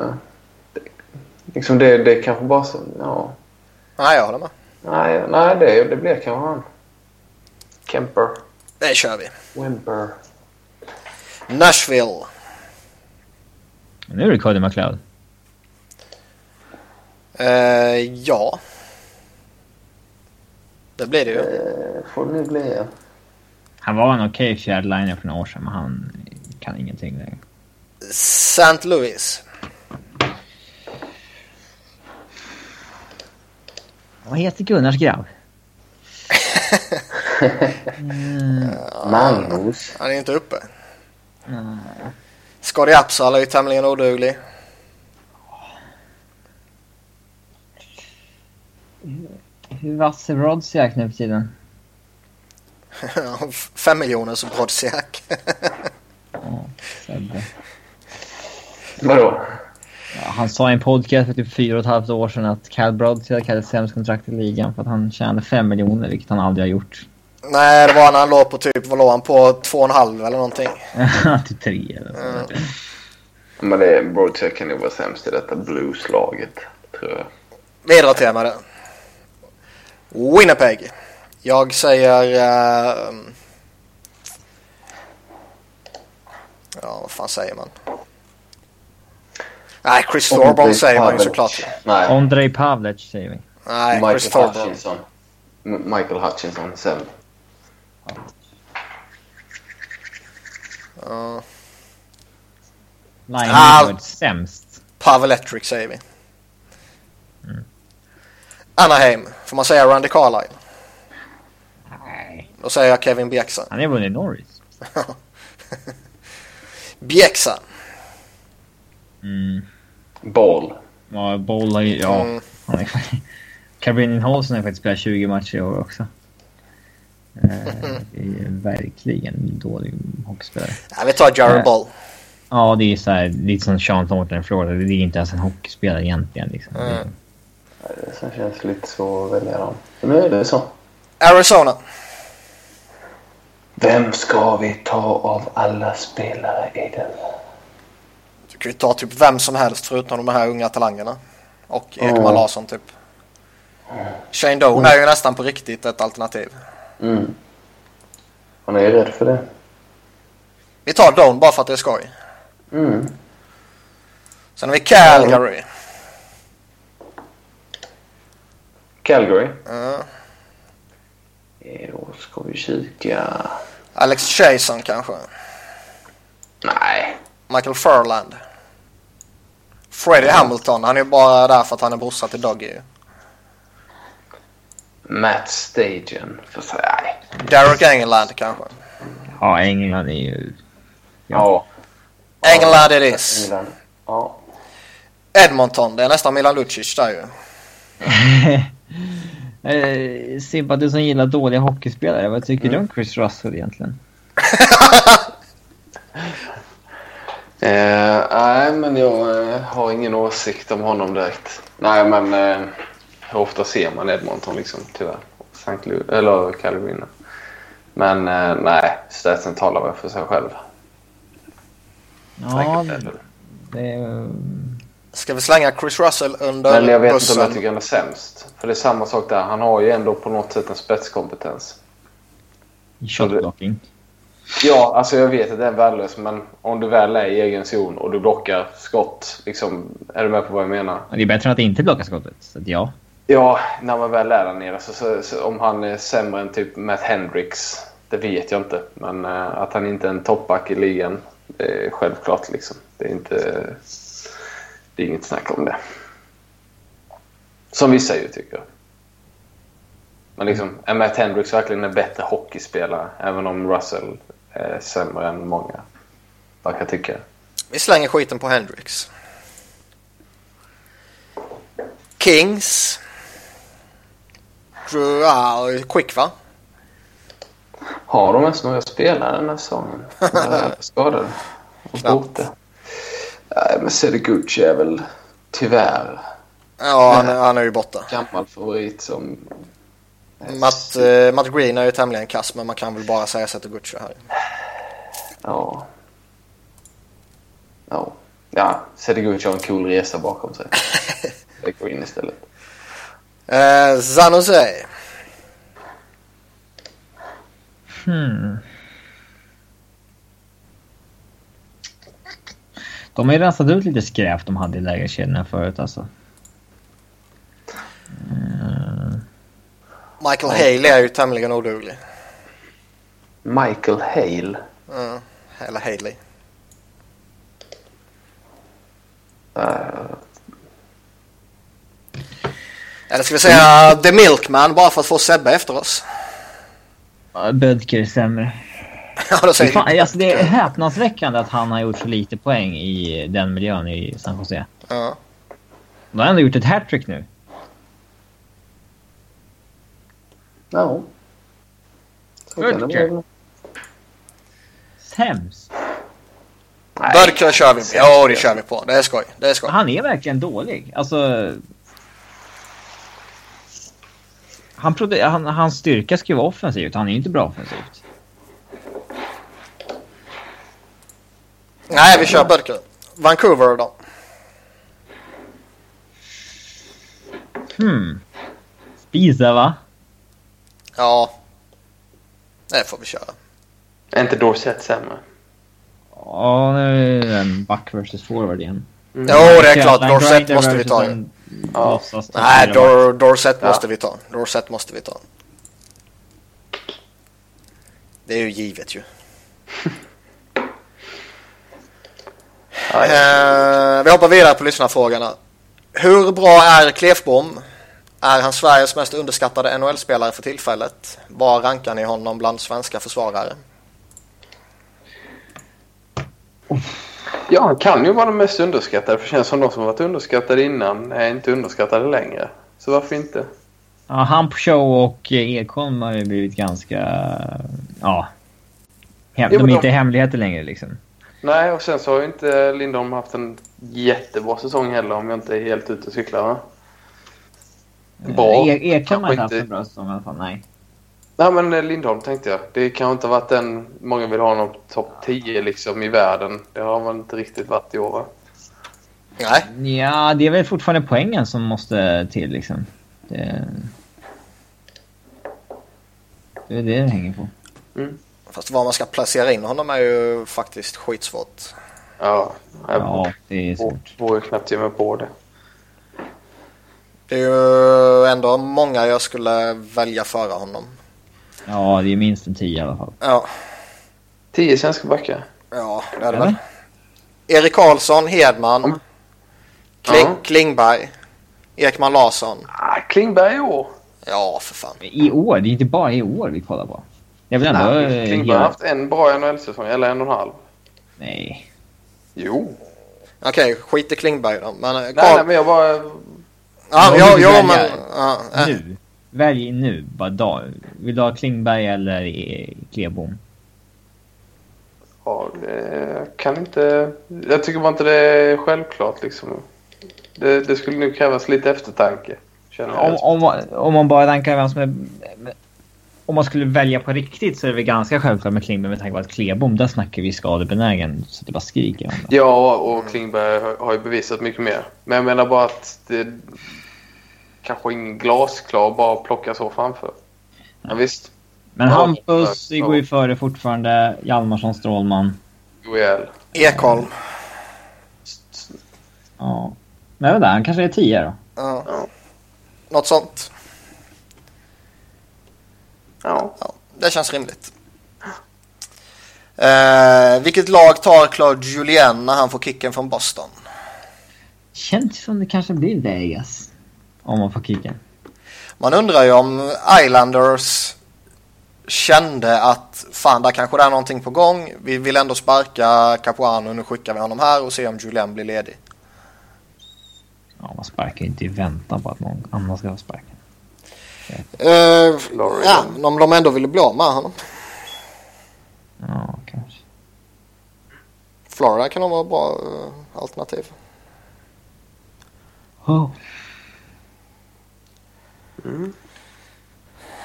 Det, liksom det, det kanske bara så... Ja. Nej, jag håller med. Nej, nej det, det blir kanske han. Kemper. Det kör vi. Wimper. Nashville. nu är det Cody McLeod. Eh, ja. Det blir det ju. Eh, får det nu bli. Han var en okej fjärde liner för några år sedan men han kan ingenting längre. St. Louis. Vad heter Gunnars grabb? Magnus. Han är inte uppe. Scotty Apsal är ju tämligen oduglig. Hur vass är Rodziak nu för tiden? Fem miljoner som Sebbe. Vadå? Han sa i en podcast för typ fyra och ett halvt år sedan att Cal Brodziak hade sämst kontrakt i ligan för att han tjänade fem miljoner, vilket han aldrig har gjort. Nej, det var när han låg på typ, vad låg han på? Två och en halv eller någonting. till tre eller så. Men det är Broadcheck kan ju vara sämst i detta blueslaget. Tror jag. Vidare till med det. Winnipeg. Jag säger... eh, ja, vad fan säger man? Nej, Chris Thorburn säger man ju såklart. Nej. Andrei Pavlec säger vi. Nej, Chris Michael Thorburn. Hutchinson. M- Michael Hutchinson sen. Ja. Line Ah. varit sämst. Pavelectric säger vi. Anaheim. Får man säga Randy Carlyle? Nej. Då säger jag Kevin Bjäxa. Han har vunnit Norris. Bjäxa. Mm. Ball. Ja, Boll har ju... Ja. Mm. Caribbean Holson har faktiskt spelat 20 matcher i år också. Eh, det är verkligen en dålig hockeyspelare. Ja, vi tar Jared Eh. Ball. Ja, det är så här, lite som Sean Thornton i Florida. Det är inte ens en hockeyspelare egentligen. Liksom. Mm. Det som känns lite så att välja dem. Men nu är det så. Arizona. Vem ska vi ta av alla spelare i den? Kan ju ta typ vem som helst förutom de här unga talangerna. Och Ekman Mm. Larsson typ. Shane Doan är ju nästan på riktigt ett alternativ. Mm. Han är ju rädd för det. Vi tar Doan bara för att det är skoj. Mm. Sen har vi Calgary. Calgary. Ja. Eh, Då ska vi kika. Alex Chason kanske. Nej. Michael Furland. Freddie Hamilton. Han är bara där för att han är brorsa till Dougie ju. Matt Stagen. Nej. Derek Engeland kanske. Ja, England är ju... Ja. England it is. England. Ja. Edmonton. Det är nästan Milan Lucic där ju. Eh, Sibba, du som gillar dåliga hockeyspelare. Vad tycker du om Chris Russell egentligen? Eh, nej, men jag eh, har ingen åsikt om honom direkt. Nej, men eh, hur ofta ser man Edmonton liksom, tyvärr. St. Louis, eller nu. Men eh, nej, statsen talar väl för sig själv. Ja, det är... Ska vi slänga Chris Russell under Men jag vet inte bussen? om jag tycker han är sämst. För det är samma sak där. Han har ju ändå på något sätt en spetskompetens. Shotblocking. Ja, alltså jag vet att det är värdelöst, men om du väl är i egen zon och du blockar skott, liksom, är du med på vad jag menar? Det är bättre än att inte blocka skottet. Så ja. Ja, när man väl är där nere. Så, så, så, om han är sämre än typ Matt Hendricks, det vet jag inte. Men eh, att han inte är en toppback i ligan, det är självklart. Liksom. Det är inte... Det är inget snack om det. Som vissa ju tycker. Men liksom, är Matt Hendricks verkligen en bättre hockeyspelare? Även om Russell är sämre än många verkar tycka. Vi slänger skiten på Hendrix. Kings. Quick va? Har de ens några spelare den här säsongen? Skadade? Och borta? Nej, men Sediguchi är väl tyvärr Ja, han, är- han är ju borta. gammal favorit som... Matt, eh, Matt Green är ju tämligen kass men man kan väl bara säga Zettergucci här. Ja. Ja. Ja, Sediguchi har en cool resa bakom sig. Jag går in istället. Eh, San Jose. Hmm. De har ju rensat ut lite skräp de hade i lägerkedjorna förut alltså. Eh, Michael Haley är ju tämligen oduglig. Michael Hale. Mm, eller Haley. Uh, Eller ska vi säga The Milkman bara för att få Sebbe efter oss? ja, Bödker är sämre. ja, då säger Fan, alltså, det är häpnadsväckande att han har gjort så lite poäng i den miljön i San Jose. ja. De har ändå gjort ett hattrick nu. ja. Bödker. Sämst. Nej. Kör vi på. Ja, det kör vi på. Det är skoj. Det är skoj. Han är verkligen dålig. Alltså... Han produ- han, hans styrka ska ju vara offensivt. Han är ju inte bra offensivt. Nej, vi kör Bödker. Vancouver då. Hmm. Spisa va? Ja. Det får vi köra. Är inte Dorsett sämre? Ja, nu är det en back versus forward igen. Jo, det är klart. Dorset måste vi ta en Ja. Nej, Dor Dorset Ja. måste vi ta. Dorset måste vi ta. Det är ju givet ju. Eh, vi hoppar vidare på lyssnarfrågorna. Hur bra är Klefbom? Är han Sveriges mest underskattade NHL-spelare för tillfället? Var rankar ni honom bland svenska försvarare? Ja, han kan ju vara den mest underskattade. För det känns som de som varit underskattade innan är inte underskattade längre. Så varför inte? Ja, han på show och Ekholm har ju blivit ganska... Ja. Hem, Jo, de är inte de- hemligheter längre liksom. Nej, och sen så har ju inte Lindholm haft en jättebra säsong heller om jag inte är helt ute och cyklar. Va? Bra. E- Ekholm har inte haft en bra säsong i alla fall. Nej. Nej, men eh, Lindholm tänkte jag. Det kan inte ha varit den många vill ha honom topp 10 liksom i världen. Det har man inte riktigt varit i år. Va? Nej. Ja, det är väl fortfarande poängen som måste till liksom. Det, det är det det hänger på. Fast var man ska placera in honom är ju faktiskt skitsvårt. Ja, jag Ja, det är vå- svårt. vågar knappt ge mig på det. Det är ju ändå många jag skulle välja före honom. Ja, det är minst en 10 i alla fall. Ja, 10 svenska backar. ja det är det Eller? väl. Erik Karlsson, Hedman, Kling, Ja. Klingberg, Ekman Larsson. Ah, Klingberg i år. Ja, för fan. I år, det är inte bara i år vi kollar på. Jag vill ändå... Nej, eh, Klingberg har haft en bra NHL-säsong, eller en och en halv. Nej. Jo. Okej, skit i Klingberg då. Men, eh, Nej, nej, men jag bara... ja, ja, ja, men... Ja, äh. Nu. Välj nu. Bara dag. Vill du ha Klingberg eller eh, Klebom? Ja, det kan inte... Jag tycker bara inte det är självklart liksom. Det, det skulle nu krävas lite eftertanke. Om, jag. om, man- om man bara rankar vem som är... Om man skulle välja på riktigt så är det väl ganska självklart med Klingberg med tanke på att Klebom, där snackar vi skadebenägen så det bara skriker om det. Ja, och Klingberg har ju bevisat mycket mer. Men jag menar bara att det kanske ingen glasklar bara plocka så framför. Ja, visst, Men Ja, Hampus ja. går ju före fortfarande. Hjalmarsson, Strålman. OEL. Ekholm. Ja. Men inte, han kanske är 10 då. Ja. Ja. Något sånt. Ja. Ja, det känns rimligt. Eh, vilket lag tar Claude Julien när han får kicken från Boston? Känns som det kanske blir Vegas. Om man får kicken. Man undrar ju om Islanders kände att fan, där kanske det är någonting på gång. Vi vill ändå sparka Capuano, nu skickar vi honom här och ser om Julien blir ledig. Ja, man sparkar inte i väntan på att någon annan ska. Eh, Florida. ja, om de ändå ville bli av med honom. Ja, kanske. Florida kan nog vara ett bra eh, alternativ. Oh.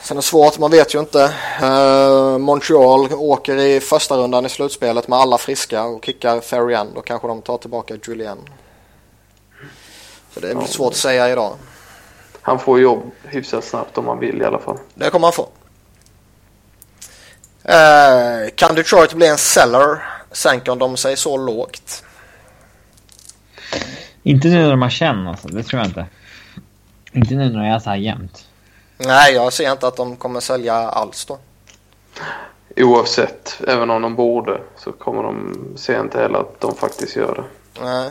Sen är det svårt, man vet ju inte. Eh, Montreal åker i första rundan i slutspelet med alla friska och kickar Ferrian. Då kanske de tar tillbaka Julien. Så det är väl svårt att säga idag. Han får jobb hyfsat snabbt om han vill i alla fall. Det kommer han få. Eh, kan Detroit bli en seller? Sänker de sig så lågt? Inte nu när de har känn alltså, det tror jag inte. Inte nu när det är så här jämnt. Nej, jag ser inte att de kommer sälja alls då. Oavsett, även om de borde, så kommer de se inte heller att de faktiskt gör det. Nej.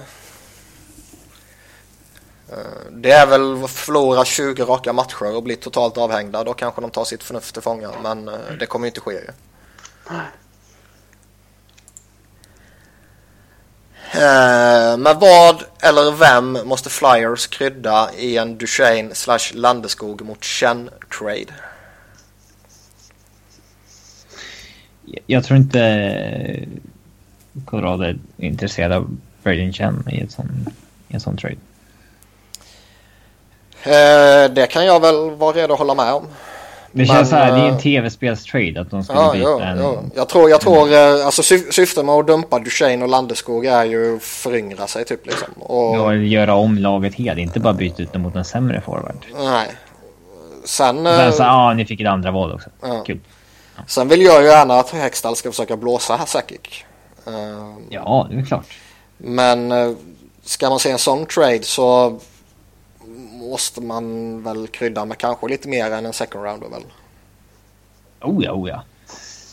Eh, Det är väl att förlora 20 raka matcher och bli totalt avhängda. Då kanske de tar sitt förnuft till fånga. Men eh, det kommer ju inte ske ju. Eh, Men vad eller vem måste Flyers krydda i en Duchene slash Landeskog mot Chen trade? Jag- tror inte Colorado är intresserad av Braden Chen i, ett sån, i en sån trade. Eh, Det kan jag väl vara redo att hålla med om. Det känns Men, så här, det är en eh, tv-spelstrade att de skulle Ja, byta ja, en... ja. Jag tror, jag tror eh, alltså syf- syftet med att dumpa Duchene och Landeskog är ju att föryngra sig typ liksom. Och, Ja, göra om laget helt, inte bara byta ut dem mot en sämre forward. Nej. Sen, Och Sen eh, så, ja, ni fick ett andra val också. Ja. Kul. sen vill jag ju gärna att Hextall ska försöka blåsa här säkert. Eh, Ja, det är klart. Men eh, ska man se en sån trade så måste man väl krydda med kanske lite mer än en second rounder väl. Oh ja, oh ja.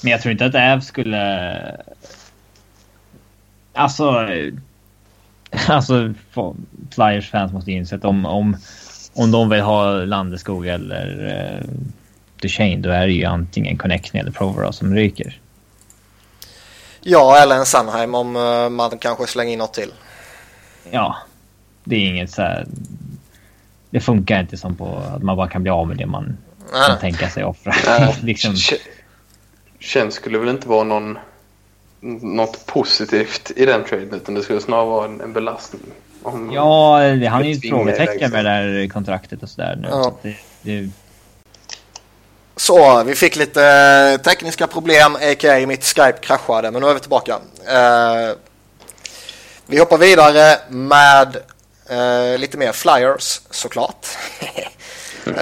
Men jag tror inte att Äv skulle... Alltså... alltså Flyers fans måste inse att om, om, om de vill ha Landeskog eller uh, Duchene då är det ju antingen Connecting eller Provera som ryker. Ja, eller en Sunheim om uh, man kanske slänger in något till. Ja, det är inget så här... Det funkar inte som på att man bara kan bli av med det man Nej. kan tänka sig offra. liksom. Känns skulle väl inte vara någon något positivt i den traden utan det skulle snarare vara en, en belastning. ja, det, han är ju ett frågetecken med det där kontraktet och sådär nu. Ja. Så, det, det... så, vi fick lite eh, tekniska problem, a.k.a. mitt Skype kraschade, men nu är vi tillbaka. Uh, vi hoppar vidare med uh, lite mer Flyers såklart. uh,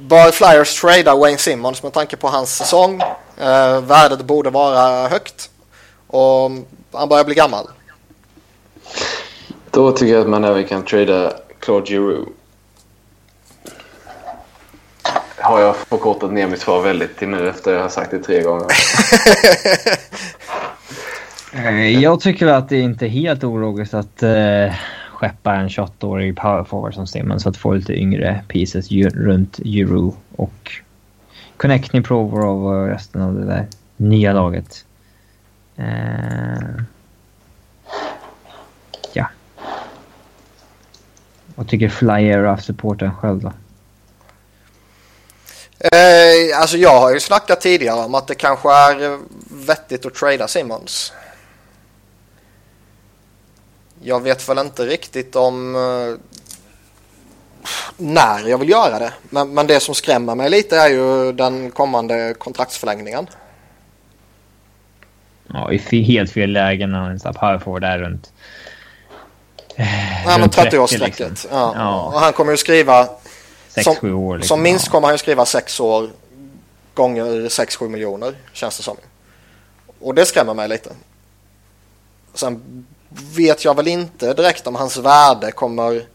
bör Flyers trada Wayne Simmons med tanke på hans säsong? Uh, värdet borde vara högt. Och han börjar bli gammal. Då tycker jag att man även kan trada Claude Giroux. Har jag förkortat ner mitt svar väldigt till nu efter att jag har sagt det tre gånger. Eh, jag tycker att det inte är helt ologiskt att uh, skeppa en 28-årig powerforward som Simmons att få lite yngre pieces runt Euro och Connecting Prover och eh, resten av det där nya laget. Uh, ja. Vad tycker Flyer av supporten själv då? Eh, alltså jag har ju snackat tidigare om att det kanske är vettigt att trada Simmons. Jag vet väl inte riktigt om eh, när jag vill göra det. Men, men det som skrämmer mig lite är ju den kommande kontraktsförlängningen. Ja, i helt fel lägen när en power forward är runt... Eh, ja, men 30-årsstrecket. Liksom. Ja. ja. Och han kommer ju skriva... 6-7 år. Liksom. Som minst kommer han ju skriva 6 år gånger 6-7 miljoner, känns det som. Och det skrämmer mig lite. Sen vet jag väl inte direkt om hans värde kommer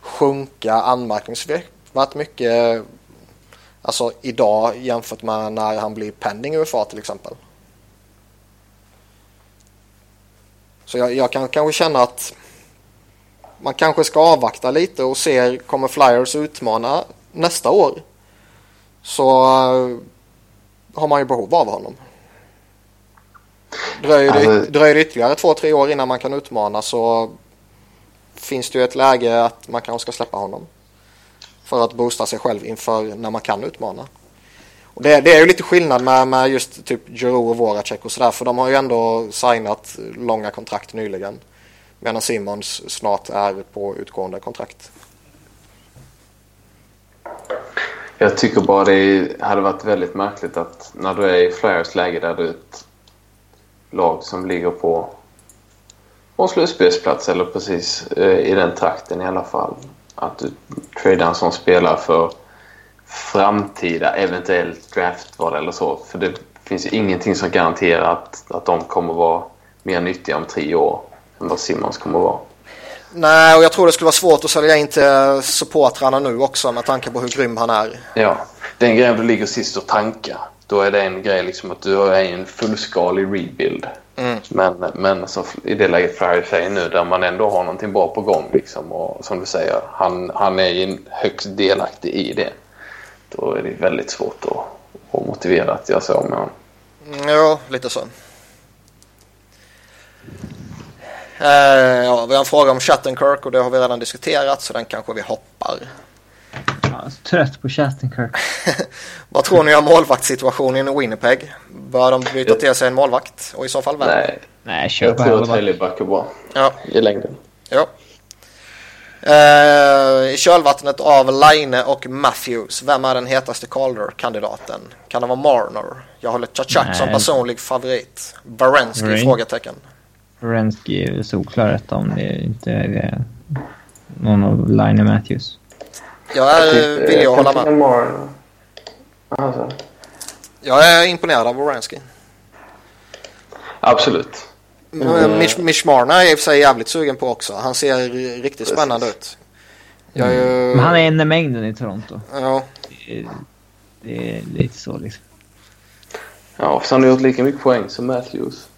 sjunka anmärkningsvärt mycket alltså idag jämfört med när han blir pending UFA till exempel. Så jag, jag, kan kanske känna att man kanske ska avvakta lite och se kommer Flyers utmana nästa år. Så eh, har man ju behov av honom. Dröjer det, alltså... dröjer det ytterligare två, tre år innan man kan utmana så finns det ju ett läge att man kanske ska släppa honom. För att boosta sig själv inför när man kan utmana. Och det, det är ju lite skillnad med, med just typ Giroud och Voracek och sådär för de har ju ändå signat långa kontrakt nyligen. Medan Simons snart är på utgående kontrakt. Jag tycker bara det hade varit väldigt märkligt att när du är i Flyers läge där du lag som ligger på en slutspelsplats eller precis eh, i den trakten i alla fall. Att du tradar en sån spelare för framtida eventuellt draftval eller så. För det finns ju ingenting som garanterar att, att de kommer vara mer nyttiga om tre år än vad Simmons kommer vara. Nej, och jag tror det skulle vara svårt att sälja in till supportrarna nu också med tanke på hur grym han är. Ja, den grejen du ligger sist och tankar. Då är det en grej liksom att du är i en fullskalig rebuild. Mm. Men, men så i det läget Flyer säger nu där man ändå har någonting bra på gång liksom. Och som du säger, han, han är högst delaktig i det. Då är det väldigt svårt att, att motivera att jag så med honom. Mm, ja, lite så. Uh, ja, vi har en fråga om Chattenkirk och det har vi redan diskuterat så den kanske vi hoppar. Jag är trött på Chattenkirk. Vad tror ni om målvaktssituationen i Winnipeg? Bör de byta till sig en målvakt? Och i så fall vem? Nej, Nej kör jag tror att Helleback är bra ja. i längden. Ja. Uh, I kölvattnet av Line och Matthews, vem är den hetaste Calder-kandidaten? Kan det vara Marner? Jag håller Chachak som personlig favorit. Barensky? Rain. Frågetecken. Barensky är solklar om det inte är någon av Line och Matthews. Jag är villig att hålla med. Alltså. Jag är imponerad av Oransky. Absolut. Mm. Mitch, Mitch Marner är i och för sig jävligt sugen på också. Han ser riktigt Precis. spännande ut. Jag ju... Men han är en i mängden i Toronto. Ja. Det är, det är lite så liksom. Ja, för han har gjort lika mycket poäng som Matthews.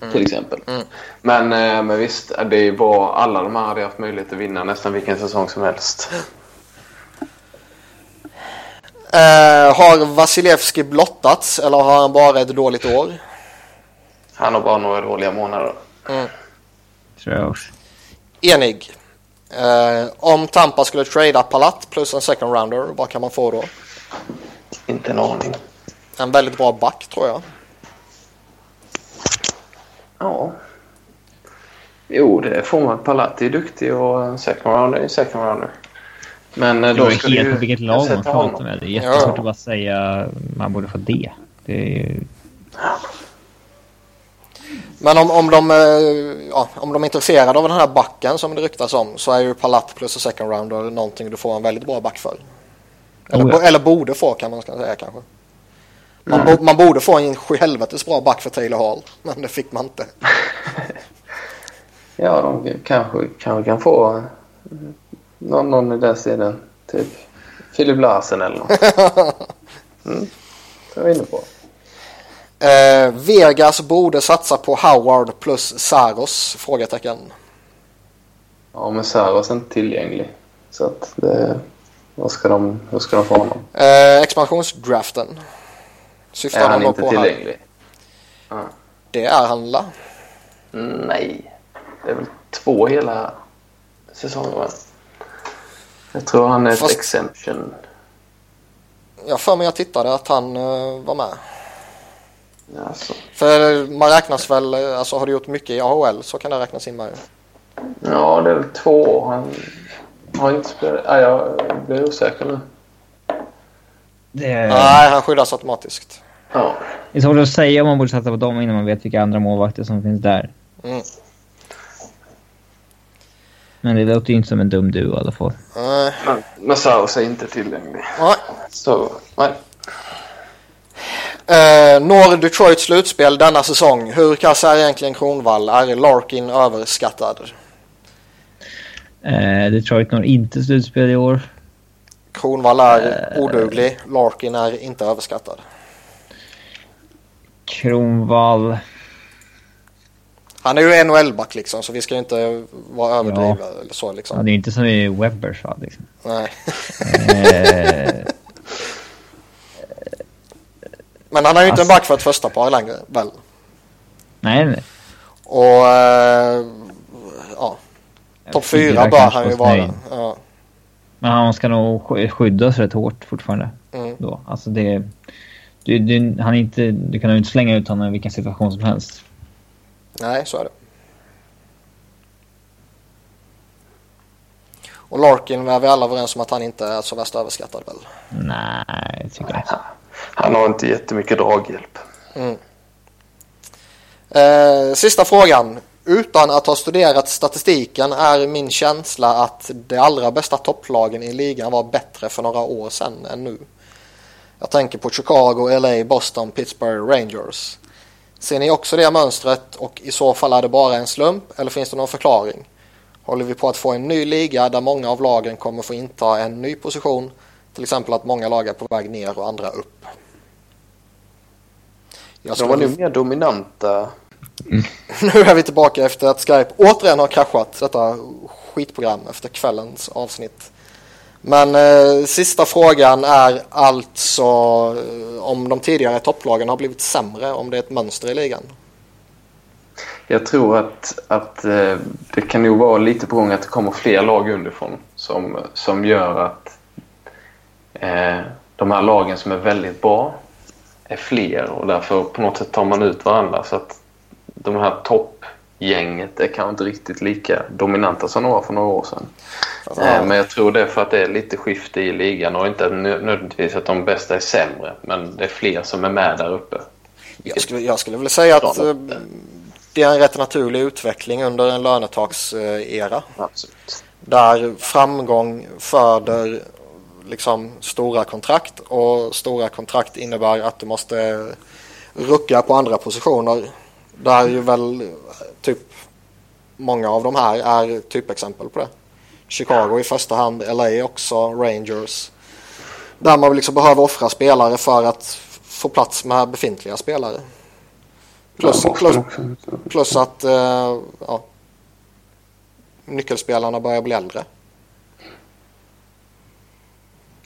Mm. till exempel. Mm. Men, eh, men visst, det bra. Alla de här hade haft möjlighet att vinna nästan vilken säsong som helst. Uh, har Vasilevski blottats eller har han bara ett dåligt år? Han har bara några dåliga månader. Mm. Tror jag också. Enig. Uh, om Tampa skulle trada Palat plus en second rounder, vad kan man få då? Inte en aning. En väldigt bra back tror jag. Ja. Jo, det får man. Palat är duktig och second rounder är second rounder. Men eh, då det beror helt på vilket lag man pratar med. Det är jättesvårt ja. att bara säga man borde få det. Det är ju... Men om, om, de, eh, ja, om de är intresserade av den här backen som det ryktas om så är ju Palat plus second rounder någonting du får en väldigt bra back för. Eller, oh ja. eller borde få kan man säga kanske. Man, mm. man borde få en helvetes bra back för Taylor Hall, men det fick man inte. ja, de kanske, kanske kan få någon, någon i den stilen. Typ Filip Larsen eller något. Mm, det var jag inne på. Eh, Vegas borde satsa på Howard plus Saros? Frågetecken. Ja, men Saros är inte tillgänglig. Så att det... Vad ska de, hur ska de få honom? Eh, expansionsdraften. Syftar är han inte tillgänglig? Ja. Det är han la? Nej. Det är väl två hela säsonger va? Jag tror han är Fast... ett exemption. Jag för mig jag tittade att han uh, var med. Alltså. För man räknas väl, alltså har du gjort mycket i AHL så kan det räknas in med. Ja, det är väl två. Han har inte spelat. Ja, jag blir osäker nu. Det... Nej, han skyddas automatiskt. Ja. Det är svårt att säga om man borde satsa på dem innan man vet vilka andra målvakter som finns där. Mm. Men det låter ju inte som en dum duo i alla fall. Nej. Men Massaus är inte tillgänglig. Nej. Så, nej. Uh, når Detroit slutspel denna säsong? Hur kass är egentligen Kronvall? Är Larkin överskattad? Uh, Detroit når inte slutspel i år. Kronvall är uh, oduglig. Larkin är inte överskattad. Kronvall... Han är ju NHL-back liksom så vi ska ju inte vara överdrivna ja. eller så liksom. Ja, det är inte som i Webbers va liksom. Nej. Eh. Men han är ju inte en back för ett första par längre väl? Nej, nej. Och äh, ja. Topp fyra bör han ju vara. Ja. Men han ska nog skyddas rätt hårt fortfarande. Mm. Då. Alltså det, du, du, han inte, du kan ju inte slänga ut honom i vilken situation som helst. Nej, så är det. Och Larkin är vi alla överens om att han inte är så värst överskattad väl? Nej, tycker jag inte. Han har inte jättemycket draghjälp. Mm. Eh, sista frågan. Utan att ha studerat statistiken är min känsla att de allra bästa topplagen i ligan var bättre för några år sedan än nu. Jag tänker på Chicago, LA, Boston, Pittsburgh, Rangers. Ser ni också det mönstret och i så fall är det bara en slump eller finns det någon förklaring? Håller vi på att få en ny liga där många av lagen kommer få inta en ny position? Till exempel att många lag är på väg ner och andra upp. Jag De var nu mer dominanta. Mm. nu är vi tillbaka efter att Skype återigen har kraschat detta skitprogram efter kvällens avsnitt. Men eh, sista frågan är alltså eh, om de tidigare topplagen har blivit sämre, om det är ett mönster i ligan. Jag tror att, att eh, det kan nog vara lite på gång att det kommer fler lag underifrån som, som gör att eh, de här lagen som är väldigt bra är fler och därför på något sätt tar man ut varandra så att de här toppgänget är kanske inte riktigt lika dominanta som de var för några år sedan. Ja. Men jag tror det är för att det är lite skifte i ligan och inte nödvändigtvis att de bästa är sämre. Men det är fler som är med där uppe. Jag skulle, jag skulle vilja säga att eh, det är en rätt naturlig utveckling under en lönetaksera. Absolut. Där framgång föder liksom stora kontrakt och stora kontrakt innebär att du måste rucka på andra positioner. Där ju väl typ många av de här är typexempel på det. Chicago i första hand, LA också, Rangers. Där man liksom behöver offra spelare för att få plats med befintliga spelare. Plus, plus, plus att eh, ja, nyckelspelarna börjar bli äldre.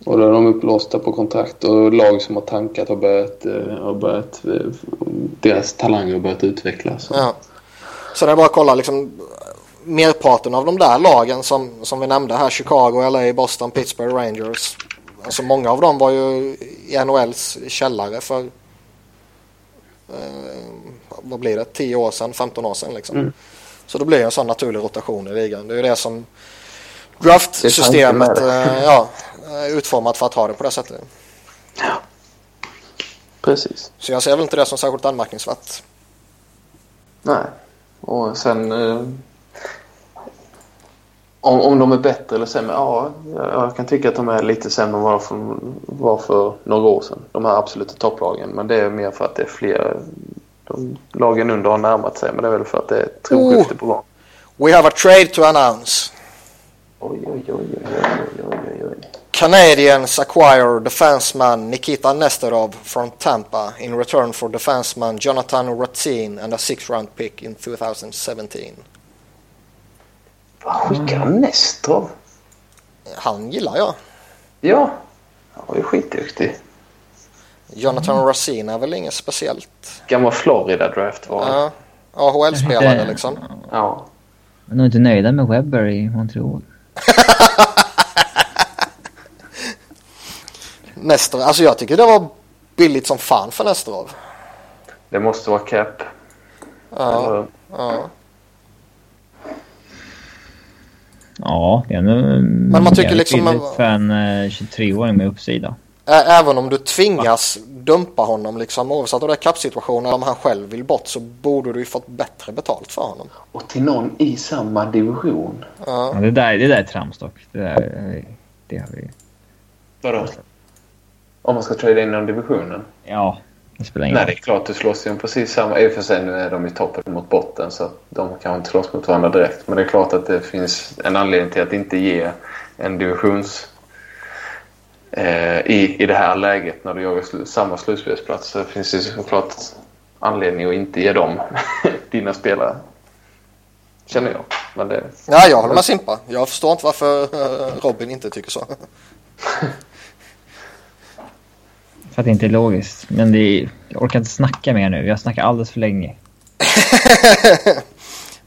Och då är de upplåsta på kontrakt och lag som har tankat har börjat, eh, har börjat eh, deras talanger har börjat utvecklas. Ja. Så det är bara att kolla liksom merparten av de där lagen som, som vi nämnde här, Chicago, LA, Boston, Pittsburgh, Rangers. Alltså många av dem var ju i NHLs källare för eh, vad blir det, 10 år sedan, 15 år sedan liksom. Mm. Så då blir det en sån naturlig rotation i ligan. Det är ju det som Det draftsystemet eh, ja, utformat för att ha det på det sättet. Precis. Så jag ser väl inte det som särskilt anmärkningsvärt. Nej. Och sen... Eh, om, om de är bättre eller sämre? Ja, jag, jag kan tycka att de är lite sämre än vad de var för några år sedan. De här absoluta topplagen. Men det är mer för att det är fler... De, lagen under har närmat sig. Men det är väl för att det är ett tronskifte på gång. We have a trade to announce. Oj, oj, oj, oj, oj, oj, oj, oj. Canadians acquire defenseman Nikita Nesterov from Tampa in return for defenseman Jonathan Ratzin and a six round pick in 2017. Vad skickar han Nestrov? Han gillar jag. Ja, han var ju skitduktig. Jonathan Ratzin är väl inget speciellt. Gammal Florida-draft var. Ja, AHL-spelare liksom. Ja. Jag är nog inte nöjda med Webber i Montreal. Nestor, alltså jag tycker det var billigt som fan för Nesterov. Det måste vara cap. Ja, Eller- ja. Ja, det är ändå Men man tycker liksom- billigt för en eh, 23-åring med uppsida. Ä- Även om du tvingas dumpa honom liksom oavsett om det är kappsituation eller om han själv vill bort så borde du ju fått bättre betalt för honom. Och till någon i samma division. Ja. Ja, det, där, det där är tramstock. Det, där, det har vi... Vadå? Om man ska trada in någon divisionen? Ja, det spelar ingen Nej, roll. det är klart du slåss ju precis samma. I och för sig nu är de i toppen mot botten så de kan inte slåss mot varandra direkt. Men det är klart att det finns en anledning till att inte ge en divisions... Eh, i, I det här läget när du jagar slu, samma slutspelsplats så finns det såklart anledning att inte ge dem dina spelare. Känner jag. Men det, ja, jag håller med Simpa. Jag förstår inte varför eh, Robin inte tycker så. För att det inte är logiskt. Men det är, jag orkar inte snacka mer nu. Jag snackar alldeles för länge.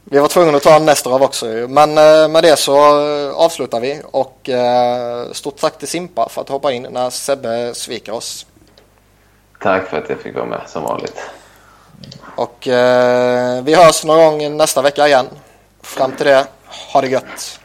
Vi var tvungna att ta en Nestorov också ju. Men eh, med det så eh, avslutar vi och eh, stort tack till Simpa för att hoppa in när Sebbe sviker oss. tack för att jag fick vara med som vanligt. Och vi hörs någon gång nästa vecka igen. Fram till det, ha det gött.